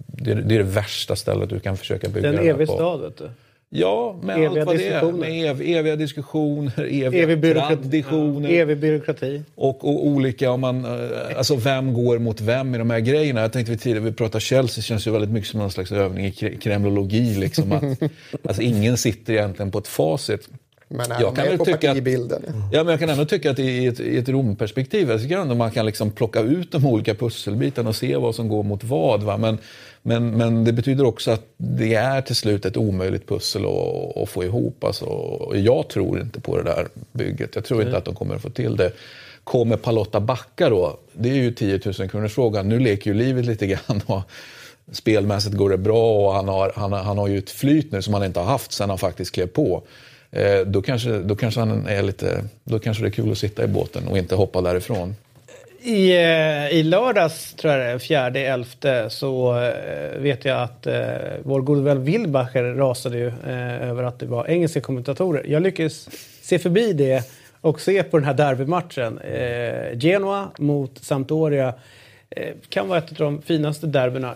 B: Det är, det är det värsta stället du kan försöka bygga
A: Det är en evig stad, vet du.
B: Ja, med eviga allt vad det är. Med ev, eviga diskussioner, eviga
A: evig byråkrati,
B: traditioner.
A: Evig byråkrati.
B: Och, och, olika, om man, eh, alltså vem går mot vem i de här grejerna. Jag tänkte vi tidigare, vi pratade Chelsea, känns ju väldigt mycket som någon slags övning i kremlologi. Liksom, att, alltså ingen sitter egentligen på ett facit.
D: Men är
B: Jag kan
D: med
B: väl
D: på
B: tycka att-
D: partibilden. Ja.
B: Ja, men jag kan ändå tycka att i ett, i ett Romperspektiv, jag tycker ändå man kan liksom plocka ut de olika pusselbitarna och se vad som går mot vad. Va? Men, men, men det betyder också att det är till slut ett omöjligt pussel att, att få ihop. Alltså, och jag tror inte på det där bygget. Jag tror inte att de kommer att få till det. Kommer Palotta backa då? Det är ju 10 000 kronors frågan. Nu leker ju livet lite grann. Och spelmässigt går det bra och han har, han, har- han har ju ett flyt nu som han inte har haft sedan han faktiskt klev på. Eh, då, kanske, då, kanske han är lite, då kanske det är kul att sitta i båten och inte hoppa därifrån.
A: I, eh, I lördags, tror jag det är, fjärde, elfte, så eh, vet jag att eh, vår gode vän Wilbacher rasade ju eh, över att det var engelska kommentatorer. Jag lyckades se förbi det och se på den här derbymatchen. Eh, Genoa mot Sampdoria eh, kan vara ett av de finaste derbyna.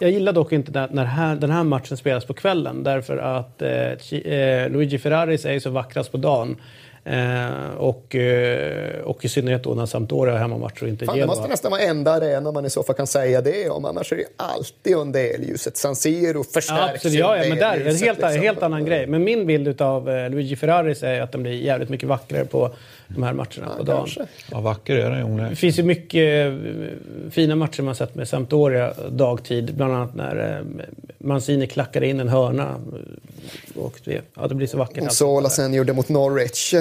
A: Jag gillar dock inte när, här, den här matchen spelas på kvällen därför att eh, eh, Luigi Ferraris är ju så vackrast på dagen. Eh, och, eh, och i synnerhet då när Sampdoria har hemmamatch och inte
D: Fan, det måste nästan vara enda arena man i så fall kan säga det om. Annars är det alltid under elljuset. San Siro förstärks
A: absolut, ja, ja, men där en helt,
D: liksom.
A: helt annan grej. Men min bild av eh, Luigi Ferraris är att den blir jävligt mycket vackrare på de här matcherna på dagen.
D: Kanske.
B: Ja, vacker är den ju
A: Det
B: onekligen.
A: finns ju mycket eh, fina matcher man sett med Sampdoria dagtid. Bland annat när eh, Mancini klackade in en hörna. Och det, ja, det blir så vackert.
D: Om
A: allt.
D: Sola sen gjorde mot Norwich.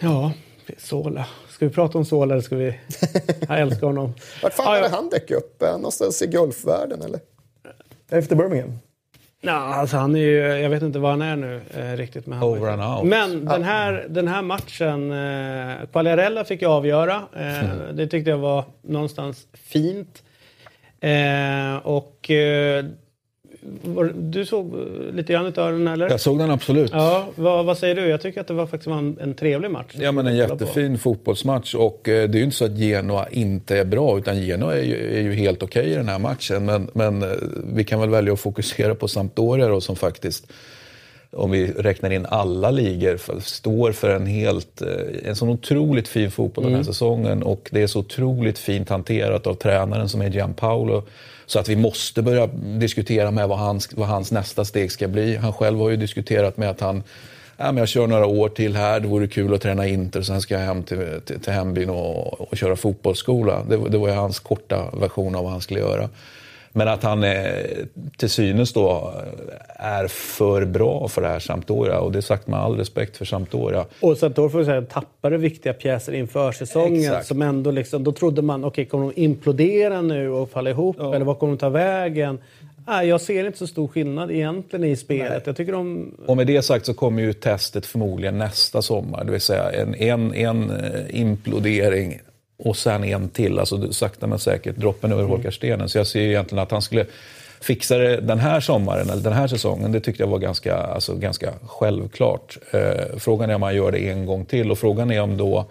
A: Ja, Sola. Ska vi prata om Sola eller ska vi... Jag älskar honom.
D: Vart fan
A: Ja,
D: är
A: ja.
D: det han dök upp? Någonstans i golfvärlden eller?
C: Efter Birmingham.
A: Ja, alltså han är ju, jag vet inte vad han är nu eh, riktigt. Men han
B: Over and out.
A: Men den här, den här matchen, eh, Quagliarella fick jag avgöra. Eh, Det tyckte jag var någonstans fint. Eh, och eh, var, du såg eh, lite grann utav den eller?
B: Jag såg den absolut.
A: Ja, vad, vad säger du? Jag tycker att det var faktiskt var en, en trevlig match.
B: Ja, men en
A: kolla på.
B: jättefin fotbollsmatch och eh, det är ju inte så att Genoa inte är bra utan Genoa är ju, är ju helt okej i den här matchen. Men, men eh, vi kan väl välja att fokusera på Sampdoria då som faktiskt, om vi räknar in alla ligor, står för en helt, en sån otroligt fin fotboll den här säsongen och det är så otroligt fint hanterat av tränaren som är Gianpaolo. Så att vi måste börja diskutera med vad hans, vad hans nästa steg ska bli. Han själv har ju diskuterat med att han Ja, men jag kör några år till här, det vore kul att träna Inter, sen ska jag hem till, till, till hembyn och, och köra fotbollsskola. Det, det var ju hans korta version av vad han skulle göra. Men att han eh, till synes då är för bra för det här Sampdoria och det är sagt med all respekt för Sampdoria.
A: Och då får säga, tappade viktiga pjäser inför säsongen.
B: Exakt.
A: Som ändå liksom, då trodde man, okej kommer de implodera nu och falla ihop? Eller vad kommer de ta vägen? Nej, jag ser inte så stor skillnad egentligen i spelet. Jag tycker de...
B: Och med det sagt så kommer ju testet förmodligen nästa sommar. Det vill säga en, en, en eh, implodering och sen en till. Alltså sakta men säkert, droppen
A: Mm.
B: överholkar stenen. Så jag ser egentligen att han skulle fixa det den här sommaren, eller den här säsongen. Det tyckte jag var ganska, alltså, ganska självklart. Eh, frågan är om han gör det en gång till och frågan är om då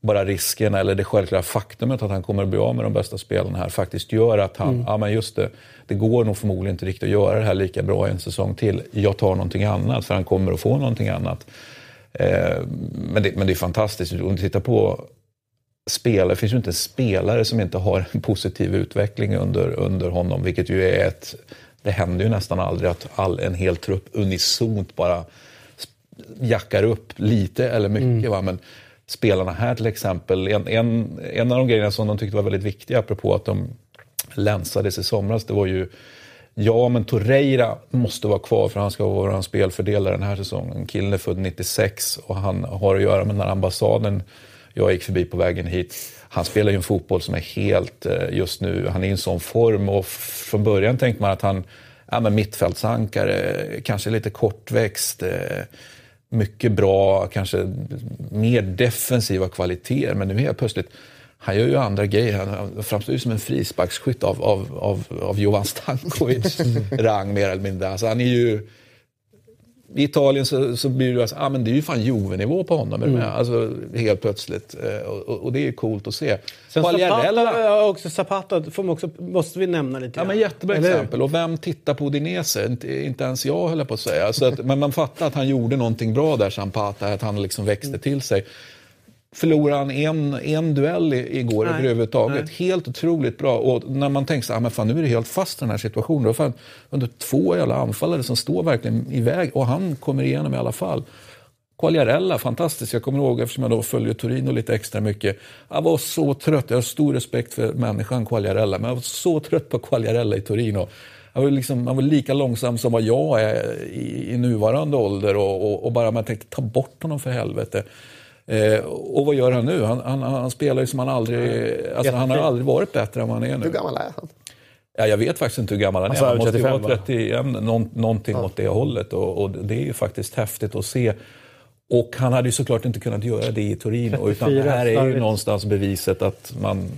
B: bara risken eller det självklara faktumet att han kommer att bli av med de bästa spelarna här faktiskt gör att han, ja men just det, det går nog förmodligen inte riktigt att göra det här lika bra en säsong till. Jag tar någonting annat för han kommer att få någonting annat. Eh, men, det, men det är fantastiskt. Om du tittar på spelare, det finns ju inte en spelare som inte har en positiv utveckling under, under honom, vilket ju är ett... Det händer ju nästan aldrig att all, en hel trupp unisont bara jackar upp lite eller mycket. Va? Men spelarna här till exempel, en, en, en av de grejerna som de tyckte var väldigt viktiga, apropå att de länsades i somras, det var ju Ja, men Torreira måste vara kvar för han ska vara vår spelfördelare den här säsongen. Killen är född 96 och han har att göra med den här ambassaden jag gick förbi på vägen hit. Han spelar ju en fotboll som är helt eh, just nu, han är i en sån form och från början tänkte man att han, ja men mittfältsankare, kanske lite kortväxt, eh, mycket bra, kanske mer defensiva kvaliteter. Men nu helt plötsligt, han gör ju andra grejer. Han framstår ju som en frisparksskytt av, av, av, av Jovan Stankovic rang mer eller mindre. Alltså han är ju... I Italien så, så blir det, alltså, ah, men det är ju fan Juve-nivå på honom. Mm. Alltså, helt plötsligt. Eh, Och, och det är coolt att se.
A: Sen
B: Quagliarella-
A: Zapata, ja, också Zapata får man också, måste vi nämna lite
B: Ja,
A: grann.
B: men jättebra
A: Eller
B: exempel. Och vem tittar på Udinese? Inte, inte ens jag höll jag på att säga. Så att, men man fattar att han gjorde någonting bra där, Zampata, att han liksom växte till sig. Förlorade han en, en duell igår
A: Nej,
B: överhuvudtaget.
A: nej.
B: Helt otroligt bra. Och när man tänker så "Ah, men fan, nu är det helt fast i den här situationen. Då fan, under två jävla anfallare som står verkligen i väg och han kommer igenom i alla fall. Quagliarella, fantastiskt. Jag kommer ihåg, eftersom jag då följer Torino lite extra mycket. Jag var så trött, jag har stor respekt för människan Quagliarella, men jag var så trött på Quagliarella i Torino. Han var, liksom, han var lika långsam som vad jag är i, i nuvarande ålder och, och, och bara man tänkte ta bort honom för helvete. Eh, och vad gör han nu? Han, han, han spelar ju som han aldrig... Alltså, han har aldrig varit bättre än vad han är nu.
D: Hur gammal är han?
B: Ja, jag vet faktiskt inte hur gammal han är. Han måste
C: 35,
B: ju vara 31, någon, någonting
D: Ja.
B: åt det hållet. Och, och det är ju faktiskt häftigt att se. Och han hade ju såklart inte kunnat göra det i Torino. Utan det
A: 34,
B: här är ju någonstans beviset att man,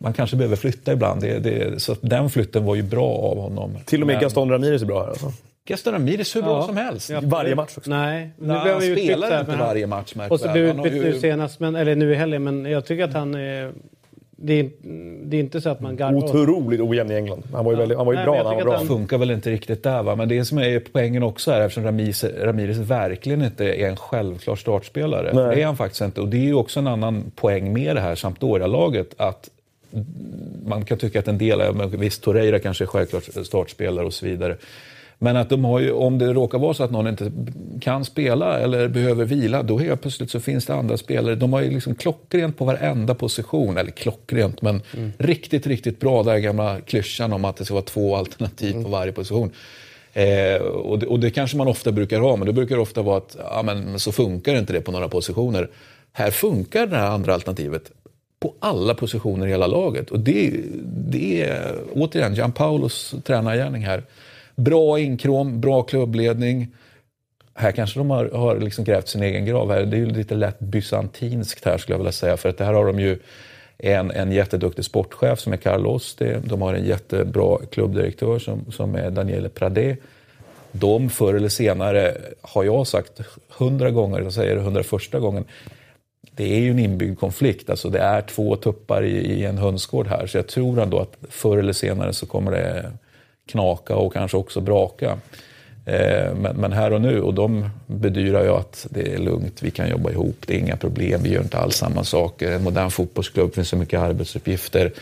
B: man kanske behöver flytta ibland. Det, det, så den flytten var ju bra av honom.
C: Till och med
B: Men
C: Gaston Ramirez är bra här alltså.
B: Gaston Ramirez hur bra
A: Ja.
B: som helst.
A: Ja,
C: Varje match också.
A: Nej, nu blev
B: han
A: han utbytt
B: spelar
A: här,
B: inte
A: han-
B: varje match
A: Och så blev
B: Han
A: utbytt
B: ju-
A: nu senast, men, eller nu i helgen. Men jag tycker att han är... Det är, det är inte så att man garvar.
C: Otroligt ojämn i England. Han var ju, väldigt, han var ju
A: Nej,
C: bra när han var bra.
A: att
B: funkar väl inte riktigt där. Va? Men det som är poängen också här, eftersom Ramirez, Ramirez verkligen inte är en självklar startspelare.
C: Nej.
B: Det är han faktiskt inte. Och det är ju också en annan poäng med det här Sampdoria-laget. Att man kan tycka att en del är, men visst Torreira kanske är självklart startspelare och så vidare. Men att de har ju, om det råkar vara så att någon inte kan spela eller behöver vila, då helt plötsligt så finns det andra spelare. De har ju liksom klockrent på varenda position, eller klockrent, men riktigt, riktigt bra. Den gamla klyschan om att det ska vara två alternativ på varje position. Eh, och, det, och det kanske man ofta brukar ha, men det brukar ofta vara att ja, men så funkar inte det på några positioner. Här funkar det här andra alternativet på alla positioner i hela laget. Och det, det är återigen Gianpaulos tränargärning här. Bra inkrom, bra klubbledning. Här kanske de har, har liksom grävt sin egen grav. Här. Det är ju lite lätt bysantinskt här skulle jag vilja säga. För att det här har de ju en, en jätteduktig sportchef som är Carlos. De har en jättebra klubbdirektör som, som är Daniele Pradé. De förr eller senare, har jag sagt hundra gånger, jag säger det hundraförsta gången, det är ju en inbyggd konflikt. Alltså det är två tuppar i, i en hönsgård här. Så jag tror ändå att förr eller senare så kommer det knaka och kanske också braka. Eh, men, men här och nu, och de bedyrar ju att det är lugnt, vi kan jobba ihop, det är inga problem, vi gör inte alls samma saker. En modern fotbollsklubb finns så mycket arbetsuppgifter.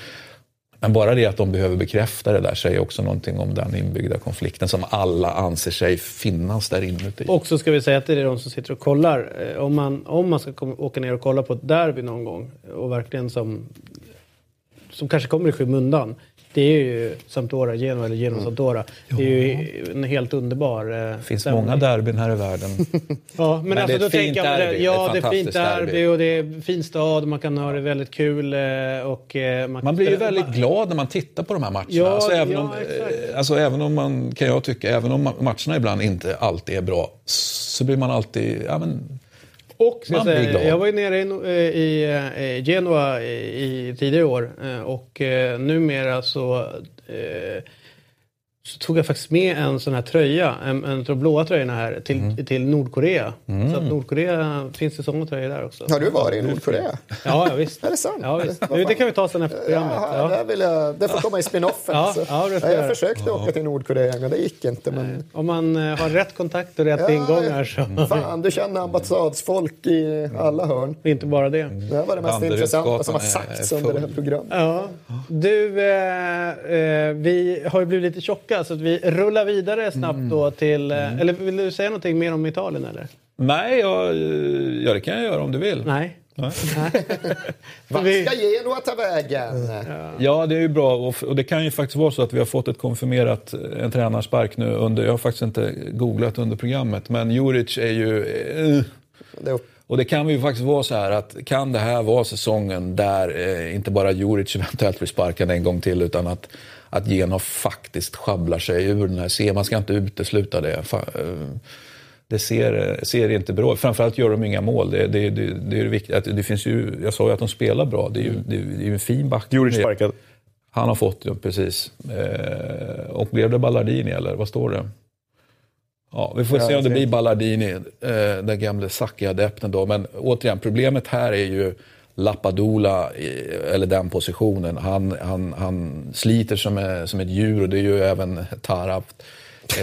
B: Men bara det att de behöver bekräfta det där säger också någonting om den inbyggda konflikten som alla anser sig finnas där inuti.
A: Och så ska vi säga att det är de som sitter och kollar. Eh, om man, om man ska åka ner och kolla på ett derby någon gång och verkligen som, som kanske kommer i skymundan. Det är ju Sampdoria, Genoa eller Genoa Sampdoria. Det är ju en helt underbar eh,
B: Det finns
A: stämning.
B: många derbyn här i världen.
A: Ja, men,
B: Men
A: alltså,
B: det är
A: då
B: ett fint derby.
A: Ja,
B: Det är
A: är fint
B: derby.
A: och det är en fin stad och man kan ha det väldigt kul. eh, Och, eh, man,
B: Man blir ju väldigt glad när man tittar på de här matcherna.
A: Ja,
B: alltså, även,
A: ja,
B: om,
A: exakt.
B: alltså, även om man, kan jag tycka, även om ma- matcherna ibland inte alltid är bra, så blir man alltid, ja men,
A: Och ska jag,
B: Man blir
A: säga, jag var ju nere i, eh, i eh, Genua i, i tidigare år eh, och eh, numera så, eh, så tog jag faktiskt med en sån här tröja, en, en av de blåa tröjorna här, till,
B: Mm.
A: till Nordkorea. Så att Nordkorea finns det sådana tröjor där också.
D: Har du varit i Nordkorea?
A: Ja, ja visst.
D: Är det sant?
A: Ja, visst. Nu, det kan vi ta sen efter programmet.
D: Ja,
A: Ja.
D: Det, vill jag, det får komma i spinoffen.
A: Ja, ja,
D: jag
A: jag
D: försökte åka till Nordkorea, men det gick inte. Men...
A: Om man eh, har rätt kontakt och rätt
D: Ja,
A: ingångar så
D: Fan, du känner ambassadsfolk i alla hörn.
A: inte bara det.
D: Det var det mest intressanta som har sagts under det här programmet.
A: Ja. Du, eh, eh, vi har ju blivit lite tjocka så att vi rullar vidare snabbt
B: Mm.
A: då till... Eh, Eller vill du säga någonting mer om Italien eller?
B: nej, jag, eh, ja, det kan jag göra om du vill.
A: Nej.
B: Nej.
D: Vart ska Genua ta vägen?
B: Ja, det är ju bra och, och det kan ju faktiskt vara så att vi har fått ett konfirmerat eh, en tränarspark nu under, jag har faktiskt inte googlat under programmet, men Juric är ju, eh,
D: Det är upp-
B: Och det kan ju faktiskt vara så här att kan det här vara säsongen där eh, inte bara Juric eventuellt blir sparkad en gång till utan att, att Genoa faktiskt sjabblar sig ur den här serien. Man ska inte utesluta det. Eh, Det ser, ser inte bra ut. Framförallt gör de inga mål. Det, det, det, det är. Att Det finns ju, jag sa ju att de spelar bra. Det är ju, det det är ju en fin back.
C: Djuric sparkad.
B: Han har fått det, precis. Eh, och blev det Ballardini eller vad står det? Ja, vi får
C: Ja,
B: se om det
C: det-
B: blir Ballardini, eh, den gamle Sacchi-adepten då. Men återigen, problemet här är ju Lappadula, eller den positionen. Han, han, han sliter som, eh, som ett djur och det är ju även Tarap.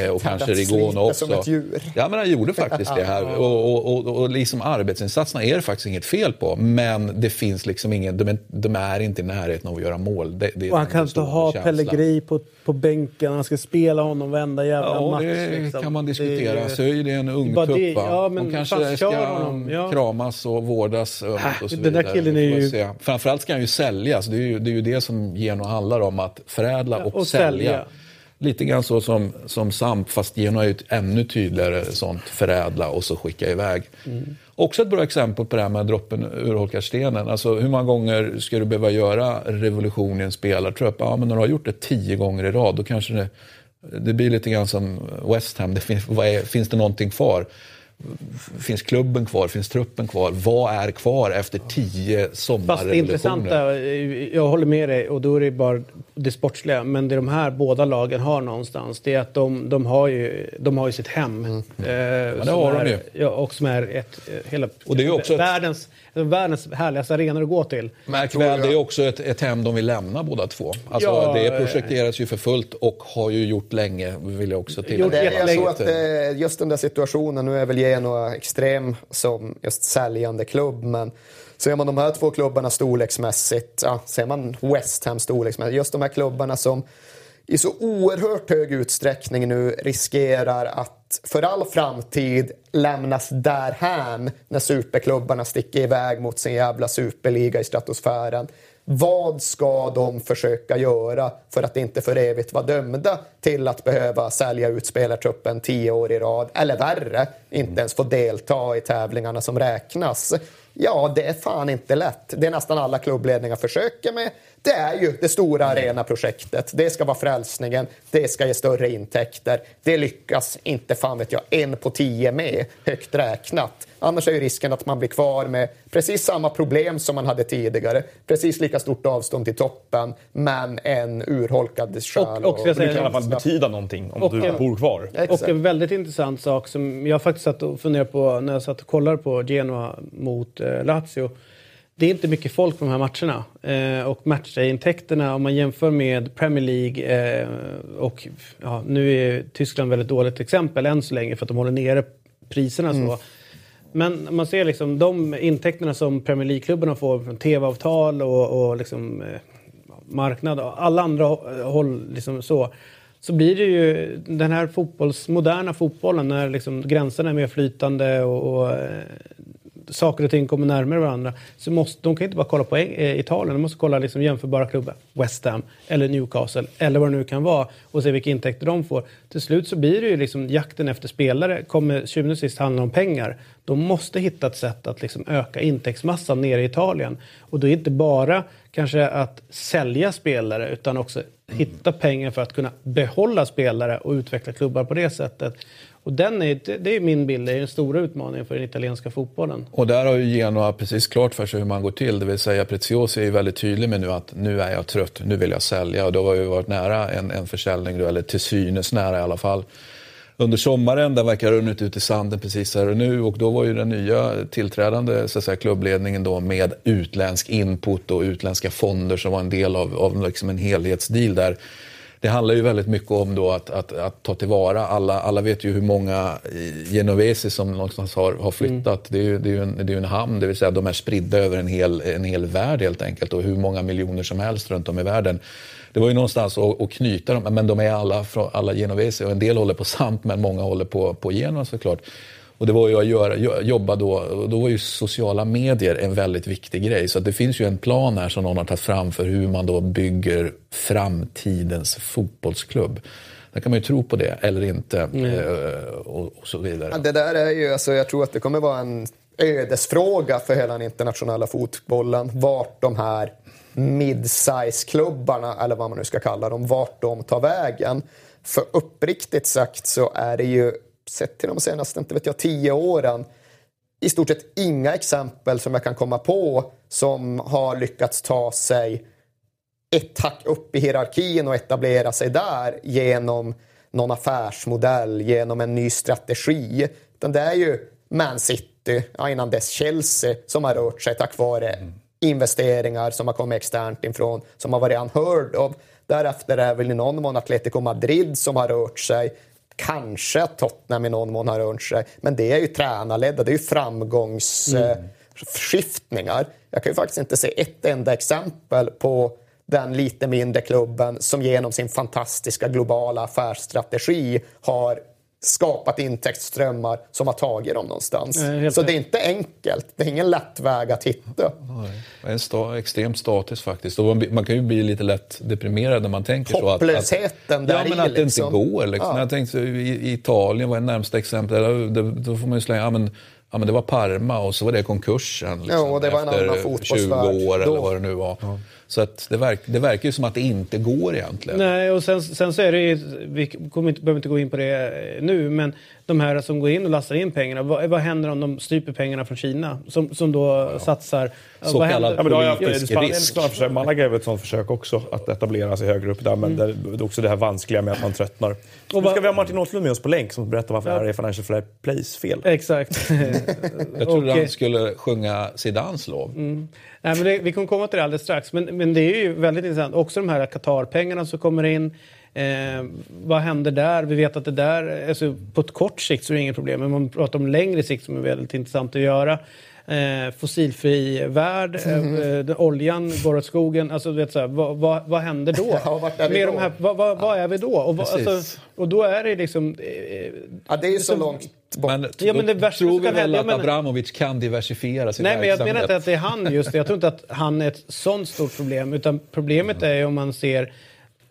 B: Eh, och kanske Rigona också.
D: som ett djur.
B: Ja, men han gjorde faktiskt det här. Och, och, och, och liksom arbetsinsatserna är det faktiskt inget fel på. Men det finns liksom ingen, de är, de är inte i närheten av att göra mål. Det, det
A: Och han kan inte ha
B: känsla.
A: Pellegrini på, på bänken. Han ska spela honom varenda jävla
B: Ja,
A: match.
B: det
A: liksom.
B: kan man diskutera.
A: Det är-
B: Så är det en ung tupp.
A: det- ja, men
B: De kanske ska
A: honom, ja.
B: kramas och vårdas ömt och så
A: den där killen är ju-.
B: Framförallt ska han ju säljas. Det är ju det, är ju det som Geno handlar om. Att förädla
A: Ja,
B: och,
A: och
B: sälja.
A: sälja.
B: Lite grann så som, som Samp, fast ju ett ännu tydligare sånt förädla och så skicka iväg.
A: Mm.
B: Också ett bra exempel på det här med droppen urholkar stenen. Alltså, hur många gånger ska du behöva göra revolution i en spelartrupp? Ja, men när du har gjort det tio gånger i rad, då kanske det, det blir lite grann som West Ham. Det finns, är, finns det någonting kvar? Finns klubben kvar? Finns truppen kvar? Vad är kvar efter tio
A: Fast det
B: sommarrevolutioner?
A: intressanta, jag håller med dig och då är det bara det sportsliga. Men det de här båda lagen har någonstans det är att de, de, har, ju, de har ju sitt hem.
B: Mm.
A: Eh,
B: det
A: som
B: har de ju.
A: Ja, och som är ett, eh, hela,
B: Och det är också ett-
A: världens, världens härligaste arenor att gå till.
B: Märk väl, det är också ett, ett hem de vill lämna båda två. Alltså,
A: Ja,
B: det
A: eh,
B: projekteras ju för fullt och har ju gjort länge, vill jag också tillägga.
D: Det, jag tror att eh, just den där situationen, nu är väl Genoa extrem som just säljande klubb, men ser man de här två klubbarna storleksmässigt, ja, ser man West Ham storleksmässigt, just de här klubbarna som i så oerhört hög utsträckning nu riskerar att för all framtid lämnas därhän när superklubbarna sticker iväg mot sin jävla superliga i stratosfären. Vad ska de försöka göra för att inte för evigt vara dömda till att behöva sälja ut spelartruppen tio år i rad, eller värre, inte ens få delta i tävlingarna som räknas? Ja, det är fan inte lätt. Det är nästan alla klubbledningar försöker med. Det är ju det stora arenaprojektet. Det ska vara frälsningen. Det ska ge större intäkter. Det lyckas inte fan vet jag en på tio med, högt räknat. Annars är ju risken att man blir kvar med precis samma problem som man hade tidigare. Precis lika stort avstånd till toppen, men en urholkad själ.
A: och ska jag
C: Det kan i alla fall betyda någonting om
A: Och
C: du bor kvar.
D: Exakt.
A: Och en väldigt intressant sak som jag faktiskt satt och funderade på när jag satt och kollade på Genoa mot eh, Lazio. Det är inte mycket folk på de här matcherna. Eh, och matchintäkterna om man jämför med Premier League eh, och ja, nu är Tyskland väldigt dåligt exempel än så länge för att de håller nere priserna så. Men man ser liksom de intäkterna som Premier League-klubbarna får från tv-avtal och, och liksom, eh, marknad och alla andra håll liksom så. Så blir det ju den här fotbolls, moderna fotbollen när liksom gränserna är mer flytande och, och eh, saker och ting kommer närmare varandra. Så måste, de kan inte bara kolla på eh, Italien, de måste kolla liksom jämförbara klubbar. West Ham eller Newcastle eller vad det nu kan vara och se vilka intäkter de får. Till slut så blir det ju liksom jakten efter spelare kommer tjuven och sist handla om pengar. De måste hitta ett sätt att liksom öka intäktsmassan nere i Italien. Och då är det inte bara kanske att sälja spelare utan också hitta pengar för att kunna behålla spelare och utveckla klubbar på det sättet. Och den är, det- är min bild, det är den stora utmaningen för den italienska fotbollen.
B: Och där har ju Genoa precis klart för sig hur man går till. Det vill säga Preziosi är ju väldigt tydlig med nu att nu är jag trött, nu vill jag sälja. Och då har ju varit nära en, en försäljning, då, eller till synes nära i alla fall. Under sommaren, där verkar ha runnit ut i sanden precis här och nu. Och då var ju den nya tillträdande så att säga, klubbledningen då med utländsk input och utländska fonder som var en del av, av liksom en helhetsdeal där. Det handlar ju väldigt mycket om då att, att, att ta tillvara. Alla, alla vet ju hur många genovesi som någonstans har, har flyttat. Det är ju, det är ju en, det är en hamn, det vill säga de är spridda över en hel, en hel värld helt enkelt. Och hur många miljoner som helst runt om i världen. Det var ju någonstans att, att knyta dem, men de är alla, alla genovesi. Och en del håller på Samp, men många håller på, på Genua såklart. Och det var ju att göra, jo- jobba då, och då var ju sociala medier en väldigt viktig grej. Så att det finns ju en plan här som någon har tagit fram för hur man då bygger framtidens fotbollsklubb. Där kan man ju tro på det eller inte eh, och, och så vidare.
D: Ja, det där är ju, alltså, jag tror att det kommer vara en ödesfråga för hela den internationella fotbollen. Vart de här mid-size-klubbarna, eller vad man nu ska kalla dem, vart de tar vägen. För uppriktigt sagt så är det ju, sett till de senaste, inte vet jag, tio åren, i stort sett inga exempel som jag kan komma på som har lyckats ta sig ett hack upp i hierarkin och etablera sig där genom någon affärsmodell, genom en ny strategi. Utan det är ju Man City, ja, innan dess Chelsea, som har rört sig tack vare investeringar som har kommit externt ifrån, som har varit unheard of. Därefter är väl i någon mån Atletico Madrid som har rört sig Kanske att Tottenham i någon mån har rört sig, men det är ju tränarledda, det är ju framgångsskiftningar. Mm. Jag kan ju faktiskt inte se ett enda exempel på den lite mindre klubben som genom sin fantastiska globala affärsstrategi har skapat intäktsströmmar som har tagit dem någonstans. Nej, så det är inte enkelt. Det är ingen lätt väg att hitta.
B: Det är en sta extremt status faktiskt. Och man kan ju bli lite lätt deprimerad när man tänker så.
D: Hopplösheten
B: att, att, Ja, men att det liksom. inte går. Liksom. Ja. Jag tänkte, i, Italien var det närmsta exempel. Då, då får man ju slänga, ja, men, ja, men det var Parma och så var det konkursen. Liksom,
D: ja, och det var en annan
B: 20 år eller vad det nu var. Ja. Så att det, verk, det verkar ju som att det inte går egentligen.
A: Nej, och sen, sen så är det ju, vi kommer inte, behöver inte gå in på det eh, nu, men de här som går in och lastar in pengarna, vad, vad händer om de stryper pengarna från Kina som, som då ja. satsar?
B: Så vad kallad
C: händer? ja, politisk ja, risk. Försök, Malaga är väl ett sådant försök också, att etablera sig högre upp där, men mm. det är också det här vanskliga med att man tröttnar. Och nu ska vi ha Martin Åslund med oss på länk som berättar varför ja. det här är Financial Fair Plays fel.
A: Exakt.
B: Jag trodde han skulle sjunga Zidans lov. Mm.
A: Nej, men det, vi kommer komma till det alldeles strax. Men, men det är ju väldigt intressant. Också de här Qatar-pengarna som kommer in. Eh, vad händer där? Vi vet att det där, alltså på ett kort sikt så är det inget problem. Men man pratar om längre sikt som är väldigt intressant att göra. Eh, fossilfri värld, mm. eh, oljan går åt skogen. Alltså, vet, så här, vad, vad, vad, händer då?
D: ja, är
A: Med då? De här, vad, vad, vad, är vi då? Och, alltså, och då är det liksom...
D: Eh, ja, det är ju så långt bort.
B: Men, ja, men det värsta tror vi väl att Abramovic kan diversifiera sin
A: Nej, men jag menar inte att det är han just Jag tror inte att han är ett sånt stort problem. Utan problemet är ju om man ser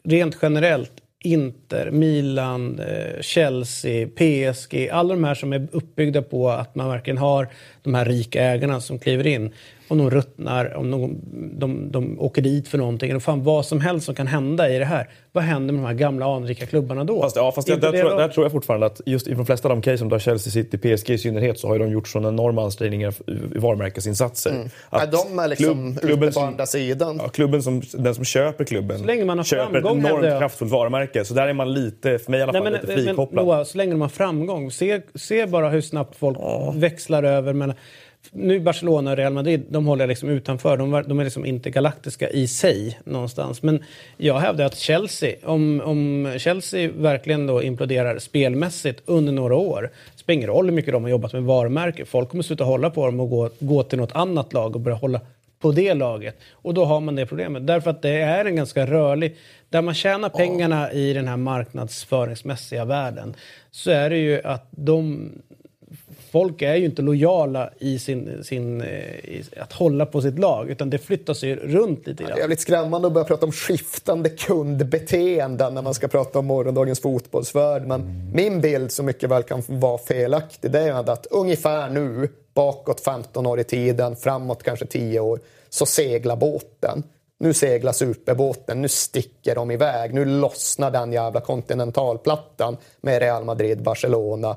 A: rent generellt Inter, Milan, eh, Chelsea, PSG, alla de här som är uppbyggda på att man verkligen har de här rika ägarna som kliver in om de ruttnar, om de, de, de åker dit för någonting. Eller fan vad som helst som kan hända i det här. Vad händer med de här gamla anrika klubbarna då?
C: Fast, ja, fast där, där, tror, där, tror, jag fortfarande att just i de flesta av de case som tar Chelsea City, PSG i synnerhet, så har de gjort sådana enorma ansträngningar i varumärkesinsatser. Mm.
D: Att ja, de är liksom klubb, klubben på andra sidan.
C: Ja, klubben som, den som köper klubben
A: så länge man har
C: köper ett enormt kraftfullt varumärke. Så där är man lite, för mig i alla fall, Nej, men, lite frikopplad.
A: Men, Noah, så länge de har framgång, se, se bara hur snabbt folk ja. växlar över mellan nu Barcelona och Real Madrid, de håller jag liksom utanför. De, de är liksom inte galaktiska i sig någonstans. Men jag hävdar att Chelsea, om, om Chelsea verkligen då imploderar spelmässigt under några år, spelar ingen roll hur mycket de har jobbat med varumärke. Folk kommer sluta hålla på dem och gå, gå till något annat lag och börja hålla på det laget. Och då har man det problemet. Därför att det är en ganska rörlig... Där man tjänar pengarna i den här marknadsföringsmässiga världen så är det ju att de folk är ju inte lojala i sin, sin eh, i att hålla på sitt lag, utan det flyttas ju runt lite grann.
D: Det är jävligt skrämmande att börja prata om skiftande kundbeteenden när man ska prata om morgondagens fotbollsvärld. Men mm. min bild, så mycket väl kan vara felaktig, det är att ungefär nu, bakåt 15 år i tiden, framåt kanske 10 år, så seglar båten. Nu seglar superbåten, nu sticker de iväg, nu lossnar den jävla kontinentalplattan med Real Madrid, Barcelona,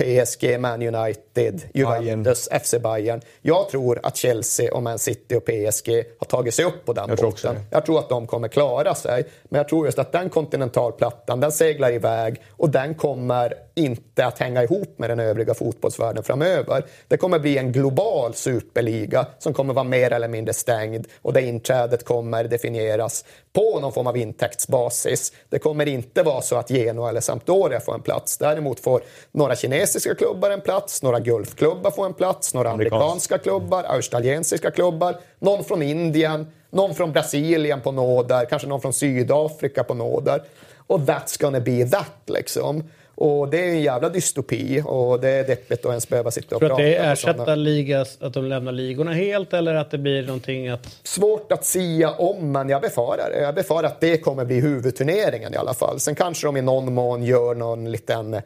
D: PSG, Man United, Juventus, Bayern. FC Bayern. Jag tror att Chelsea, och Man City och PSG har tagit sig upp på den jag båten. Tror jag tror att de kommer klara sig. Men jag tror just att den kontinentalplattan, den seglar iväg och den kommer inte att hänga ihop med den övriga fotbollsvärlden framöver. Det kommer bli en global superliga som kommer vara mer eller mindre stängd och där inträdet kommer definieras på någon form av intäktsbasis. Det kommer inte vara så att Genoa eller Sampdoria får en plats. Däremot får några kinesiska klubbar en plats, några gulfklubbar får en plats, några amerikanska klubbar, australiensiska klubbar, någon från Indien, någon från Brasilien på nåder, kanske någon från Sydafrika på nåder. Och that's gonna be that liksom. Och det är en jävla dystopi och det är deppigt att ens behöva sitta och
A: prata. Tror att det är ersätta ligas, att de lämnar ligorna helt eller att det blir någonting att...
D: Svårt att sia om, men jag befarar det. Jag befarar att det kommer bli huvudturneringen i alla fall. Sen kanske de i någon mån gör någon liten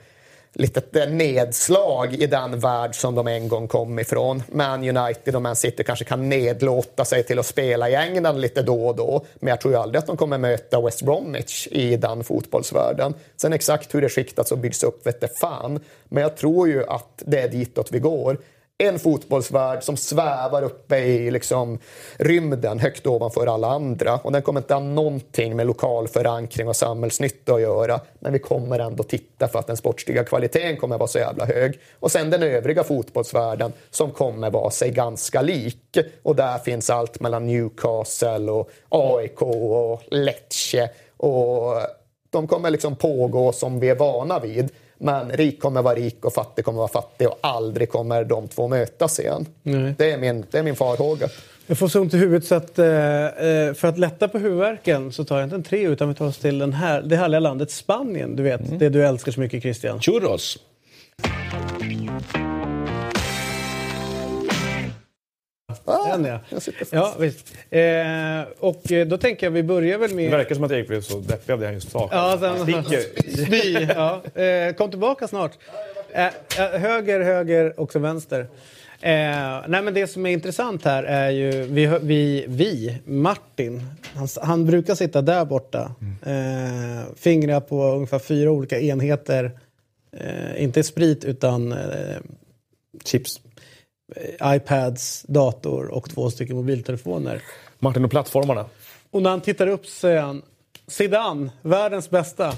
D: litet nedslag i den värld som de en gång kom ifrån. Man United och Man City kanske kan nedlåta sig till att spela i England lite då och då. Men jag tror ju aldrig att de kommer möta West Bromwich i den fotbollsvärlden. Sen exakt hur det skiktats och byggs upp vet fan. Men jag tror ju att det är ditåt vi går en fotbollsvärld som svävar uppe i liksom, rymden högt ovanför alla andra. Och den kommer inte ha någonting med lokal förankring och samhällsnytta att göra. Men vi kommer ändå titta för att den sportsliga kvaliteten kommer vara så jävla hög. Och sen den övriga fotbollsvärlden som kommer vara sig ganska lik. Och där finns allt mellan Newcastle och AIK och Lecce. Och de kommer liksom pågå som vi är vana vid. Men rik kommer vara rik och fattig kommer vara fattig och aldrig kommer de två mötas igen.
A: Nej.
D: Det, är min, det är min farhåga.
A: Jag får så ont i huvudet så att eh, eh, för att lätta på huvudvärken så tar jag inte en tre utan vi tar oss till den här, det härliga landet Spanien. Du vet, det du älskar så mycket Christian.
B: Churros.
A: Den ja.
D: Jag sitter fast.
A: Ja, visst. Eh, och eh, då tänker jag vi börjar väl
C: Det
A: med...
C: verkar som att Erik blev så deppig av det han just sa.
A: Ja, sen,
C: Sticker.
A: Spy, ja. Eh, kom tillbaka snart. Eh, eh, höger, höger och så vänster. Eh, nej men det som är intressant här är ju vi, vi, vi Martin, han, han brukar sitta där borta. Eh, fingrar på ungefär fyra olika enheter. Eh, inte sprit utan eh,
C: Chips.
A: iPads, dator och två stycken mobiltelefoner.
C: Martin och plattformarna.
A: Och när han tittar upp så säger han Zidane, världens bästa.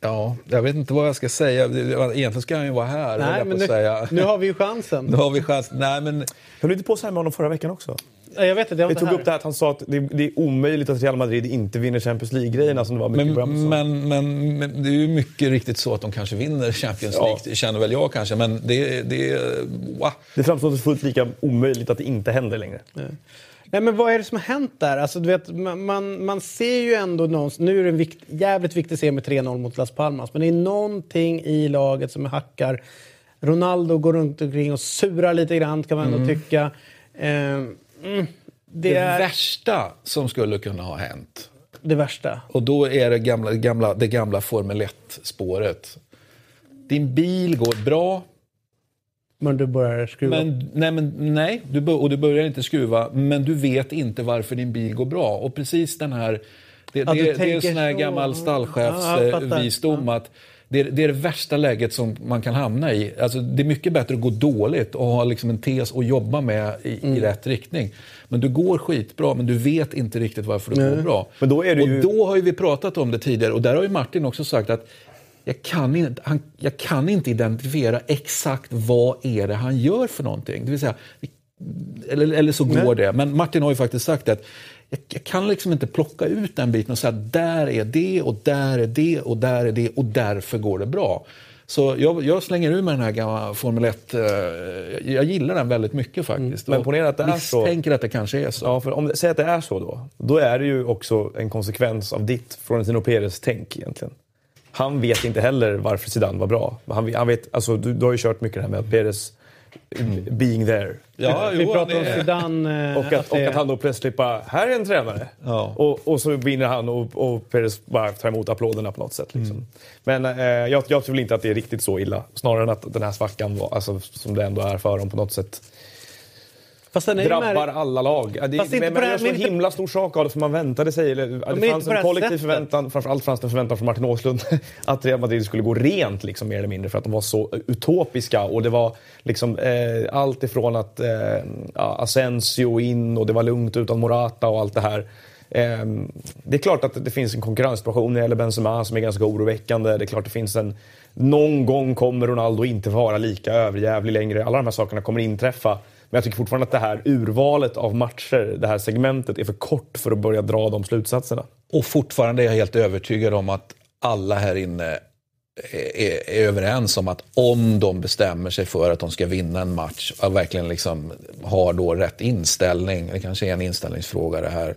B: Ja, jag vet inte vad jag ska säga. Egentligen ska han ju vara här,
A: Nej, men nu, nu har vi ju chansen.
B: Nu har vi chans. Nej, men
C: Höll du inte på så här med honom förra veckan också?
A: Jag vet inte, jag
C: Vi tog
A: här.
C: upp det här att han sa att det, det är omöjligt att Real Madrid inte vinner Champions League-grejerna som det var mycket
B: Men,
C: sa.
B: men, men, men det är ju mycket riktigt så att de kanske vinner Champions
C: Ja.
B: League. Det känner väl jag kanske, men det, det wow.
C: Det framstår som fullt lika omöjligt att det inte händer längre.
A: Nej, men vad är det som har hänt där? Alltså, du vet, man, man, ser ju ändå någonstans... Nu är det en vikt, jävligt viktig serie med 3-0 mot Las Palmas. Men det är någonting i laget som hackar. Ronaldo går runt omkring och surar lite grann kan man ändå tycka. Eh, mm, det,
B: Det
A: är
B: värsta som skulle kunna ha hänt.
A: det värsta.
B: Och då är det gamla, gamla, det gamla Formel 1-spåret. Din bil går bra,
A: Men du börjar skruva.
B: Men, nej, men, nej du, bör- och du börjar inte skruva, men du vet inte varför din bil går bra. Och precis den här... Det,
A: Ja,
B: det, det är
A: tänker
B: sån här gammal
A: Ja,
B: stallchefsvisdom att det, är- det är det värsta läget som man kan hamna i. Alltså, det är mycket bättre att gå dåligt och ha liksom en tes att jobba med i,
A: Mm.
B: i rätt riktning. Men du går skitbra, men du vet inte riktigt varför det går bra.
C: Men då är det
B: och
C: ju-
B: då har ju vi pratat om det tidigare och där har ju Martin också sagt att jag kan, inte, han, jag kan inte identifiera exakt vad är det han gör för någonting. Det vill säga, eller, eller så går det. Men Martin har ju faktiskt sagt att jag, jag kan liksom inte plocka ut den biten och säga att där är det och där är det och där är det och därför går det bra. Så jag, jag slänger ur med den här gamla Formel 1. eh, Jag gillar den väldigt mycket faktiskt.
C: Men
B: Och
C: ponera att det är så.
B: misstänker att det kanske är så.
C: Ja, för om säg att det är så då. Då är det ju också en konsekvens av ditt Florentino Perez-tänk egentligen. Han vet inte heller varför Zidane var bra. Han, han vet, alltså, du, du har ju kört mycket det här med att Perez being there.
B: Ja,
A: vi
B: jo,
A: pratar om Zidane. eh,
C: Och att, och
A: det-
C: att han då plötsligt bara, här är en tränare.
B: Ja.
C: Och, och så vinner han och, och Perez bara tar emot applåderna på något sätt. Liksom. Men eh, jag, jag tror väl inte att det är riktigt så illa. Snarare än att den här svackan, var, alltså, som det ändå är för dem på något sätt,
A: Fast den
C: drabbar
A: mär-
C: alla lag. Det,
A: Fast inte
C: men
A: på
C: man gör så
A: men inte-
C: himla stor sak av det för man väntade sig. Eller, det
A: inte
C: fanns en kollektiv
A: sättet.
C: förväntan, framförallt fanns det en förväntan från Martin Åslund att Real Madrid skulle gå rent liksom, mer eller mindre för att de var så utopiska. Och det var liksom eh, allt ifrån att eh, Asensio in och det var lugnt utan Morata och allt det här. Eh, det är klart att det finns en konkurrenssituation när det gäller Benzema som är ganska oroväckande. Det är klart att det finns en... Någon gång kommer Ronaldo inte vara lika överjävlig längre. Alla de här sakerna kommer inträffa. Men jag tycker fortfarande att det här urvalet av matcher, det här segmentet, är för kort för att börja dra de slutsatserna.
B: Och fortfarande är jag helt övertygad om att alla här inne är, är överens om att om de bestämmer sig för att de ska vinna en match och verkligen liksom har då rätt inställning, det kanske är en inställningsfråga det här,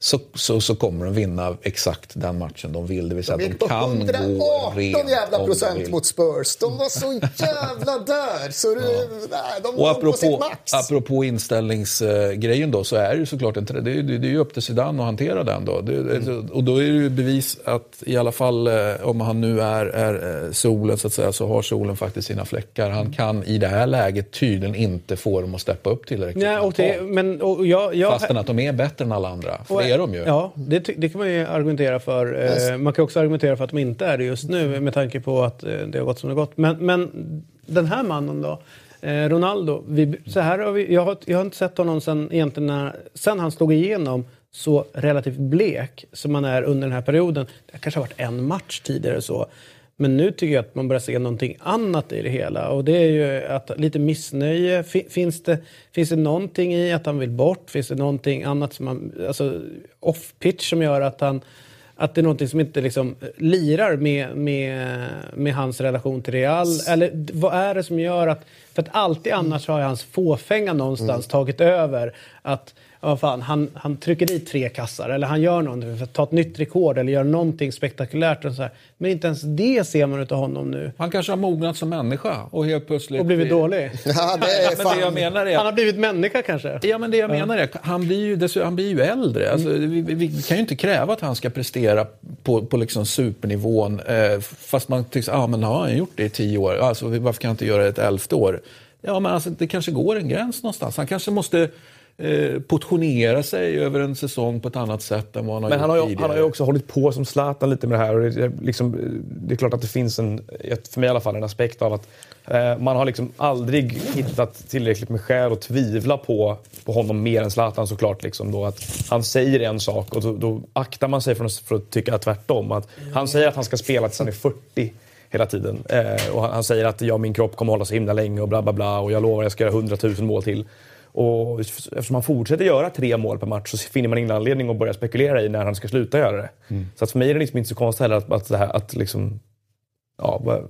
B: så, så, så kommer de vinna exakt den matchen de vill. Det vill säga
D: De
B: de
D: på
B: kan gå
D: 118
B: rent
D: jävla procent mot Spurs. De var så jävla där. Så du, nej, de
B: Och
D: var på sitt
B: apropå,
D: max.
B: apropå inställningsgrejen då så är det ju såklart en, det, är, det är ju upp till Zidane att hantera den då. Det,
D: Mm.
B: Och då är det ju bevis att i alla fall eh, om han nu är, är eh, solen så att säga så har solen faktiskt sina fläckar. Han kan i det här läget tydligen inte få dem att steppa upp tillräckligt.
A: Nej, och det, men, och jag, jag,
B: Fastän att de är bättre än alla andra. Är de ju.
A: Ja, det, det kan man ju argumentera för. Eh, man kan också argumentera för att de inte är det just nu med tanke på att eh, det har gått som det har gått. Men, men den här mannen då, eh, Ronaldo. Vi, så här har vi, jag, har, jag har inte sett honom sen, egentligen när, sen han slog igenom så relativt blek som han är under den här perioden. Det kanske har varit en match tidigare så. Men nu tycker jag att man börjar se någonting annat i det hela. Och det är ju att lite missnöje. Fi- Finns det, finns det någonting i att han vill bort? Finns det någonting annat som han, alltså off-pitch som gör att han, att det är någonting som inte liksom lirar med, med, med hans relation till Real? Eller vad är det som gör att... För att alltid annars har hans fåfänga någonstans mm. tagit över. Att ja, fan, han, han trycker dit tre kassar eller han gör någonting för att ta ett nytt rekord eller gör någonting spektakulärt. Och så här. Men inte ens det ser man av honom nu.
B: Han kanske har mognat som människa och helt plötsligt...
A: Och blivit dålig.
D: ja, det är
B: fan... det jag menar är...
A: Han har blivit människa kanske?
B: Ja, men det jag menar är han blir ju, han blir ju äldre. Alltså, vi, vi, kan ju inte kräva att han ska prestera på, på liksom supernivån eh, fast man tycks, ja ah, men har han gjort det i tio år, alltså, varför kan han inte göra det ett elfte år? Ja, men alltså, det kanske går en gräns någonstans. Han kanske måste eh, portionera sig över en säsong på ett annat sätt än vad han har
C: Men han har, ju,
B: tidigare.
C: han har ju också hållit på som Zlatan lite med det här. Och det, är liksom, det är klart att det finns en, för mig i alla fall, en aspekt av att eh, man har liksom aldrig hittat tillräckligt med skäl att tvivla på, på honom mer än Zlatan såklart. Liksom då, att han säger en sak och då, då aktar man sig för att, för att tycka tvärtom. Att han säger att han ska spela tills han är 40 hela tiden. Eh, och han, han, säger att jag min kropp kommer hålla så himla länge och bla bla bla och jag lovar att jag ska göra 100 000 mål till. Och eftersom han fortsätter göra tre mål per match så finner man ingen anledning att börja spekulera i när han ska sluta göra det. Mm. Så att för mig är det liksom inte så konstigt heller att, att, det här, att liksom, ja,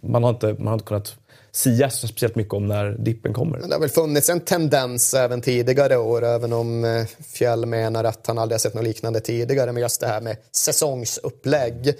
C: man, har inte, man har inte kunnat sia speciellt mycket om när dippen kommer.
D: Men det har väl funnits en tendens även tidigare år, även om eh, Fjäll menar att han aldrig har sett något liknande tidigare, med just det här med säsongsupplägg.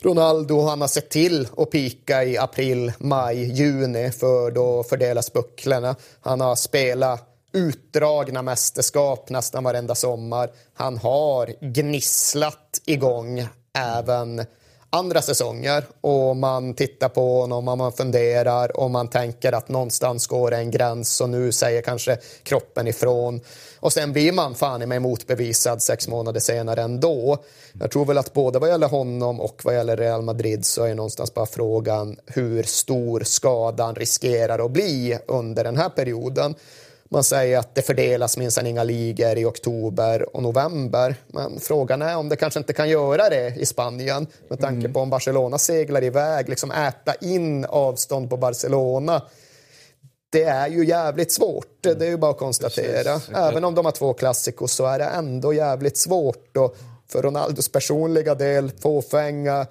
D: Ronaldo han har sett till att pika i april, maj, juni för då fördelas bucklorna. Han har spelat utdragna mästerskap nästan varenda sommar. Han har gnisslat igång även andra säsonger och man tittar på honom och man funderar och man tänker att någonstans går en gräns och nu säger kanske kroppen ifrån. Och sen blir man fan i mig motbevisad sex månader senare ändå. Jag tror väl att både vad gäller honom och vad gäller Real Madrid så är någonstans bara frågan hur stor skadan riskerar att bli under den här perioden. Man säger att det fördelas minsann inga ligor i oktober och november. Men frågan är om det kanske inte kan göra det i Spanien med tanke mm. på om Barcelona seglar iväg, liksom äta in avstånd på Barcelona. Det är ju jävligt svårt, det är ju bara att konstatera. Precis. Även om de har två klassikos så är det ändå jävligt svårt. Och för Ronaldos personliga del, fåfänga,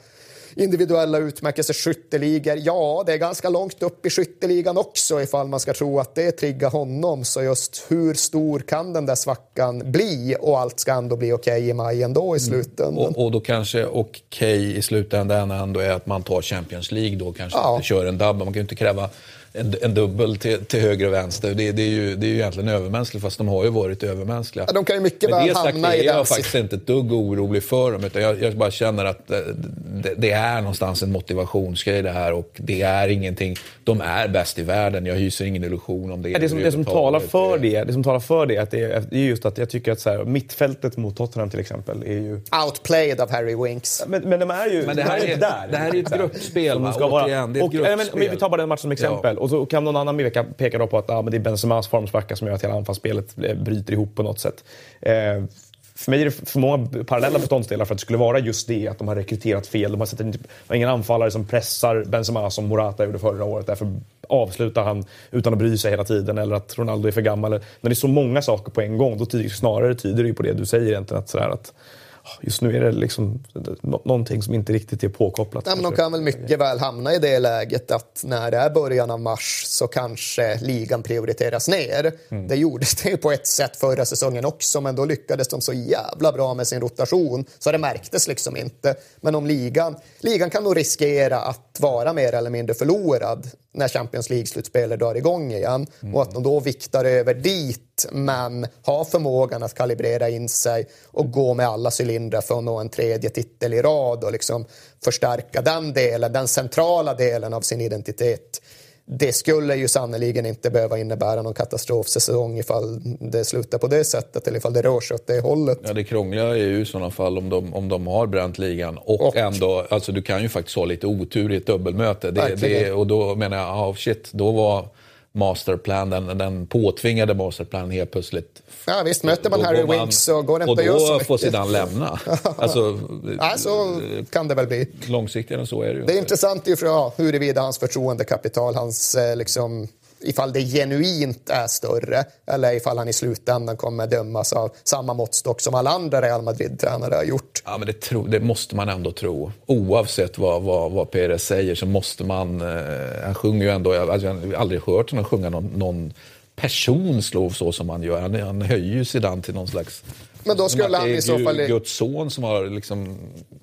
D: individuella utmärkelseskytteligor. Ja, det är ganska långt upp i skytteligan också ifall man ska tro att det triggar honom. Så just hur stor kan den där svackan bli? Och allt ska ändå bli okej okay i maj ändå i slutändan.
B: Mm. Och, och, då kanske okej okay i slutändan ändå är att man tar Champions League då, kanske ja. inte kör en dubb. Man kan ju inte kräva en, en dubbel till, till höger och vänster. Det, det, är ju, det är ju egentligen övermänskligt, fast de har ju varit övermänskliga.
D: Ja, de kan ju mycket väl hamna i
B: den. Jag är faktiskt inte ett dugg orolig för dem, utan jag, jag bara känner att eh, det, det, är någonstans en motivationsgrej det här och det är ingenting. De är bäst i världen, jag hyser ingen illusion om det.
C: Ja, det, som, det, som talar för det, det som talar för det, att det är, det är just att jag tycker att så här, mittfältet mot Tottenham till exempel är ju...
D: Outplayed av Harry Winks.
C: Men, men de är ju
B: men det här
C: är,
B: är
C: där.
B: Det här är ett gruppspel, va? Återigen, det är ett och,
C: gruppspel. Men, vi tar bara den matchen som exempel. Ja. Och så kan någon annan peka, peka då på att ah, men det är Benzemas formsvacka som gör att hela anfallsspelet eh, bryter ihop på något sätt. Eh, för mig är det för många parallella beståndsdelar för att det skulle vara just det, att de har rekryterat fel. De har, sett, typ, de har ingen anfallare som pressar Benzema som Morata gjorde förra året. Därför avslutar han utan att bry sig hela tiden. Eller att Ronaldo är för gammal. När det är så många saker på en gång, då tyder, snarare tyder det ju på det du säger egentligen. Att, sådär, att just nu är det liksom någonting som inte riktigt är påkopplat.
D: Ja, men de kan väl mycket väl hamna i det läget att när det är början av mars så kanske ligan prioriteras ner. Mm. Det gjordes det på ett sätt förra säsongen också, men då lyckades de så jävla bra med sin rotation så det märktes liksom inte. Men om ligan, ligan kan nog riskera att vara mer eller mindre förlorad när Champions League-slutspelet drar igång igen mm. och att de då viktar över dit men har förmågan att kalibrera in sig och gå med alla cylindrar för att nå en tredje titel i rad och liksom förstärka den delen, den centrala delen av sin identitet det skulle ju sannoliken inte behöva innebära någon katastrofsäsong ifall det slutar på det sättet eller ifall det rör sig åt det hållet.
B: Ja, det krångliga är ju i sådana fall om de, om de har bränt ligan och, och, ändå, alltså du kan ju faktiskt ha lite otur i ett dubbelmöte. Det, det, och då menar jag, oh shit, då var masterplan, den, den påtvingade masterplanen helt plötsligt.
D: Ja visst, möter man Harry Winks så går det inte att göra så
B: mycket. Och då får Zidane lämna.
D: alltså, ja, så kan det väl bli.
B: Långsiktigare än så är det ju.
D: Det är intressant ju för ja, huruvida hans förtroendekapital, hans eh, liksom ifall det genuint är större eller ifall han i slutändan kommer dömas av samma måttstock som alla andra Real Madrid-tränare har gjort.
B: Ja, men det, tro, det, måste man ändå tro. Oavsett vad, vad, vad Perez säger så måste man... Eh, han sjunger ju ändå... Alltså, jag har aldrig hört honom sjunga någon, någon person slå så som han gör. Han, han höjer ju Zidane till någon slags
D: men då skulle han i så fall...
B: Guds son som har liksom...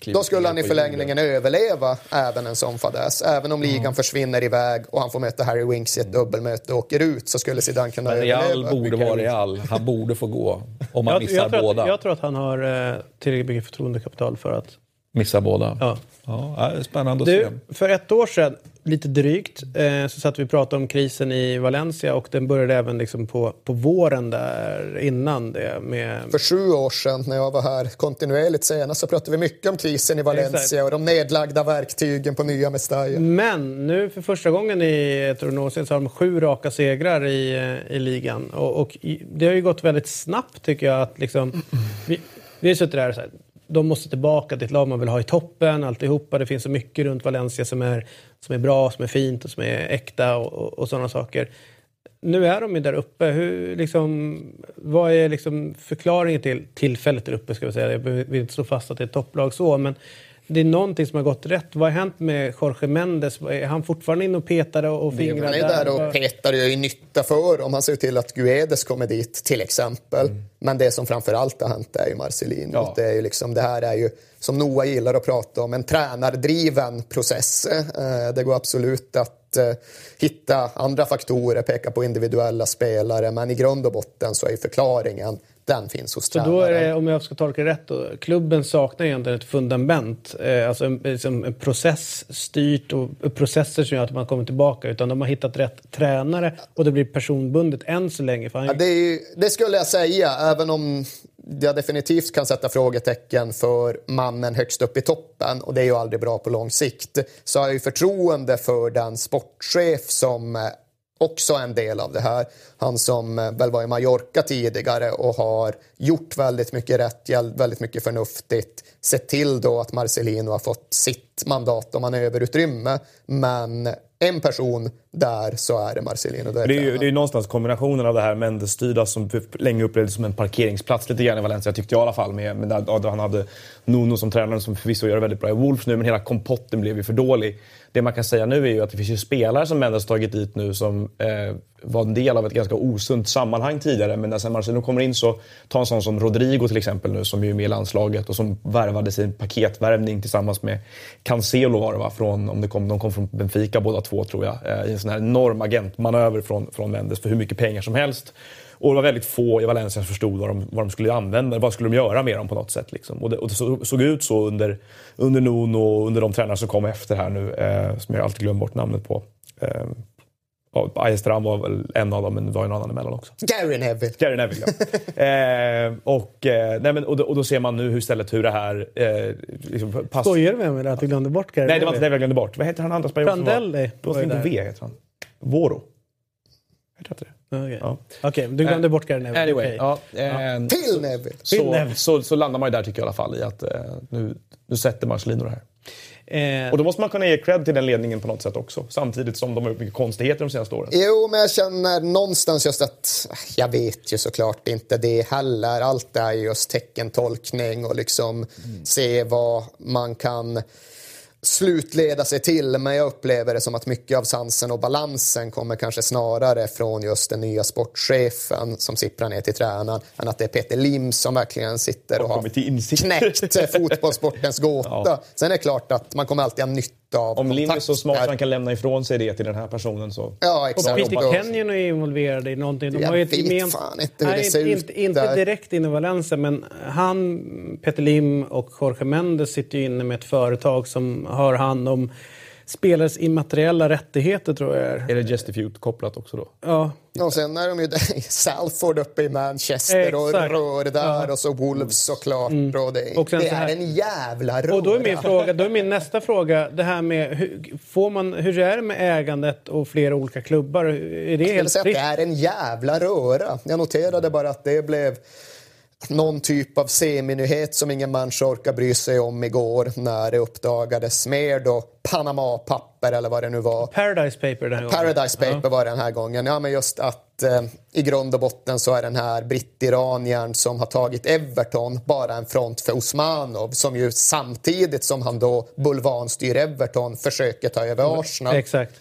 D: Då skulle han i förlängningen jorden. överleva även en sån fadäs. Även om ligan mm. försvinner iväg och han får möta Harry Winks i ett dubbelmöte och åker ut så skulle Zidane kunna
B: Men
D: överleva.
B: Real borde vara Real. Han borde få gå. Om man jag, missar
A: jag
B: båda.
A: Att, jag tror att han har eh, tillräckligt mycket förtroendekapital för att...
B: Missa båda?
A: Ja.
B: ja spännande att
A: du,
B: se.
A: För ett år sedan lite drygt eh, så satt vi och pratade om krisen i Valencia och den började även liksom på, på våren där innan det. Med...
D: För sju år sedan när jag var här kontinuerligt senast så pratade vi mycket om krisen i Valencia Exakt. och de nedlagda verktygen på nya Mestalla.
A: Men nu för första gången i ett år så har de sju raka segrar i, eh, i ligan och, och det har ju gått väldigt snabbt tycker jag att liksom, vi, vi har suttit där och så här, de måste tillbaka till ett lag man vill ha i toppen, alltihopa. Det finns så mycket runt Valencia som är, som är bra, som är fint och som är äkta och, och, och sådana saker. Nu är de ju där uppe. Hur, liksom, vad är liksom förklaringen till tillfället där uppe? Ska vi säga. Jag vill inte slå fast att det är ett topplag så, men det är någonting som har gått rätt. Vad har hänt med Jorge Mendes? Är han fortfarande inne och petar och fingrar
D: Han är där och petar och gör nytta för om han ser till att Guedes kommer dit till exempel. Mm. Men det som framför allt har hänt är ju Marcelino. Ja. Det, är ju liksom, det här är ju, som Noah gillar att prata om, en tränardriven process. Eh, det går absolut att eh, hitta andra faktorer, peka på individuella spelare, men i grund och botten så är förklaringen den finns hos
A: tränaren. Så då är det, om jag ska tolka det rätt, då, klubben saknar egentligen ett fundament. Eh, alltså en, liksom en process styrt och processer som gör att man kommer tillbaka. Utan de har hittat rätt tränare och det blir personbundet än så länge.
D: Han... Ja, det, är, det, skulle jag säga, även om jag definitivt kan sätta frågetecken för mannen högst upp i toppen och det är ju aldrig bra på lång sikt. Så har jag ju förtroende för den sportchef som också en del av det här. Han som eh, väl var i Mallorca tidigare och har gjort väldigt mycket rätt, väldigt mycket förnuftigt. Sett till då att Marcelino har fått sitt mandat och manöverutrymme. Men en person där så är det Marcelino.
C: Det är, det är ju det är någonstans kombinationen av det här Mendes-styrda som typ länge upplevdes som en parkeringsplats lite grann i Valencia, tyckte jag i alla fall. Med, med där, han hade Nuno som tränare som förvisso gör det väldigt bra i Wolves nu, men hela kompotten blev ju för dålig. Det man kan säga nu är ju att det finns ju spelare som Mendes tagit dit nu som eh, var en del av ett ganska osunt sammanhang tidigare. Men när sen Marcelo kommer in så, ta en sån som Rodrigo till exempel nu som är med i landslaget och som värvade sin paketvärvning tillsammans med Cancelo var det va? Från, om det kom, de kom från Benfica båda två tror jag. Eh, I en sån här enorm agentmanöver från, från Mendes för hur mycket pengar som helst. Och det var väldigt få i Valencia som förstod vad de, vad de skulle använda, vad skulle de göra med dem på något sätt. Liksom. Och, det, och det så, såg ut så under, under Nuno och under de tränare som kom efter här nu, eh, som jag alltid glömmer bort namnet på. Eh, Ajestram var väl en av dem, men det var en annan emellan också.
D: Gary Neville.
C: Gary Neville, ja. eh, och, eh, nej, men, och, då, och, då, ser man nu istället hur det här... Eh, liksom,
A: pass... Skojar du med mig att du glömde bort Gary
C: Nej, det var inte det jag glömde bort. Vad heter han andra
A: spanjoren? Prandelli.
C: Det var inte V, heter han. Voro. Heter inte det?
A: Okej, okay. ja. okay, du glömde bort Gary Neville.
C: Anyway,
A: okay.
C: ja,
D: eh, Till Neville!
C: Så, så, så, landar man ju där tycker jag i alla fall i att eh, nu, nu sätter Marcelino det här. Eh, och då måste man kunna ge cred till den ledningen på något sätt också. Samtidigt som de har gjort mycket konstigheter de senaste åren.
D: Jo, men jag känner någonstans just att jag vet ju såklart inte det heller. Allt är just teckentolkning och liksom mm. se vad man kan slutleda sig till, men jag upplever det som att mycket av sansen och balansen kommer kanske snarare från just den nya sportchefen som sipprar ner till tränaren än att det är Peter Lim som verkligen sitter och, och har knäckt fotbollssportens gåta. Ja. Sen är det klart att man kommer alltid ha nytta av
C: Om Lim är så smart att han kan lämna ifrån sig det till den här personen så...
D: Ja, exakt.
A: Och Peter Kenyon är involverad i någonting.
D: De jag har vet gemen... fan inte hur
A: det
D: ser
A: inte, ut Inte direkt in i Valencia, men han, Peter Lim och Jorge Mendes sitter ju inne med ett företag som har hand om spelares immateriella rättigheter tror jag är.
C: Är det Gestifute kopplat också då?
A: Ja.
D: Och sen är de ju Salford uppe i Manchester Exakt. och rör där ja. och så Wolves såklart. Mm. Och det, och det är en jävla röra.
A: Och då är min, fråga, då är min nästa fråga det här med hur, får man, hur är det med ägandet och flera olika klubbar? Är det
D: jag skulle säga att det är en jävla röra. Jag noterade bara att det blev någon typ av seminyhet som ingen människa orkar bry sig om igår när det uppdagades mer då Panama-papper eller vad det nu var.
A: Paradise Paper den här gången.
D: Paradise Paper ja. var det den här gången. Ja, men just att eh, i grund och botten så är den här britt-iraniern som har tagit Everton bara en front för Osmanov som ju samtidigt som han då bulvanstyr Everton försöker ta över Arsenal.
A: Exakt.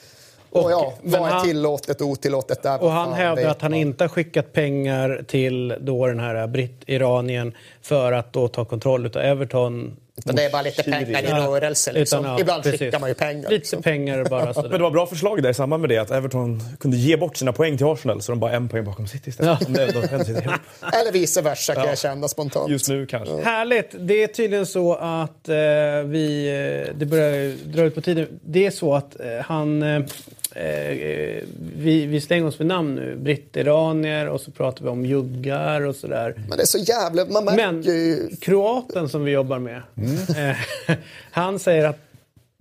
D: Och, ja, vad är tillåtet och otillåtet där?
A: Och han hävdar att han man. inte har skickat pengar till då den här britt-iranien för att då ta kontroll av Everton.
D: Men det är bara lite pengar i rörelse. Liksom. Utan, ja, Ibland precis. skickar man ju pengar.
A: Lite liksom. pengar bara.
C: Men det var bra förslag där i samband med det att Everton kunde ge bort sina poäng till Arsenal så de bara en poäng bakom City istället. Ja.
D: Eller vice versa kan ja. jag känna spontant.
C: Just nu kanske. Ja.
A: Härligt. Det är tydligen så att eh, vi... Eh, det börjar dra ut på tiden. Det är så att eh, han... Eh, eh, vi, vi slänger oss vid namn nu. Britt-iranier och så pratar vi om juggar och sådär.
D: Men det är så jävla... Man märker
A: Men kroaten som vi jobbar med, mm. eh, han säger att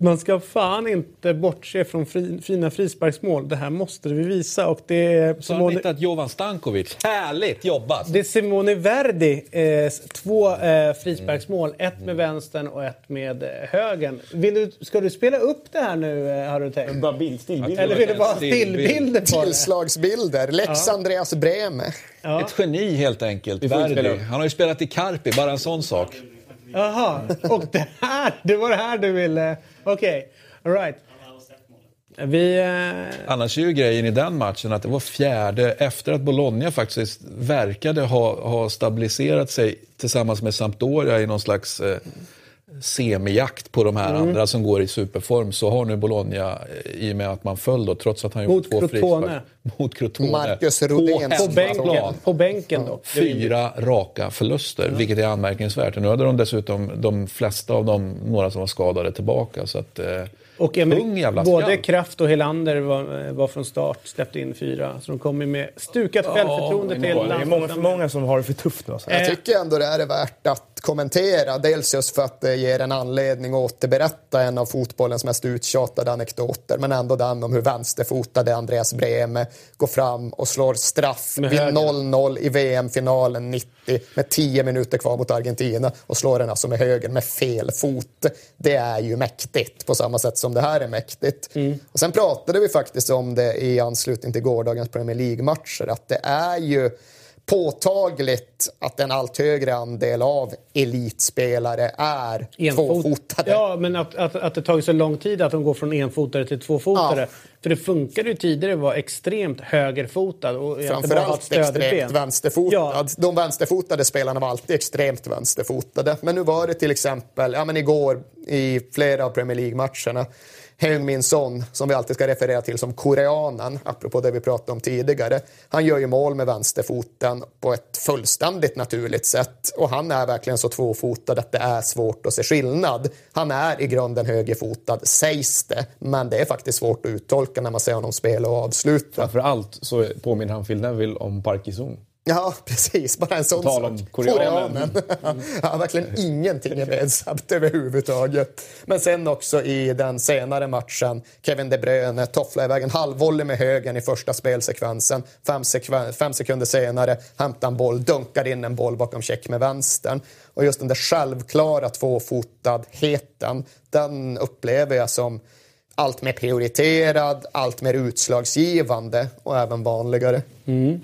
A: man ska fan inte bortse från fri, fina frisparksmål. Det här måste vi visa. Och det är
B: Så Simone... har hittat Jovan Stankovic. Härligt jobbat!
A: Det är Simone Verdi. Eh, två eh, frisparksmål. Mm. Ett med vänstern och ett med eh, högern. Vill du, ska du spela upp det här nu, eh, har du tänkt?
C: Bara bild, stillbilder.
A: Eller vill du bara stillbilder
D: på Tillslagsbilder. Lex ja. Andreas Breme.
B: Ja. Ett geni helt enkelt. Verdi. Han har ju spelat i Carpi, bara en sån sak.
A: Jaha, och det här, det var det här du ville... Okej, okay. alright. Vi,
B: eh... Annars är ju grejen i den matchen att det var fjärde, efter att Bologna faktiskt verkade ha, ha stabiliserat sig tillsammans med Sampdoria i någon slags eh, semijakt på de här mm. andra som går i superform så har nu Bologna, eh, i och med att man föll då, trots att han gjorde två frispark mot Crotone.
D: Marcus Rodén.
A: På, bänken, på bänken då.
B: Fyra raka förluster, mm. vilket är anmärkningsvärt. Nu hade de dessutom de flesta av dem, några som var skadade, tillbaka. Så att, eh,
A: och Emil, både. Kraft och Helander var, var, från start, släppte in fyra. Så de kommer med stukat ja, självförtroende till
C: Det är många, för många som har det för tufft nu.
D: Alltså. Jag tycker ändå det är värt att kommentera. Dels just för att det ger en anledning att återberätta en av fotbollens mest uttjatade anekdoter. Men ändå den om hur vänsterfotade Andreas Breme går fram och slår straff vid 0-0 i VM-finalen 90 med 10 minuter kvar mot Argentina och slår den alltså med höger med fel fot. Det är ju mäktigt på samma sätt som det här är mäktigt. Mm. Och sen pratade vi faktiskt om det i anslutning till gårdagens Premier League-matcher att det är ju påtagligt att en allt högre andel av elitspelare är Enfot. tvåfotade.
A: Ja, men att, att, att det tagit så lång tid att de går från enfotare till tvåfotare. Ja. För det funkade ju tidigare att vara extremt högerfotad. Och
D: Framförallt extremt vänsterfotad. Ja. De vänsterfotade spelarna var alltid extremt vänsterfotade. Men nu var det till exempel, ja men igår i flera av Premier League-matcherna Heung-Min Son, som vi alltid ska referera till som koreanen, apropå det vi pratade om tidigare. Han gör ju mål med vänsterfoten på ett fullständigt naturligt sätt och han är verkligen så tvåfotad att det är svårt att se skillnad. Han är i grunden högerfotad, sägs det, men det är faktiskt svårt att uttolka när man ser honom spela och avsluta.
C: Framförallt så påminner han Phil Neville om Park Ji-sung.
D: Ja, precis. Bara en sån
C: sak. om koreanen.
D: Mm. ja, verkligen ingenting är medsamt överhuvudtaget. Men sen också i den senare matchen, Kevin De Bruyne tofflar iväg en halvvolley med högen i första spelsekvensen. Fem, sekven fem sekunder senare hämtar en boll, dunkar in en boll bakom check med vänstern. Och just den där självklara tvåfotadheten, den upplever jag som allt mer prioriterad, allt mer utslagsgivande och även vanligare.
B: Mm.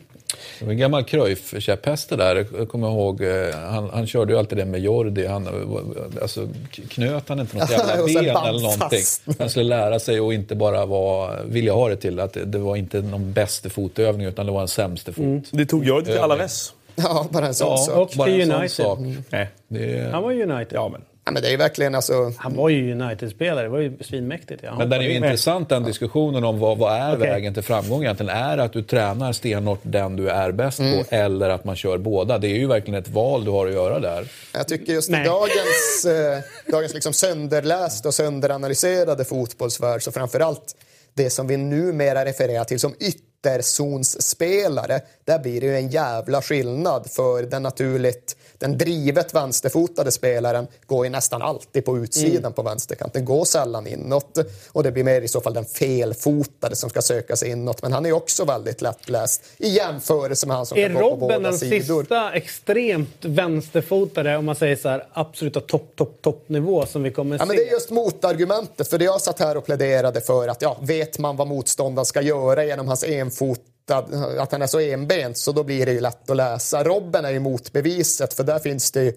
B: Det var en gammal Cruyff-käpphäst det där. Jag kommer ihåg, eh, han, han körde ju alltid det med Jordi. Han, eh, alltså, knöt han inte något jävla ben eller någonting? Han skulle lära sig och inte bara vara, vilja ha det till att det, det var inte någon bästa fotövning utan det var en sämste fot. Mm.
C: Det tog Jordi till Alaves.
D: Ja, bara en sån
A: ja,
D: sak.
A: Och till United. Mm. Det... Han var United.
C: Ja, men
D: Ja, men det är verkligen alltså...
A: Han var ju United-spelare, det var ju svinmäktigt. Ja.
B: Men den är ju intressant den diskussionen om vad, vad är okay. vägen till framgång egentligen? Är det att du tränar stenhårt den du är bäst mm. på eller att man kör båda? Det är ju verkligen ett val du har att göra där.
D: Jag tycker just i dagens, eh, dagens liksom sönderlästa och sönderanalyserade fotbollsvärld så framförallt det som vi numera refererar till som ytterligare ytterzonsspelare, där blir det ju en jävla skillnad för den naturligt den drivet vänsterfotade spelaren går ju nästan alltid på utsidan mm. på vänsterkanten, går sällan inåt. Och det blir mer i så fall den felfotade som ska söka sig inåt. Men han är också väldigt lättläst i jämförelse med han som
A: är
D: kan gå på båda sidor.
A: Är Robben den sista extremt vänsterfotade, om man säger så här, absoluta topp, topp, toppnivå som vi kommer
D: ja, se? Men det är just motargumentet, för det jag satt här och pläderade för att ja, vet man vad motståndaren ska göra genom hans enfotad, att han är så enbent så då blir det ju lätt att läsa. Robben är ju motbeviset för där finns det ju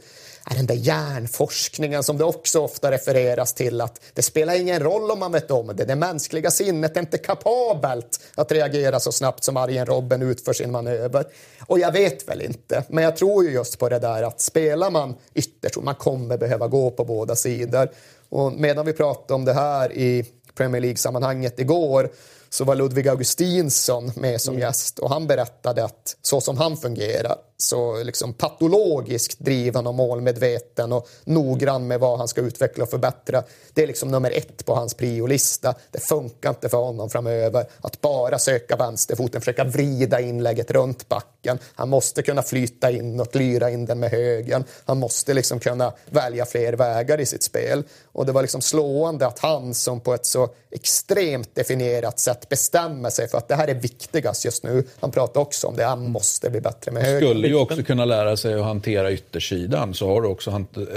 D: är den där hjärnforskningen som det också ofta refereras till att det spelar ingen roll om man vet om det. Det mänskliga sinnet är inte kapabelt att reagera så snabbt som Arjen Robben utför sin manöver. Och jag vet väl inte, men jag tror ju just på det där att spelar man ytterst, man kommer behöva gå på båda sidor. Och medan vi pratade om det här i Premier League-sammanhanget igår så var Ludvig Augustinsson med som mm. gäst och han berättade att så som han fungerar så liksom patologiskt driven och målmedveten och noggrann med vad han ska utveckla och förbättra. Det är liksom nummer ett på hans priolista. Det funkar inte för honom framöver att bara söka vänsterfoten, försöka vrida inlägget runt backen. Han måste kunna flyta in och lyra in den med högen. Han måste liksom kunna välja fler vägar i sitt spel. Och det var liksom slående att han som på ett så extremt definierat sätt bestämmer sig för att det här är viktigast just nu. Han pratar också om det, han måste bli bättre med högen
B: ju också kunna lära sig att hantera yttersidan. Så har du också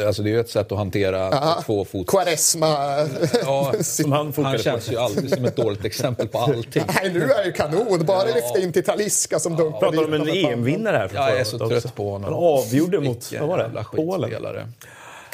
B: alltså det är ju ett sätt att hantera Aha. två fot.
D: Quaresma.
B: Ja, han, han känns ju alltid som ett dåligt exempel på allting.
D: Nej, nu är ju kanon. Bara ja. lyfta in till Taliska som dunkar
C: ja. Pratar om en EM-vinnare här.
B: Jag är så trött på honom.
C: Han avgjorde mot, vad var det?
B: Polen.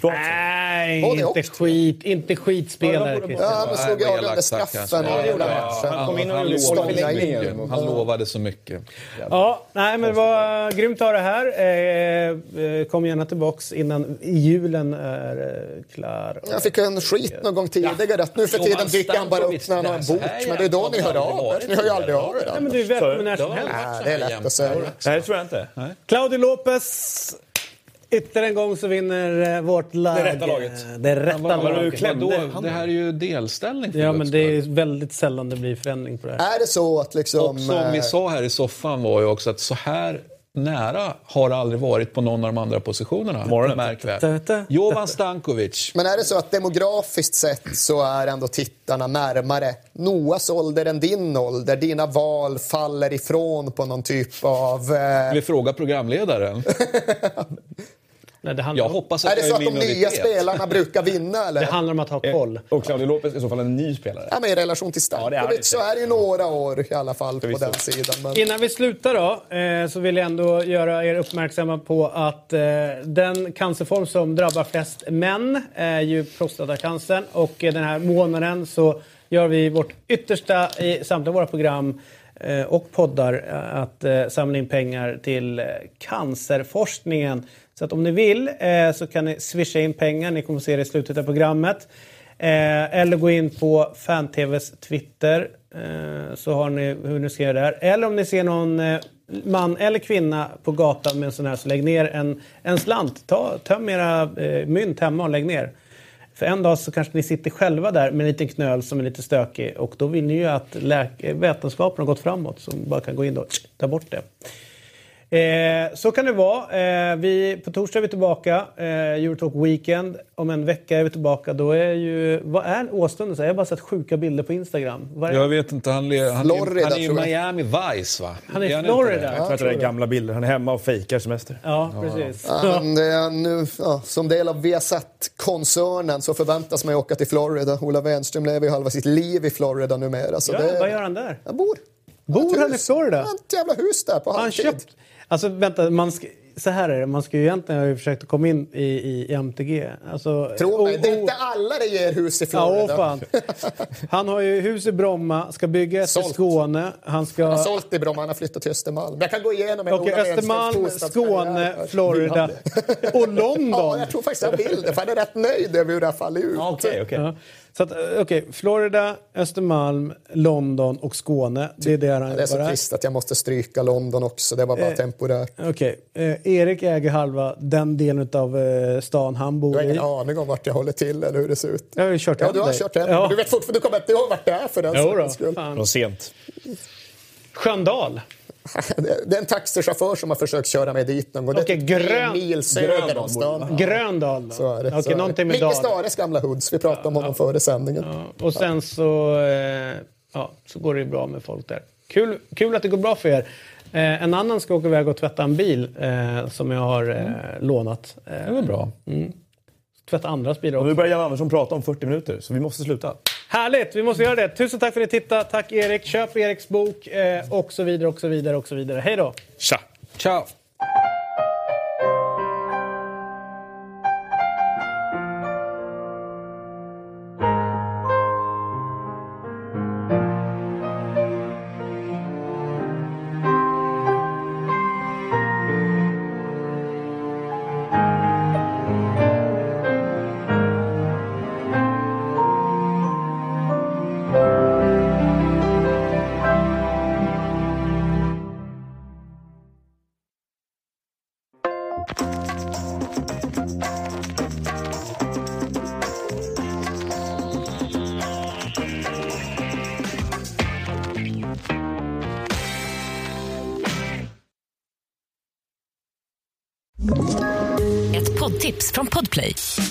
A: Nej, inte skit, inte skitspelare.
D: Ja, men slog avgörande straffen
B: och gjorde matchen. Han, kom in och han, han lovade så mycket.
A: Ja, nej men vad grymt att ha det här. Eh, eh, kom gärna tillbaks innan julen är eh, klar.
D: Jag fick en skit någon gång tidigare. Att nu för tiden dyker han bara upp när han har en bok. Men det är då ni hör av er. Ni hör ju aldrig av er.
A: Nej, men du är välkommen när som helst.
D: Det är lätt att säga.
C: Nej, det tror jag inte.
A: Claudio Lopez Ytterligare en gång så vinner eh, vårt lag.
C: Det rätta laget.
A: Det rätta laget.
B: Då, det här är ju delställning.
A: ja, men det är väldigt sällan det blir förändring på det här.
D: Är det så att liksom...
B: Och som vi eh, sa här i soffan var ju också att så här nära har det aldrig varit på någon av de andra positionerna. Märk väl. Jovan Stankovic.
D: Men är det så att demografiskt sett så är ändå tittarna närmare Noas ålder än din ålder? Dina val faller ifrån på någon typ av...
B: Eh... Vi frågar programledaren.
A: Nej, det
B: jag hoppas att
D: är det så att de nya spelarna brukar vinna? Eller?
A: Det handlar om att ha koll.
C: Och Claudio Lopez är i så fall en ny spelare?
D: Ja, men I relation till Stankovic ja, så är det ju några år i alla fall på den sidan. Men...
A: Innan vi slutar då, eh, så vill jag ändå göra er uppmärksamma på att eh, den cancerform som drabbar flest män är ju prostatacancern. Och eh, den här månaden så gör vi vårt yttersta i samtliga våra program eh, och poddar eh, att eh, samla in pengar till cancerforskningen. Så att om ni vill eh, så kan ni swisha in pengar. Ni kommer se det i slutet av programmet. Eh, eller gå in på Fan-TVs Twitter eh, så har ni hur ni ska göra där. Eller om ni ser någon eh, man eller kvinna på gatan med en sån här så lägg ner en, en slant. Ta, töm era eh, mynt hemma och lägg ner. För en dag så kanske ni sitter själva där med en liten knöl som är lite stökig och då vill ni ju att vetenskapen har gått framåt så bara kan gå in och ta bort det. Eh, så kan det vara. Eh, vi, på torsdag är vi tillbaka. Eh, Eurotalk Weekend. Om en vecka är vi tillbaka. Då är ju... Vad är åstunden? Jag har bara sett sjuka bilder på Instagram.
B: Vad jag vet inte. Han, le, han, Florida, han är i Miami Vice va?
A: Han är i Florida.
C: Jag tror att det är gamla bilder. Han är hemma och fejkar semester.
A: Ja, precis.
D: Ja, nu, ja, som del av Viasat-koncernen så förväntas man ju åka till Florida. Ola Wenström lever ju halva sitt liv i Florida numera. Så
A: ja,
D: det,
A: vad gör han där?
D: Han bor.
A: Bor han i Florida? Han
D: har ett jävla hus där på halvtid.
A: Han köpt Alltså vänta, man ska, så här är det. Man ska ju egentligen ha försökt komma in i, i MTG. Alltså,
D: Tro mig, det är inte alla det ger hus i Florida.
A: Ja, fan. Han har ju hus i Bromma, ska bygga ett i Skåne. Han, ska...
D: han har sålt i Bromma, han har flyttat till Östermalm. Jag kan gå igenom en
A: okay, Östermalm, Skåne, Florida och London.
D: Ja, jag tror faktiskt jag vill det, för han är rätt nöjd över hur det har fallit ut.
C: okay, okay. Ja.
A: Så att, eh, okay, Florida, Östermalm, London och Skåne. Det är där han
D: Det är så trist att jag måste stryka London också. Det var bara eh, temporärt.
A: Okay. Eh, Erik äger halva den delen av eh, stan han bor i.
D: Du har ingen aning om vart jag håller till eller hur det ser ut.
A: Jag har ju kört
D: hem Ja, du har
A: dig.
D: kört hem. Ja. Du vet fortfarande, du kommer inte ihåg vart det är för den
A: då,
C: skull. Fan. sent.
A: Sköndal.
D: Det är en taxichaufför som har försökt köra mig dit någon gång. Det är
A: Okej,
D: typ
A: grön-
D: en mil söder om stan.
A: Gröndal då?
D: Så är det.
A: Okej,
D: så är det. Micke. Stares gamla hoods. Vi pratade om honom före sändningen.
A: Ja, och sen så, eh, ja, så går det ju bra med folk där. Kul, kul att det går bra för er. Eh, en annan ska åka iväg och tvätta en bil eh, som jag har eh, lånat.
B: Det
A: Eh,
B: är väl bra.
A: tvätta andras bilar
C: Och nu
A: också.
C: börjar Jan Andersson prata om 40 minuter, så vi måste sluta.
A: Härligt! Vi måste göra det. Tusen tack för att ni tittade. Tack Erik. Köp Eriks bok eh, och så vidare och så vidare och så vidare. Hej då!
C: Tja!
B: Ciao!